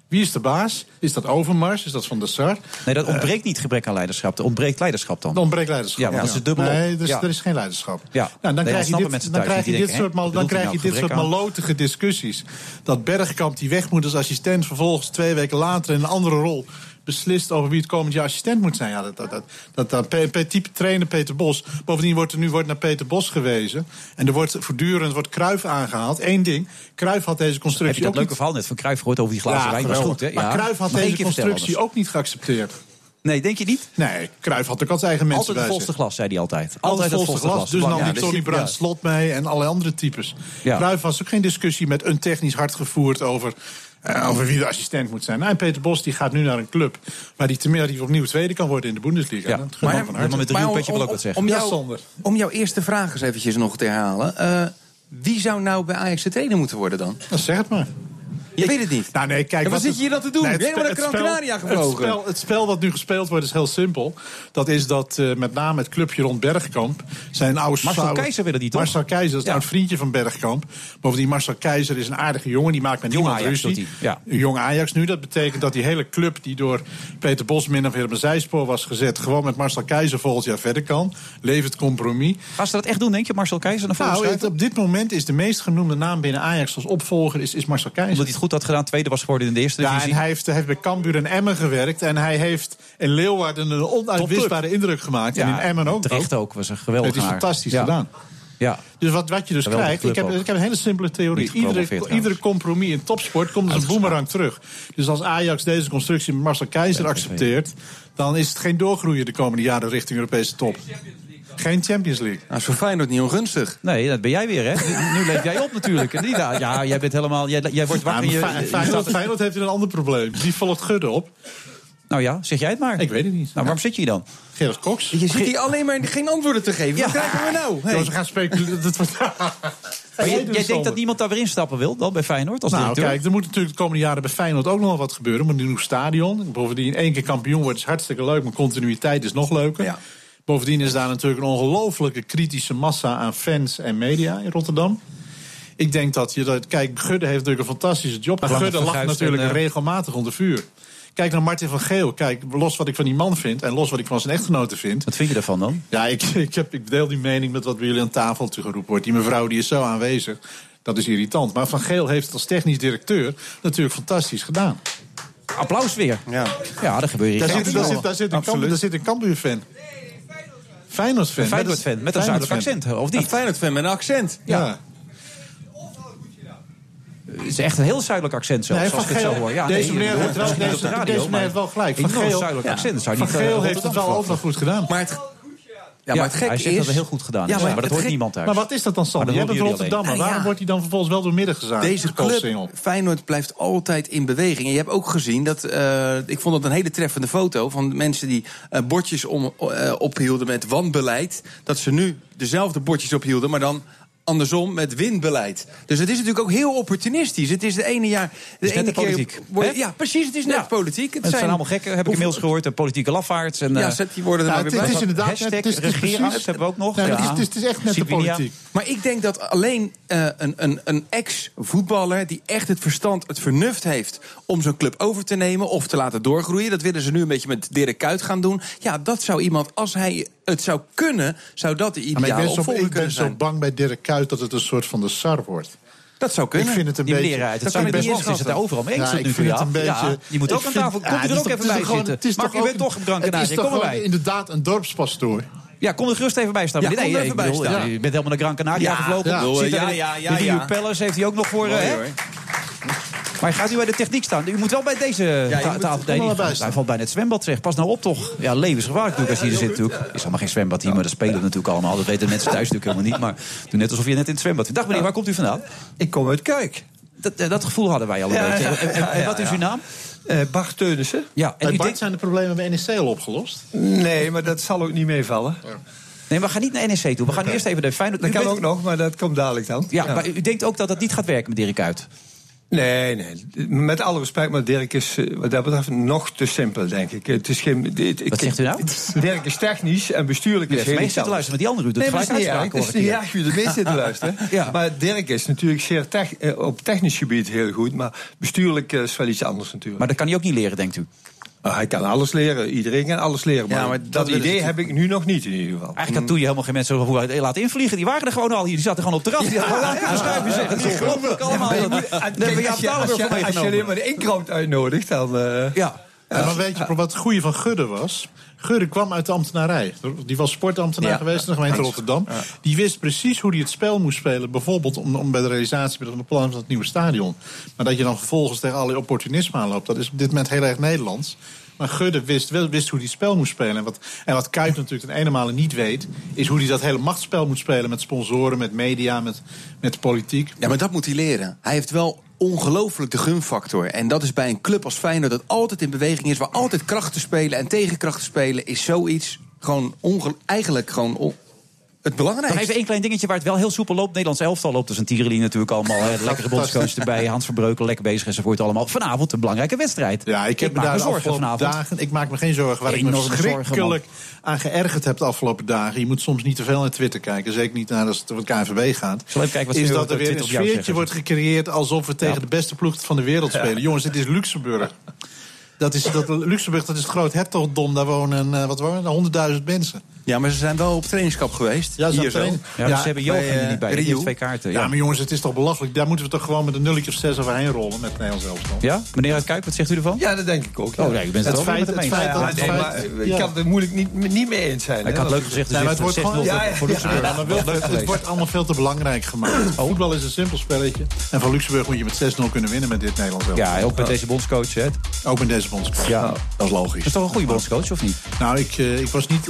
Wie is de baas? Is dat Overmars? Is dat Van der Sar? Nee, dat ontbreekt niet gebrek aan leiderschap. Er ontbreekt leiderschap dan. Er ontbreekt leiderschap. Ja, dat is het dubbel. Nee, dus Ja. er is geen leiderschap. Ja. Nou, dan Nee, krijg dit, dan krijg je dit denken, soort, dan hij krijg je nou dit soort aan? malotige discussies. Dat Bergkamp die weg moet als assistent... vervolgens twee weken later in een andere rol beslist over wie het komend jaar assistent moet zijn. Ja, dat, dat, dat, dat, dat Pe- Pe- type trainer Peter Bos. Bovendien wordt er nu wordt naar Peter Bos gewezen. En er wordt voortdurend wordt Kruif aangehaald. Eén ding, Kruif had deze Heb constructie je dat leuke verhaal net van Cruijff gehoord over die glazen wijn? was geweldig. goed, hè? Maar Ja. Cruijff had deze constructie ook niet geaccepteerd. Nee, denk je niet? Nee, Cruijff had ook al zijn eigen mensen Altijd het volste glas, zei hij altijd. Altijd Altijd het volste glas. Dus Ja, nam die dus Tony Bruin ja. Slot mee en allerlei andere types. Ja. Cruijff was ook geen discussie met een technisch hard gevoerd over, eh, over wie de assistent moet zijn. Nou, en Peter Bos die gaat nu naar een club waar die, tenminste, die opnieuw tweede kan worden in de Bundesliga. Ja. Dat hem van harte. Maar met Maar Rio Petje wil om- ook wat zeggen. Om, jou, om jouw eerste vraag eens eventjes nog te herhalen. eh, wie zou nou bij Ajax de trainer moeten worden dan? Nou, zeg het maar. Je weet het niet. Nou, nee, kijk, En wat zit je hier dan te doen? Nee, helemaal naar Gran het spel- Canaria gevlogen? Het spel, het spel dat nu gespeeld wordt is heel simpel. Dat is dat eh, met name het clubje rond Bergkamp... zijn oude Marcel Keizer willen die toch? Marcel Keizer is een Ja. vriendje van Bergkamp. Bovendien, Marcel Keizer is een aardige jongen. Die maakt met Jong niemand Ajax ruzie. ja. Jong Ajax nu. Dat betekent dat die hele club die door Peter Bos min of meer op een zijspoor was gezet... gewoon met Marcel Keizer volgend jaar verder kan. Levert compromis. Gaan ze dat echt doen, denk je? Marcel Keizer naar Nou, het, op dit moment is de meest genoemde naam binnen Ajax als opvolger is, is Marcel Keizer. Omdat hij het goed had gedaan, tweede was geworden in de eerste Ja, divisie. en hij heeft, hij heeft bij Cambuur en Emmen gewerkt. En hij heeft in Leeuwarden een onuitwisbare indruk gemaakt. en in Emmen ook. Terecht ook, was een Het geweldige is fantastisch ja. gedaan. Ja. Dus wat, wat je dus krijgt, ik heb, ik heb een hele simpele theorie. Iedere, iedere compromis in topsport komt als een boemerang terug. Dus als Ajax deze constructie met Marcel Keizer accepteert... dan is het geen doorgroeien de komende jaren richting Europese top. Geen Champions League. Nou, is voor Feyenoord niet ongunstig. Nee, dat ben jij weer, hè? Nu- Nu leef jij op natuurlijk. En ja, jij bent helemaal... Jij, jij wordt wakker... Ja, je- maar Feyenoord, Feyenoord heeft een ander probleem. Die volgt Gudde op. Nou ja, zeg jij het maar. Ik weet het niet. Nou, waarom zit je hier dan? Gerrit Cox. Je zit hier alleen maar geen antwoorden te geven. Wat krijgen we nou? Hey. Jongens, we gaan speculeren. Dat wordt- *laughs* Maar jij, denkt dat niemand daar weer instappen wil, dan bij Feyenoord als Nou, directeur? kijk, er moet natuurlijk de komende jaren bij Feyenoord ook nog wel wat gebeuren. Er moet een nieuw stadion. Bovendien, één keer kampioen wordt is hartstikke leuk, maar continuïteit is nog leuker. Bovendien is daar natuurlijk een ongelofelijke kritische massa aan fans en media in Rotterdam. Ik denk dat je dat. Kijk, Gudde heeft natuurlijk een fantastische job. Maar Gudde lag verguisd natuurlijk en, eh, regelmatig onder vuur. Kijk naar Martin van Geel. Kijk, los wat ik van die man vind en los wat ik van zijn echtgenote vind. Wat vind je daarvan dan? Ja, ik, *laughs* ik, heb, ik deel die mening met wat bij jullie aan tafel geroepen wordt. Die mevrouw die is zo aanwezig. Dat is irritant. Maar Van Geel heeft het als technisch directeur natuurlijk fantastisch gedaan. Applaus weer. Ja, ja dat gebeurt hier. Daar zit, daar, zit, daar, zit een Kamp, daar zit een Cambuur-fan. Feyenoord-fan. Een Feyenoord-fan, met een zuidelijk accent, of Een niet? Feyenoord-fan met een accent. Ja. is echt een heel zuidelijk accent zelfs, Nee, als Van ik het zo Geel- hoor. Ja, deze nee, meneer heeft wel- het niet op deze- de radio, deze heeft wel gelijk. Van Geel- zuidelijk Ja. accent. Zou Van niet, Geel heeft het wel ook wel goed gedaan. Maar het, Ja, maar het hij gekke zegt dat het heel goed gedaan is. Ja, maar maar, dat hoort gek- niemand thuis. Maar wat is dat dan, Sander? Maar Jij dat bent horen jullie Rotterdammer. Waarom Ja. wordt hij dan vervolgens wel door midden gezaagd? Deze club, Feyenoord, blijft altijd in beweging. En je hebt ook gezien dat... eh, ik vond het een hele treffende foto... van mensen die eh, bordjes om, eh, ophielden met wanbeleid. Dat ze nu dezelfde bordjes ophielden, maar dan... Andersom met winbeleid. Dus het is natuurlijk ook heel opportunistisch. Het is de ene jaar. De is net ene de politiek, keer. ja, precies. Het is net Ja. politiek. Het, Het zijn allemaal gekken, heb ik inmiddels gehoord. En politieke lafaards. En, Ja, eh, zet die worden er maar het, weer het bij. is inderdaad Hashtag het is, precies- hebben we ook nog. Ja. het, is, het is echt net de politiek. Maar ik denk dat alleen eh, een, een, een ex-voetballer die echt het verstand, het vernuft heeft om zo'n club over te nemen of te laten doorgroeien. Dat willen ze nu een beetje met Dirk Kuyt gaan doen. Ja, dat zou iemand, als hij het zou kunnen, zou dat de Ja, ik ideale ben, zo, opvolger ik ben zo zijn. bang bij Dirk Kuyt dat het een soort van de SAR wordt. Dat zou kunnen. Ik vind het een Die beetje... uit het dat ik best is het overal mee eens Ja, nu een beetje... Ja, je moet ook aan tafel- komt Ja, u er ook is even bij is gewoon- zitten. het is toch u bent toch is toch kom erbij. inderdaad een dorpspastoor. Ja, kom er gerust even bij staan. Ja, nee, kom er nee, even bij staan. ja, je bent helemaal naar Gran Canaria Ja, gevlogen. ja. Zit Ja, ja, Palace heeft hij ook nog voor... Maar gaat u bij de techniek staan? U moet wel bij deze je ta- tafel... Nee, hij staan. valt bijna het zwembad terecht. Pas nou op toch. Ja, levensgevaarlijk natuurlijk als je hier zit natuurlijk. is allemaal geen zwembad hier, maar dat spelen we natuurlijk allemaal. Dat weten mensen thuis natuurlijk helemaal niet. Maar doe net alsof je net in het zwembad bent. Dag meneer, waar komt u vandaan? Ik kom uit Kuik. Dat, eh, dat gevoel hadden wij al een Ja, beetje. ja, En- en, ja, en ja, wat is ja. uw naam? Eh Bart Teunissen. Ja, en Bij u Bart denkt... zijn de problemen bij NEC al opgelost. Nee, maar dat zal ook niet meevallen. Nee, we gaan niet naar NEC toe. We gaan eerst even naar Feyenoord. Dat U kan bent- ook nog, maar dat komt dadelijk dan. Ja, maar u denkt ook dat dat niet gaat werken met Dirk Kuyt? Nee, nee. Met alle respect, maar Dirk is eh, wat dat betreft nog te simpel, denk ik. Het is geen, Wat zegt u nou? *laughs* Dirk is technisch en bestuurlijk is heel mee iets zitten luisteren, maar die andere doet Nee, niet erg. uitspraken, Het is hoor ik niet hier. erg, u er mee zit te *laughs* luisteren. Ja. Maar Dirk is natuurlijk zeer tech- eh, op technisch gebied heel goed. Maar bestuurlijk eh, is wel iets anders natuurlijk. Maar dat kan hij ook niet leren, denkt u? Ah, hij kan alles leren. Iedereen kan alles leren. Maar, Ja, maar dat, idee heb ik nu nog niet in ieder geval. Eigenlijk toen je helemaal geen mensen over laten invliegen. Die waren er gewoon al hier. Die zaten gewoon op het terras. Die hadden gewoon kunnen schuiven. Het is allemaal. Als je- alleen maar de uitnodigt, dan... eh, Ja. Maar weet je wat het goede van Gudde was? Gudde kwam uit de ambtenarij. Die was sportambtenaar Ja. geweest in de gemeente Rotterdam. Die wist precies hoe hij het spel moest spelen. Bijvoorbeeld om, om bij de realisatie van de plannen van het nieuwe stadion. Maar dat je dan vervolgens tegen allerlei opportunisme aanloopt... dat is op dit moment heel erg Nederlands. Maar Gudde wist, wist hoe hij het spel moest spelen. En wat, en wat Kuit natuurlijk ten ene male niet weet... is hoe hij dat hele machtsspel moet spelen met sponsoren, met media, met, met politiek. Ja, maar dat moet hij leren. Hij heeft wel ongelooflijk de gunfactor. En dat is bij een club als Feyenoord dat altijd in beweging is... waar altijd krachten spelen en tegenkrachten spelen... is zoiets gewoon eigenlijk gewoon het Nog belangrijkste. even één klein dingetje waar het wel heel soepel loopt. Nederlands elftal loopt dus een Tierenlien natuurlijk allemaal. Hè, *laughs* lekkere bondscoach erbij, Hans Verbreukel lekker bezig enzovoort allemaal. Vanavond een belangrijke wedstrijd. Ja, ik heb me daar me zorgen vanavond. dagen... Ik maak me geen zorgen. Waar ik me Enorme zorgen, verschrikkelijk aan geërgerd heb de afgelopen dagen... je moet soms niet te veel naar Twitter kijken. Zeker niet naar als het over het KNVB gaat. zal even kijken wat is dat er weer een sfeertje wordt gecreëerd... alsof we tegen Ja. de beste ploeg van de wereld spelen. Jongens, dit is Luxemburg. *laughs* Dat is, dat, Luxemburg dat is het groot hertogdom. Daar wonen, eh, wat wonen er? 100.000 mensen. Ja, maar ze zijn wel op trainingskamp geweest. Ja, ze Hier zo. trainen. Ja, dus ze hebben Johan bij, niet bij. eh, Die Rio. twee kaarten. Ja. Ja, maar jongens, het is toch belachelijk. Daar moeten we toch gewoon met een nulletje of zes overheen rollen... met Nederlands elftal. ja? meneer Uit Kuik, wat zegt u ervan? Ja, dat denk ik ook. ja. Oh, nee, u bent het, feit- het dat- het feit- ik kan het er moeilijk niet, niet mee eens zijn. Ik hè. had leuk gezegd, dus Nee, maar het wordt gewoon, Ja, ja, voor Luxemburg. het wordt allemaal veel te belangrijk gemaakt. Voetbal is een simpel spelletje. En van Luxemburg moet je met 6-0 kunnen winnen met dit Nederlands elftal. Ja, ook met deze bondscoach. Hè. Ook met deze bondscoach. Ja. Dat is logisch. Dat is toch een goede bondscoach, of niet? Nou, ik, eh, ik was niet.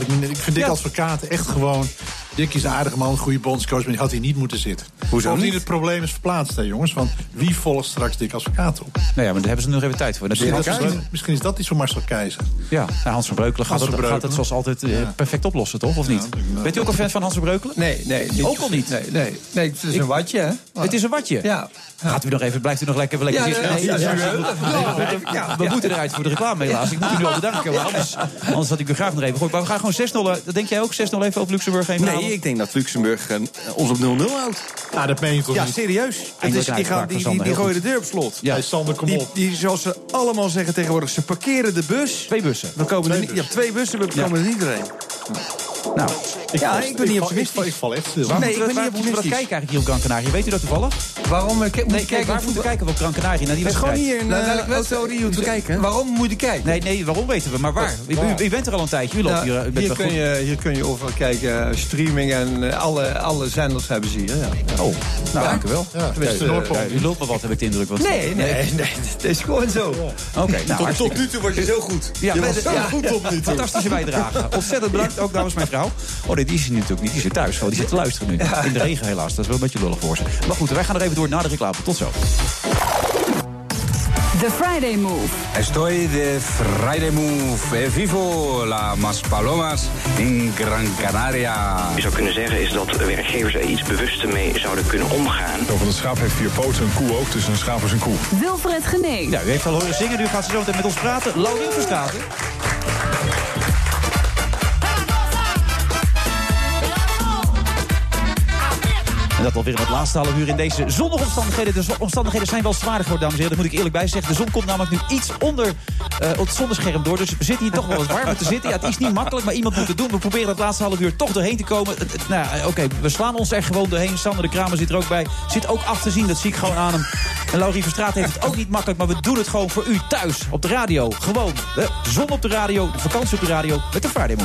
Ik, ik, laat ik, me- ik vind Dick Ja. Advocaat echt gewoon. Dick is een aardige man, een goede bondscoach, maar die had hij niet moeten zitten. Hoezo niet? het probleem is verplaatst, hè, jongens. Want wie volgt straks Dick Advocaat op? Nou ja, maar daar hebben ze nog even tijd voor. Dat is Misschien, dat is, Keizer. misschien is dat iets voor Marcel Keizer. Ja, nou, Hans van Breukelen gaat, Hans het, gaat zoals altijd eh, Ja. perfect oplossen, toch? Of niet? ik- Bent u ook een fan van Hans van Breukelen? Nee, nee. niet. Ook al niet? Nee, nee, nee het is een watje, hè. Het is een watje. Ja. Gaat u nog even, blijft u nog lekker, lekker Ja, zitten? nee, ja, ja, ja. we Ja, we ja. moeten eruit voor de reclame helaas. Ik moet u nu al bedanken. Want anders, anders had ik u graag nog even gehoord. Maar we gaan gewoon 6-0. eh, Denk jij ook 6-0 even op Luxemburg heen? Nee, ik denk dat Luxemburg eh, ons op 0-0 houdt. Ah, dat meen je toch Ja, niet? serieus. Het is, die, gaan, die, die, gooien de deur op slot. Ja. Hey, Sander, kom Die, op. die, zoals ze allemaal zeggen tegenwoordig, ze parkeren de bus. Twee bussen. We komen er Twee niet, ja, bussen. twee bussen, we komen er niet doorheen. Nou, ja, ik ben niet optimistisch. Ik, ik val echt stil. Nee, ik we, ben niet optimistisch. kijken eigenlijk hier op Gran Canaria? Weet u dat toevallig? Waarom eh, moet Nee, je kijk, waar moeten we kijken op Gran Canaria? Naar die Het is wedstrijd. gewoon hier in Naar uh, welke wedstrijd Auto moeten we kijken? Waarom moet je kijken? Nee, nee, waarom weten we? Maar waar? U, u- u bent er al een tijdje. U loopt Nou, hier. u bent hier, kun je, hier kun je overal kijken. eh, Streaming en eh, alle, alle zenders hebben ze hier. Ja. Oh, nou, dank u wel. Ja, tenminste, Ja, Noordpool. ja, u loopt maar wat, heb ik de indruk. Want... Nee, nee, nee, het is gewoon zo. Oké, nou, hartstikke- nu toe was je zo goed. Ja, goed tot nu toe. Fantastische bijdrage. Ontzettend bedankt, ook namens mijn vrouw. Oh nee, die is hier natuurlijk niet. Die zit thuis. gewoon. Die zit te luisteren nu. In de regen helaas. Dat is wel een beetje lullig voor ze. Maar goed, wij gaan er even door naar de reclame. Tot zo. The Friday Move. Estoy de Friday Move. Vivo la Mas Palomas in Gran Canaria. Je zou kunnen zeggen is dat werkgevers er iets bewuster mee zouden kunnen omgaan. Van het schaap heeft vier poten, een koe ook, dus een schaap is een koe. Wilfred Genee. Ja, u heeft al horen zingen. Nu gaat ze zo meteen met ons praten. Laurien Verstraten. En dat alweer in het laatste half uur in deze zonnige omstandigheden. De omstandigheden zijn wel zwaarder geworden, dames en heren. Dat moet ik eerlijk bij zeggen. De zon komt namelijk nu iets onder eh, het zonnescherm door. Dus we zitten hier toch wel wat warmer te zitten. Ja, het is niet makkelijk, maar iemand moet het doen. We proberen het laatste half uur toch doorheen te komen. Nou, Oké, we slaan ons er gewoon doorheen. Sander de Kramer zit er ook bij. Zit ook af te zien, dat zie ik gewoon aan hem. En Laurie Verstraat heeft het ook niet makkelijk. Maar we doen het gewoon voor u thuis, op de radio. Gewoon, de zon op de radio, de vakantie op de radio. Met de Friday.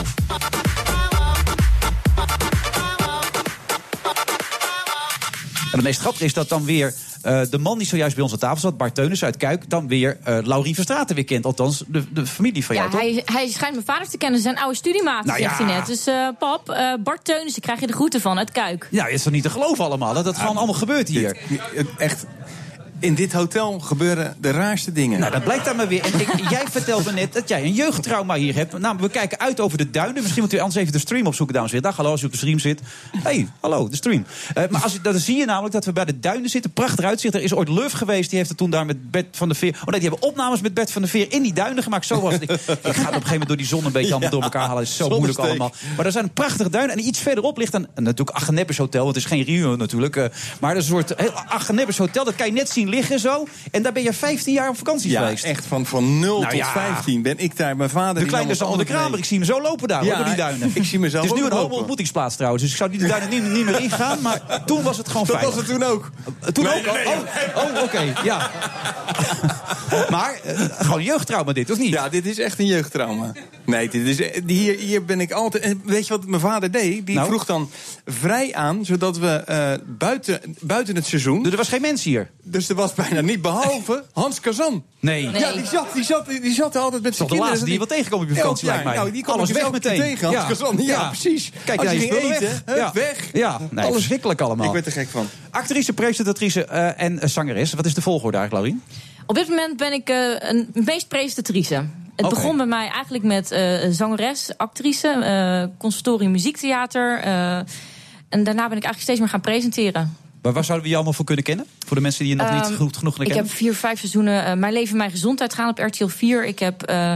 Het meest grappige is dat dan weer eh, de man die zojuist bij ons aan tafel zat, Bart Teunis uit Kuik, dan weer eh Laurien Verstraten weer kent. Althans, de, de familie van jou, Ja, toch? hij, hij schijnt mijn vader te kennen. Zijn oude studiemaat, Nou zegt ja. hij net. Dus eh, pap, eh, Bart Teunissen krijg je de groeten van uit Kuik. Ja, is toch niet te geloven allemaal? Dat dat gewoon allemaal gebeurt hier. Echt, in dit hotel gebeuren de raarste dingen. Nou, dat blijkt dan maar weer. En ik- *laughs* jij vertelde net dat jij een jeugdtrauma hier hebt. Nou, we kijken uit over de duinen. Misschien moet u anders even de stream opzoeken, dames en heren. Dag, hallo, als u op de stream zit. hey, hallo, de stream. Eh, maar als, dan zie je namelijk dat we bij de duinen zitten. Prachtig uitzicht. Er is ooit Luf geweest. Die heeft het toen daar met Bert van der Veer... Oh nee, die hebben opnames met Bert van der Veer in die duinen gemaakt. Zo was het. Ik, ik ga het op een gegeven moment door die zon een beetje allemaal *laughs* door elkaar halen. Het is zo moeilijk allemaal. Maar er zijn prachtige duinen. En iets verderop ligt een, natuurlijk Agenebbes Hotel. Het is geen Rio natuurlijk. eh, maar een soort Agenebbes Hotel. Dat kan je net zien liggen zo. En daar ben je 15 jaar op vakantie ja, geweest. echt van, van 0 Nou tot ja. 15 ben ik daar. Mijn vader De kleine Sander de Kramer, mee. ik zie hem zo lopen daar, hoor, Ja, door die duinen. ik zie mezelf Het is nu een homo ontmoetingsplaats trouwens, dus ik zou die duinen niet, niet meer ingaan. Maar toen was het gewoon Dat veilig. was het toen ook. Toen Nee, ook? nee, oh, oh oké, ja. *laughs* maar eh, gewoon jeugdtrauma dit, of niet? Ja, dit is echt een jeugdtrauma. Nee, dit is, eh, hier, hier ben ik altijd... en Weet je wat mijn vader deed? Die Nou? vroeg dan vrij aan, zodat we eh, buiten, buiten het seizoen... Er was geen mens hier? Dus er was bijna niet, behalve Hans Kazan. Nee. Ja, die zat, die, zat, die zat er altijd met Dat is toch zijn de kinderen. laatste die je wel tegenkomt op je vakantie, mij. Nou, die kwam Alles dus weg keer meteen. tegen, Hans Ja. Kazan. Ja, Ja. precies. Kijk, Als daar je is ging eten, weg. hup, Ja. weg. Ja, nee, Alles. verschrikkelijk allemaal. Ik werd er gek van. Actrice, presentatrice eh, en eh, zangeres. Wat is de volgorde eigenlijk, Laurien? Op dit moment ben ik eh, een meest presentatrice. Het begon bij mij eigenlijk met eh, zangeres, actrice, eh conservatorium muziektheater. eh, en daarna ben ik eigenlijk steeds meer gaan presenteren. Maar waar zouden we je allemaal voor kunnen kennen? Voor de mensen die je nog niet Ehm, goed genoeg Ik kennen? heb vier, vijf seizoenen eh, Mijn Leven, Mijn Gezondheid gaan op RTL 4. Ik heb eh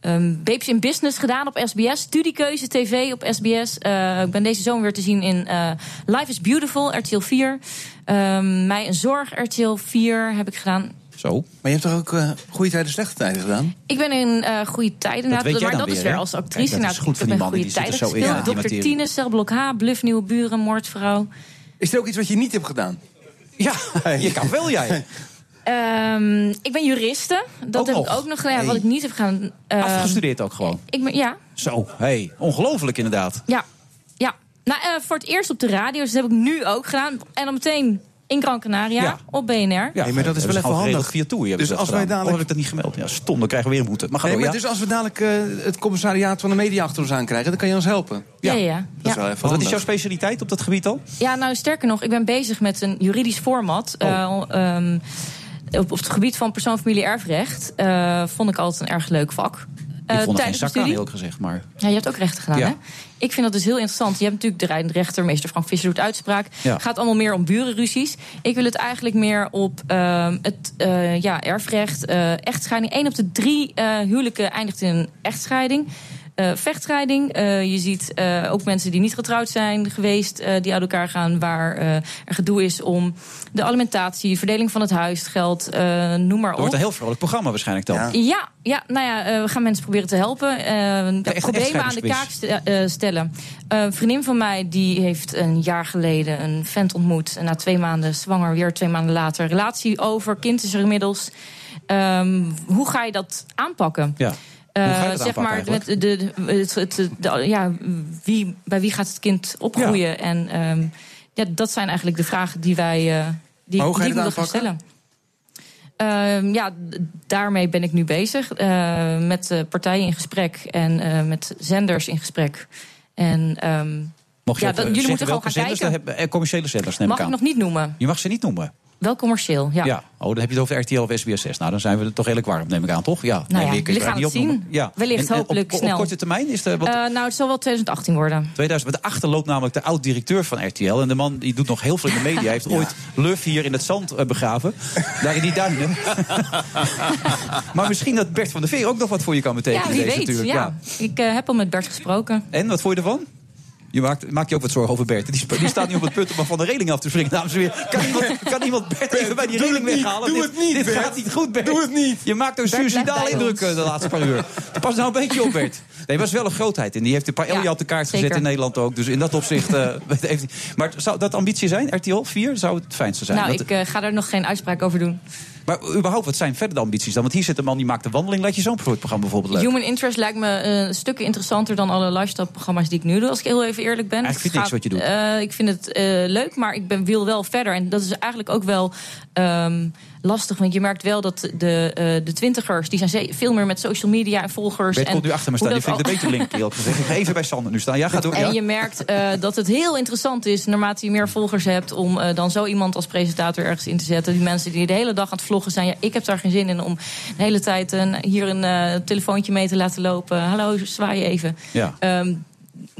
ehm, Babes in Business gedaan op SBS. Studiekeuze TV op SBS. Eh, ik ben deze zomer weer te zien in eh, Life is Beautiful, RTL 4. Ehm Mij een Zorg, RTL 4 heb ik gedaan. Zo. Maar je hebt toch ook eh, goede tijden, slechte tijden gedaan? Ik ben in eh goede tijden. jij maar dan dat is weer, als actrice. Kijk, dat is goed ik voor heb die in mannen, goede die tijden zitten zo in, gespeeld. Dr. Tine, Celblok H, Bluff, Nieuwe Buren, Moordvrouw. Is er ook iets wat je niet hebt gedaan? Ja, je kan wel jij. Ehm, ik ben juriste. Dat Ook heb nog? ik ook nog gedaan. Hey. Wat ik niet heb gedaan. ehm, Afgestudeerd ook gewoon. Ik ben, ja, Zo, hey, ongelooflijk inderdaad. ja, ja. Nou, eh, voor het eerst op de radio. Dus dat heb ik nu ook gedaan. En dan meteen in Gran Canaria Ja. op BNR. Ja, Nee, maar dat is wel even handig. Via tour hebben Dus ze dat als wij dadelijk- Oh, heb ik dat niet gemeld? Ja, stom, dan krijgen we weer een boete. Maar Nee, door, maar ja? dus als we dadelijk eh, het commissariaat van de media achter ons aankrijgen... dan kan je ons helpen. Ja, ja. Dat is wel even wat is jouw specialiteit op dat gebied al? Ja, nou sterker nog, ik ben bezig met een juridisch format. Oh. Eh, ehm, op, op het gebied van persoon, familie, erfrecht. eh, vond ik altijd een erg leuk vak. Ik vond er geen zak aan, eerlijk gezegd. Maar Ja, je hebt ook rechten gedaan, Ja. hè? Ik vind dat dus heel interessant. Je hebt natuurlijk de rechter, meester Frank Visser doet uitspraak. Ja. Het gaat allemaal meer om burenruzies. Ik wil het eigenlijk meer op ehm, het eh, ja, erfrecht, eh, echtscheiding. Eén op de drie eh, huwelijken eindigt in een echtscheiding. Eh, vechtscheiding. Eh, je ziet eh, ook mensen die niet getrouwd zijn geweest, eh, die uit elkaar gaan, waar eh, er gedoe is om de alimentatie, verdeling van het huisgeld, eh noem maar Het op. wordt een heel vrolijk programma waarschijnlijk dan. Ja, ja, nou ja, eh, we gaan mensen proberen te helpen. eh, echt- problemen aan de kaak st- eh, stellen. Een vriendin van mij die heeft een jaar geleden een vent ontmoet. En na twee maanden zwanger, weer twee maanden later. Relatie over, kind is er inmiddels. Ehm, hoe ga je dat aanpakken? Ja. Eh, zeg maar, met de, de, het, het, de- ja, wie, bij wie gaat het kind opgroeien? En ehm, ja, dat zijn eigenlijk de vragen die wij eh die, die willen gaan stellen. Ehm, ja, daarmee ben ik nu bezig. eh, met eh, partijen in gesprek en eh, met zenders in gesprek. En Mocht je ja, dat- eh, jullie moeten gewoon gaan kijken. Eh, commerciële zenders neem Mag ik ik aan. nog niet noemen? Je mag ze niet noemen. Wel commercieel, ja. Ja. Oh, dan heb je het over RTL of SBS 6. Nou, dan zijn we er toch redelijk warm, neem ik aan, toch? Ja. Nou ja, jullie gaan niet het zien. opnoemen. Ja. Wellicht En- en hopelijk op, snel. Op korte termijn is de, wat, Eh, nou, het zal wel 2018 worden. 2000, want daarachter loopt namelijk de oud-directeur van RTL. En de man die doet nog heel veel in de media. Hij heeft ooit Luf hier in het zand eh, begraven. Daar in die duinen. *laughs* maar misschien dat Bert van der Veer ook nog wat voor je kan betekenen. ja, wie deze weet. natuurlijk. Ja. Ik eh, heb al met Bert gesproken. En, wat vond je ervan? Je maakt, maak je ook wat zorgen over Bert. Die, die staat nu op het punt om van de reling af te springen. Dames en heren, kan iemand, kan iemand Bert even bij die doe reling weghalen? doe dit, het niet, Dit Bert. gaat niet goed, Bert. Doe het niet. Je maakt een suicidaal indruk ons. eh, de laatste paar uur. *laughs* Pas nou een beetje op, Bert. Nee, was wel een grootheid. En die heeft een paar Ja, op de kaart gezet in Nederland ook. Dus in dat opzicht... eh, *laughs* heeft maar zou dat ambitie zijn, RTL 4? Zou het fijnste zijn? nou, Dat- ik eh, ga daar nog geen uitspraak over doen. Maar überhaupt, wat zijn verder de ambities dan? Want hier zit een man die maakt de wandeling. Laat je zo'n programma bijvoorbeeld leuk. Human Interest lijkt me eh, stukken interessanter dan alle lifestyle-programma's die ik nu doe, als ik heel even eerlijk ben. Eigenlijk vind ik niks wat je gaat, eh, ik vind het eh, leuk, maar ik ben, wil wel verder. En dat is eigenlijk ook wel ehm, lastig, want je merkt wel dat de, eh, de twintigers, die zijn veel meer met social media en volgers. Bert en komt nu achter me staan. Die vind ik de al- betere link. Ik ga even bij Sander nu staan. Ja, gaat door. En Ja. je merkt eh, dat het heel interessant is, naarmate je meer volgers hebt, om eh, dan zo iemand als presentator ergens in te zetten. Die mensen die de hele dag aan het vloggen zijn. Ja, ik heb daar geen zin in om de hele tijd een, hier een telefoontje mee te laten lopen. Hallo, zwaai even. Ja. Ehm,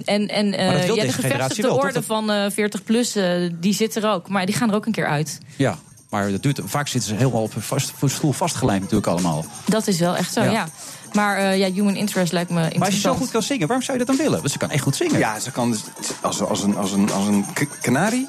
en en wil ja, de gevestigde wel, orde Dat- van eh 40 plus, eh, die zit er ook. Maar die gaan er ook een keer uit. Ja, maar dat duurt, vaak zitten ze helemaal op een vast, stoel vastgelijmd natuurlijk allemaal. Dat is wel echt zo, Ja. ja. Maar eh, ja, human interest lijkt me interessant. Maar als je zo goed kan zingen, waarom zou je dat dan willen? Want ze kan echt goed zingen. Ja, ze kan dus als, als een, als een, als een kanarie.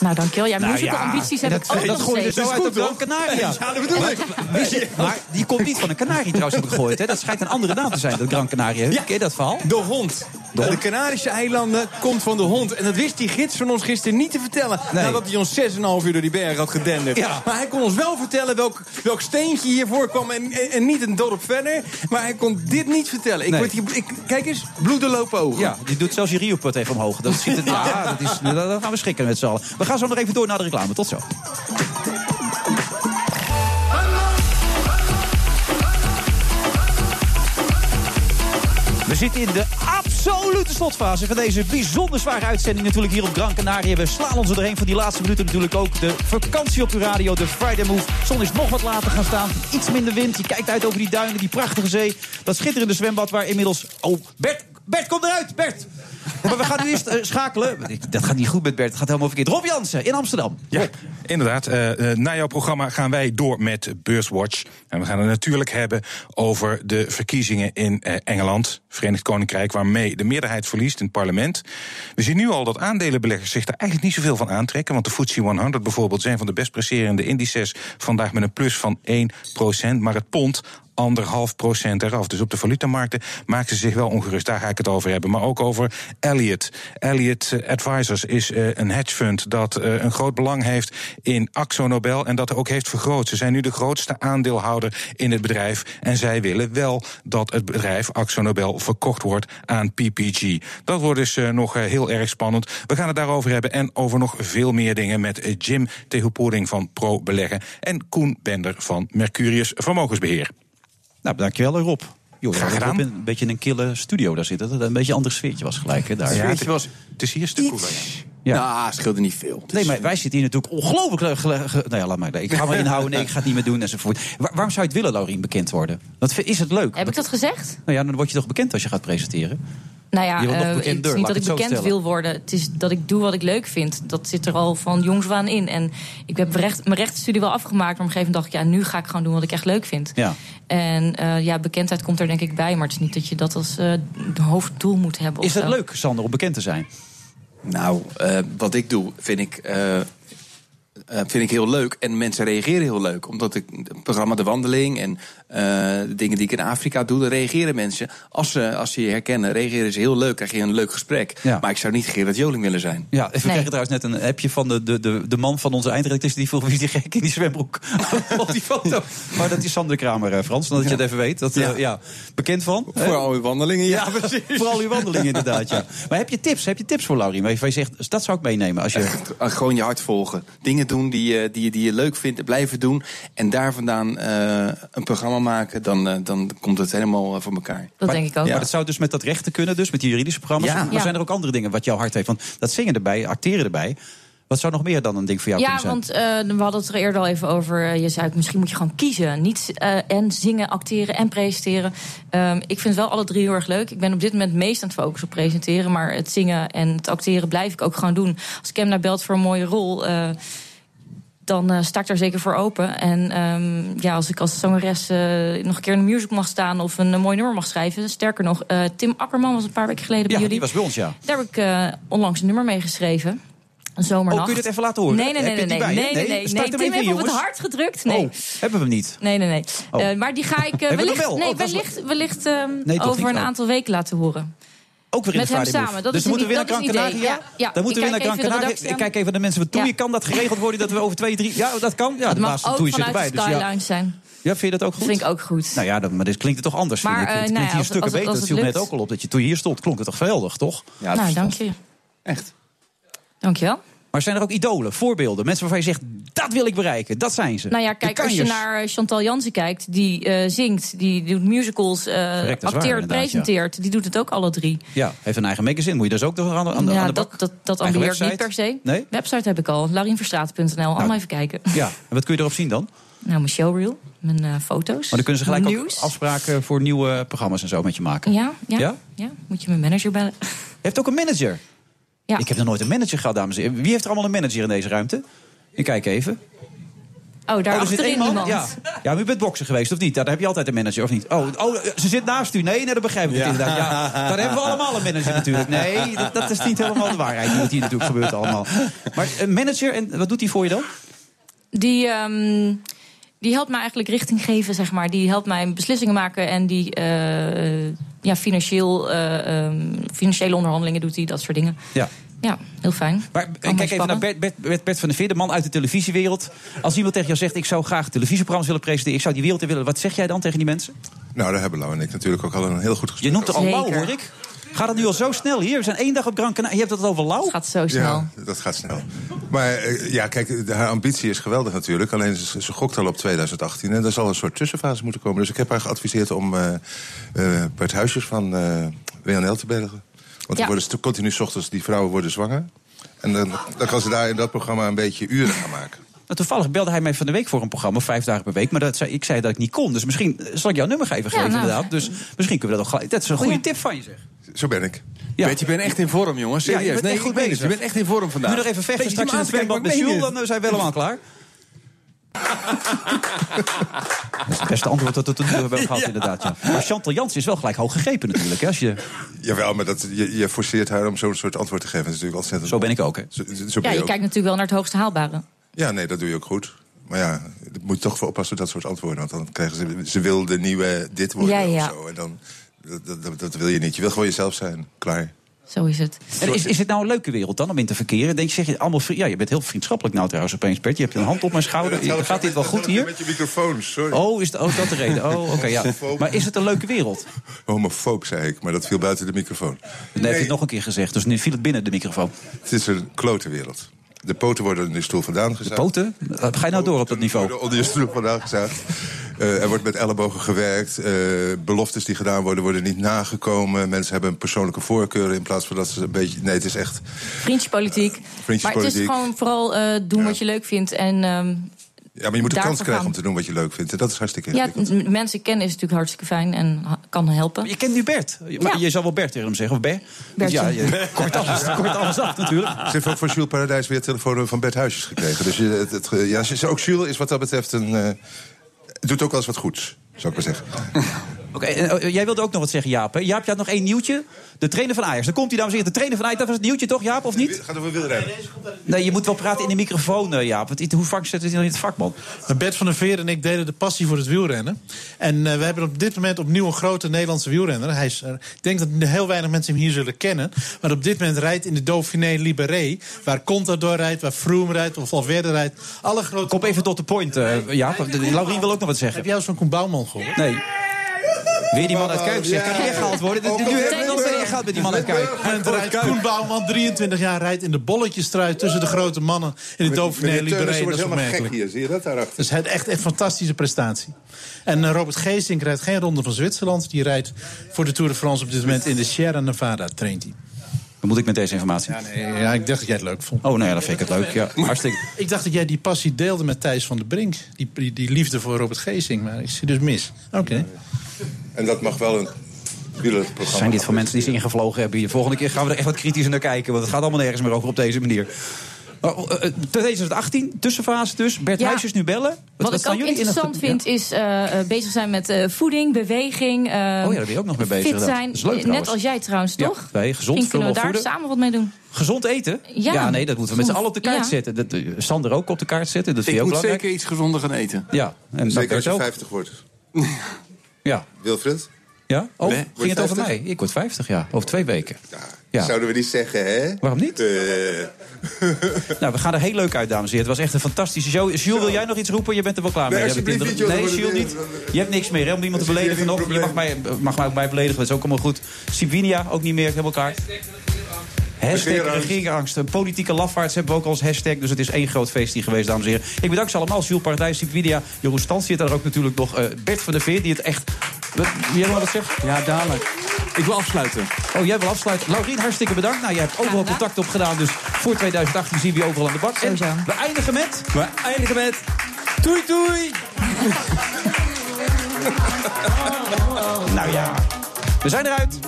Nou, dankjewel. Ja, Nou ja, ambities en heb ik dat- ook dat gooi je zo uit op Gran *laughs* Canaria. Ja, dat bedoel ik. *laughs* Maar die komt niet van een kanarie trouwens, heb ik gehoord. Hè? Dat schijnt een andere naam te zijn, dat Gran Canaria. Ja. Ken je dat verhaal? De hond. De, Canarische eilanden komt van de hond. En dat wist die gids van ons gisteren niet te vertellen. Nee. Nadat hij ons 6,5 uur door die berg had gedenderd. Ja. Maar hij kon ons wel vertellen welk, welk steentje hier voorkwam. En, en, en niet een dorp verder. Maar hij kon dit niet vertellen. Ik Nee. word hier, ik, kijk eens, bloeden lopen ogen. Ja, die doet zelfs je Rio-put even omhoog. Dat ziet het, ja, dat is, gaan we schrikken met z'n allen. We gaan zo nog even door naar de reclame. Tot zo. We zitten in de absolute slotfase van deze bijzonder zware uitzending. Natuurlijk hier op Gran Canaria. We slaan ons er doorheen voor die laatste minuten. Natuurlijk ook de vakantie op uw radio, de Friday Move. De zon is nog wat later gaan staan. Iets minder wind. Je kijkt uit over die duinen, die prachtige zee. Dat schitterende zwembad waar inmiddels... Oh, Bert, Bert, kom eruit, Bert! Maar we gaan nu eerst eh, schakelen. Dat gaat niet goed met Bert, het gaat helemaal verkeerd. Rob Jansen in Amsterdam. Ja, inderdaad. Eh, eh, na jouw programma gaan wij door met Beurswatch. En we gaan het natuurlijk hebben over de verkiezingen in Engeland, Verenigd Koninkrijk, waarmee de meerderheid verliest in het parlement. We zien nu al dat aandelenbeleggers zich daar eigenlijk niet zoveel van aantrekken. Want de FTSE 100 bijvoorbeeld zijn van de best presterende indices vandaag met een plus van 1%. Maar het pond anderhalf procent eraf. Dus op de valutamarkten maakt ze zich wel ongerust. Daar ga ik het over hebben. Maar ook over Elliott. Elliott eh, Advisors is eh, een hedgefund dat eh, een groot belang heeft in Axo Nobel en dat ook heeft vergroot. Ze zijn nu de grootste aandeelhouder in het bedrijf. En zij willen wel dat het bedrijf Axo Nobel verkocht wordt aan PPG. Dat wordt dus eh, nog eh, heel erg spannend. We gaan het daarover hebben en over nog veel meer dingen met eh, Jim Tehupoering van Pro Beleggen en Koen Bender van Mercurius Vermogensbeheer. Nou, dankjewel Rob. Jo, Graag gedaan. een beetje in een kille studio daar zitten. Dat het een beetje een ander sfeertje was gelijk. Hè, daar. Ja, je was Het is hier een stuk cooler. Ja. Nou, scheelde niet veel. Nee, maar wij zitten hier natuurlijk ongelooflijk... ge- Nou ja, laat maar. Ik ga me inhouden. Nee, ik ga het niet meer doen enzovoort. Waar- waarom zou je het willen, Laurien, bekend worden? Want is het leuk? Heb ik dat gezegd? Nou ja, dan word je toch bekend als je gaat presenteren? Nou ja, eh, bekender, het is niet laat dat ik bekend stellen. wil worden. Het is dat ik doe wat ik leuk vind. Dat zit er al van jongs aan in. En ik heb recht, mijn rechtenstudie wel afgemaakt. Maar op een gegeven moment dacht ik, ja, nu ga ik gewoon doen wat ik echt leuk vind. Ja. En eh, ja, bekendheid komt er denk ik bij. Maar het is niet dat je dat als eh, hoofddoel moet hebben. Is het leuk, Sander, om bekend te zijn? Nou, eh, wat ik doe, vind ik, eh, eh, vind ik heel leuk. En mensen reageren heel leuk. Omdat ik het programma De Wandeling en eh, de dingen die ik in Afrika doe, dan reageren mensen. Als ze, als ze je herkennen, reageren ze heel leuk. Krijg je een leuk gesprek. Maar ik zou niet Gerard Joling willen zijn. Ja, we kregen trouwens net een appje van de, de, de, de man van onze eindredactrice... die vroeg wie is die gek in die zwembroek *laughs* *laughs* op die foto. Maar dat is Sander Kramer, eh, Frans, dat je het even weet. Dat, eh, ja. Bekend van? Voor hè? al uw wandelingen, ja. precies. Voor al uw wandelingen, inderdaad, ja. *laughs* Maar heb je tips? Heb je tips voor Laurie? Waarvan je zegt, dat zou ik meenemen. Als je... Gewoon je hart volgen. Dingen doen die je, die, je- die je leuk vindt, en blijven doen. En daar vandaan eh, een programma maken. Dan, eh, dan komt het helemaal eh, voor elkaar. Dat denk ik ook. Maar dat zou dus met dat rechten kunnen, dus met die juridische programma's. Ja. Maar Ja. zijn er ook andere dingen wat jouw hart heeft? Want dat zingen erbij, acteren erbij. Wat zou nog meer dan een ding voor jou Ja, kunnen zijn? want eh, we hadden het er eerder al even over. Je zei, misschien moet je gewoon kiezen. Niet eh, en zingen, acteren en presenteren. Ehm, ik vind wel alle drie heel erg leuk. Ik ben op dit moment meest aan het focussen op presenteren. Maar het zingen en het acteren blijf ik ook gewoon doen. Als Cam naar belt voor een mooie rol... eh, dan eh, sta ik daar zeker voor open. En ehm, ja, als ik als zangeres eh, nog een keer in een musical mag staan... of een, eh, mooi nummer mag schrijven. Sterker nog, Tim Akkerman was een paar weken geleden bij Ja, jullie. die was bij ons, ja. Daar heb ik onlangs een nummer mee geschreven. Een zomernacht. Oh, kun je dit even laten horen? Nee, nee, nee, nee. Nee, bij nee, nee. Nee? Tim heeft op het hart gedrukt. Nee. Oh, hebben we hem niet? Nee, nee, nee. Oh. Maar die ga ik wellicht, nee, Oh, wellicht, wellicht ehm, over een aantal weken laten horen. Ook weer in Met de hem Friday samen. Dat dus is dan moeten we weer naar dat Gran. Canaria. Ja, ja. Dan moeten we weer kijk naar Gran Canaria. Ik kijk even naar mensen van Toei. Ja. Kan dat geregeld worden dat we over twee, drie... Ja, dat kan. Ja, het de ook Toei zit vanuit erbij. de Dus ja. Zijn. ja, vind je dat ook goed? Dat vind ik ook goed. Nou ja, dan, maar dit klinkt het toch anders, Maar, vind ik. Het nou klinkt ja, hier stukken beter. Dat viel net ook al op. Dat je toen je hier stond, klonk het toch geweldig, toch? nou, dank je. Echt. Dank je wel. Maar zijn er ook idolen, voorbeelden? Mensen waarvan je zegt, dat wil ik bereiken. Dat zijn ze. Nou ja, kijk, als je naar eh, Chantal Jansen kijkt, die eh, zingt, die doet musicals, eh, dat waar, acteert, ja. presenteert. Die doet het ook alle drie. Ja, heeft een eigen magazine. Moet je dus ook nog aan, de- aan, ja, aan de dat, bak? dat, dat ambieert niet per se. Nee? Website heb ik al, laurienverstraat.nl. Allemaal even kijken. Ja, en wat kun je erop zien dan? Nou, mijn showreel, mijn foto's. Maar dan kunnen ze gelijk ook afspraken voor nieuwe programma's en zo met je maken. Ja, ja, Ja? ja? Moet je mijn manager bellen? Je hebt ook een manager. Ja. Ik heb nog nooit een manager gehad, dames en heren. Wie heeft er allemaal een manager in deze ruimte? Ik kijk even. Oh, daar oh, er zit achterin één man. iemand. Ja. ja, maar u bent boksen geweest, of niet? Ja, Daar heb je altijd een manager, of niet? Oh, oh ze zit naast u. Nee, nee dat begrijp ik Ja. inderdaad. Ja, daar hebben we allemaal een manager natuurlijk. Nee, dat, dat is niet helemaal de waarheid. Wat hier natuurlijk gebeurt allemaal. Maar een manager, en wat doet hij voor je dan? Die, ehm, die helpt mij eigenlijk richting geven, zeg maar. Die helpt mij beslissingen maken en die eh, ja, financieel, eh, ehm, financiële onderhandelingen doet hij, dat soort dingen. Ja. Ja, heel fijn. Maar Allemaal kijk even naar. Bert, Bert, Bert, van der Veer, de man uit de televisiewereld. Als iemand tegen jou zegt, ik zou graag televisieprogramma's willen presenteren... ik zou die wereld in willen, wat zeg jij dan tegen die mensen? Nou, daar hebben Lau en ik natuurlijk ook al een heel goed gesprek Je noemt er al lauw, hoor ik. Gaat het nu al zo snel hier? We zijn één dag op Gran Canaria. Je hebt het over lauw? gaat zo Ja, dat gaat snel. Maar eh, ja, kijk, haar ambitie is geweldig natuurlijk. Alleen ze, ze gokt al op 2018 en er zal een soort tussenfase moeten komen. Dus ik heb haar geadviseerd om eh eh, Bert Huisjes van eh, WNL te bellen. Want Ja. er worden continu 's ochtends, die vrouwen worden zwanger. En dan, dan kan ze daar in dat programma een beetje uren gaan maken. Nou, toevallig belde hij mij van de week voor een programma, vijf dagen per week. Maar dat zei, ik zei dat ik niet kon. Dus misschien eh, zal ik jouw nummer even Ja, geven, nou. inderdaad. Dus misschien kunnen we dat ook gelijk. Dat is een goede tip van je, zeg. Zo ben ik. Ja. Weet je, bent echt in vorm, jongens. Ja, je Serieus. bent echt nee, goed meen het. bezig. Je bent echt in vorm vandaag. Nu nog even vechten straks in het zwembad met Jules, dan eh, zijn we helemaal klaar. Dat is het beste antwoord dat we tot nu toe hebben gehad, Ja. inderdaad. Ja. Maar Chantal Jans is wel gelijk hoog gegrepen natuurlijk. Hè, als je... Jawel, maar dat, je, je forceert haar om zo'n soort antwoord te geven. Dat is natuurlijk ontzettend. Zo ben ik ook, hè? Zo, zo ben Ja, je je ook. kijkt natuurlijk wel naar het hoogste haalbare. Ja, nee, dat doe je ook goed. Maar ja, daar moet je toch voor oppassen, dat soort antwoorden. Want dan krijgen ze... Ze wil de nieuwe dit worden Ja, ja. of zo. En dan... Dat, dat, dat wil je niet. Je wil gewoon jezelf zijn. Klaar. Zo is het. En is, is het nou een leuke wereld dan om in te verkeren? Denk je, zeg je allemaal vri- ja, je bent heel vriendschappelijk nou trouwens opeens, Bert. Je hebt een hand op mijn schouder. Gaat dit wel goed hier? Met je microfoon, sorry. Oh, is, de, oh, is dat de reden? Oh, oké, ja. Maar is het een leuke wereld? Homofoob, zei ik, maar dat viel buiten de microfoon. Dat heb je nog een keer gezegd, dus nu viel het binnen de microfoon. Het is een klote wereld. De poten worden in de stoel vandaan gezaagd. Poten? Ga je nou door op dat niveau? worden onder je stoel vandaan gezaagd. Eh, er wordt met ellebogen gewerkt. Eh, beloftes die gedaan worden, worden niet nagekomen. Mensen hebben een persoonlijke voorkeur in plaats van dat ze een beetje... Nee, het is echt... Vriendjespolitiek. Maar het is gewoon vooral eh, doen wat je leuk vindt. En ehm, Ja, maar je moet de kans krijgen gaan. om te doen wat je leuk vindt. En dat is hartstikke Ja, mensen kennen is natuurlijk hartstikke fijn en kan helpen. Je kent nu Bert. Maar je zal wel Bert tegen hem zeggen, of Bert? Want Ja, je, kort alles, *laughs* kort alles af natuurlijk. Ze heeft ook van Jules Paradijs weer telefoon van Bert Huisjes gekregen. Dus je, het, het, ja, ze- ook Jules is wat dat betreft een... doet ook wel eens wat goeds, zou ik maar zeggen. *laughs* Oké, eh, jij wilde ook nog wat zeggen, Jaap. Hè? Jaap, je had nog één nieuwtje. De trainer van Ajax. Dan komt hij, dames en heren. De trainer van Ajax, dat was het nieuwtje toch, Jaap, of niet? Gaat over wielrennen. Nee, je moet wel praten in de microfoon, eh, Jaap. Want hoe vaak zit het in het vak, man? Bert van der Veer en ik delen de passie voor het wielrennen. En eh, we hebben op dit moment opnieuw een grote Nederlandse wielrenner. Hij is, eh, ik denk dat heel weinig mensen hem hier zullen kennen. Maar op dit moment rijdt in de Dauphiné Libéré... waar Contador rijdt, waar Froome rijdt, of Valverde rijdt. Alle grote... Kom even tot de point, Jaap. Laurien wil ook nog wat zeggen. Heb jij eens van Koen Bouwman gehoord? Nee. Weer die man uit Kuip zegt. Kan die weggehaald worden? De- de- Nu hebben we met die man uit Kuip. En Koen Bouwman, 23 jaar, rijdt in de bolletjestrui... tussen de grote mannen in de Dauphiné Libéré. Dat is gek opmerkelijk. hier, zie je dat daarachter? Is het- echt een fantastische prestatie. En eh, Robert Geesink rijdt geen ronde van Zwitserland. Die rijdt voor de Tour de France op dit moment in de Sierra Nevada, traint hij. Wat moet ik met deze informatie? Ja, nee, ja, ik dacht dat jij het leuk vond. Oh, nou ja, dan vind ik het leuk. Ja, *laughs* hartstikke. Ik dacht dat jij die passie deelde met Thijs van der Brink. Die, die, die liefde voor Robert Geesink, maar ik zie dus mis. Oké. En dat mag wel een. Zijn dit voor mensen die ze ingevlogen hebben hier? Volgende keer gaan we er echt wat kritischer naar kijken. Want het gaat allemaal nergens meer over op deze manier. Maar, eh, 2018, tussenfase dus. Bert Ja. Huisjes nu bellen. Wat, ik staan ook jullie in het- interessant vind, is eh, eh, bezig zijn met eh, voeding, beweging. eh, Oh ja, daar ben je ook nog mee bezig, Fit inderdaad. zijn. Dat is leuk, Net als jij trouwens, Ja, toch? wij gezond, Misschien kunnen we daar voeden. samen wat mee doen. Gezond eten? Ja. nee, dat moeten we met z'n allen op de kaart Ja. zetten. Dat, Sander ook op de kaart zetten. Dat vind Ik ook moet belangrijk. zeker iets gezonder gaan eten. Ja, en Zeker dat als je ook. 50 wordt. Ja. Wilfred? Ja? Oh, Nee. ging het over 50? mij? Ik word 50, ja. Over twee weken. Ja. Zouden we niet zeggen, hè? Waarom niet? Eh, *laughs* Nou, we gaan er heel leuk uit, dames en heren. Het was echt een fantastische show. Jules, wil jij nog iets roepen? Je bent er wel klaar mee. Nee, niet. Nee, Jules niet. Je hebt niks meer hè, om iemand te beledigen nog. Je mag mij, mag mij ook bij beledigen, dat is ook allemaal goed. Sibinia, ook niet meer, helemaal klaar. Hashtag. Een Politieke lafaards hebben we ook als hashtag. Dus het is één groot feest hier geweest, dames en heren. Ik bedank ze allemaal. Jules Partij, Sibinia, Jeroen Stans zit daar ook natuurlijk nog. eh, Bert van der Veer, die het echt... Jij wil wat zeggen? Ja, dadelijk. Ik wil afsluiten. Oh, jij wil afsluiten. Laurien, hartstikke bedankt. Nou, jij hebt overal contact opgedaan. Dus voor 2018 zien we je overal aan de bak. En we eindigen met... We eindigen met... Doei, doei! nou ja, we zijn eruit.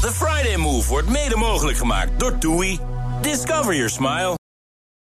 The Friday Move wordt mede mogelijk gemaakt door TUI. Discover your smile.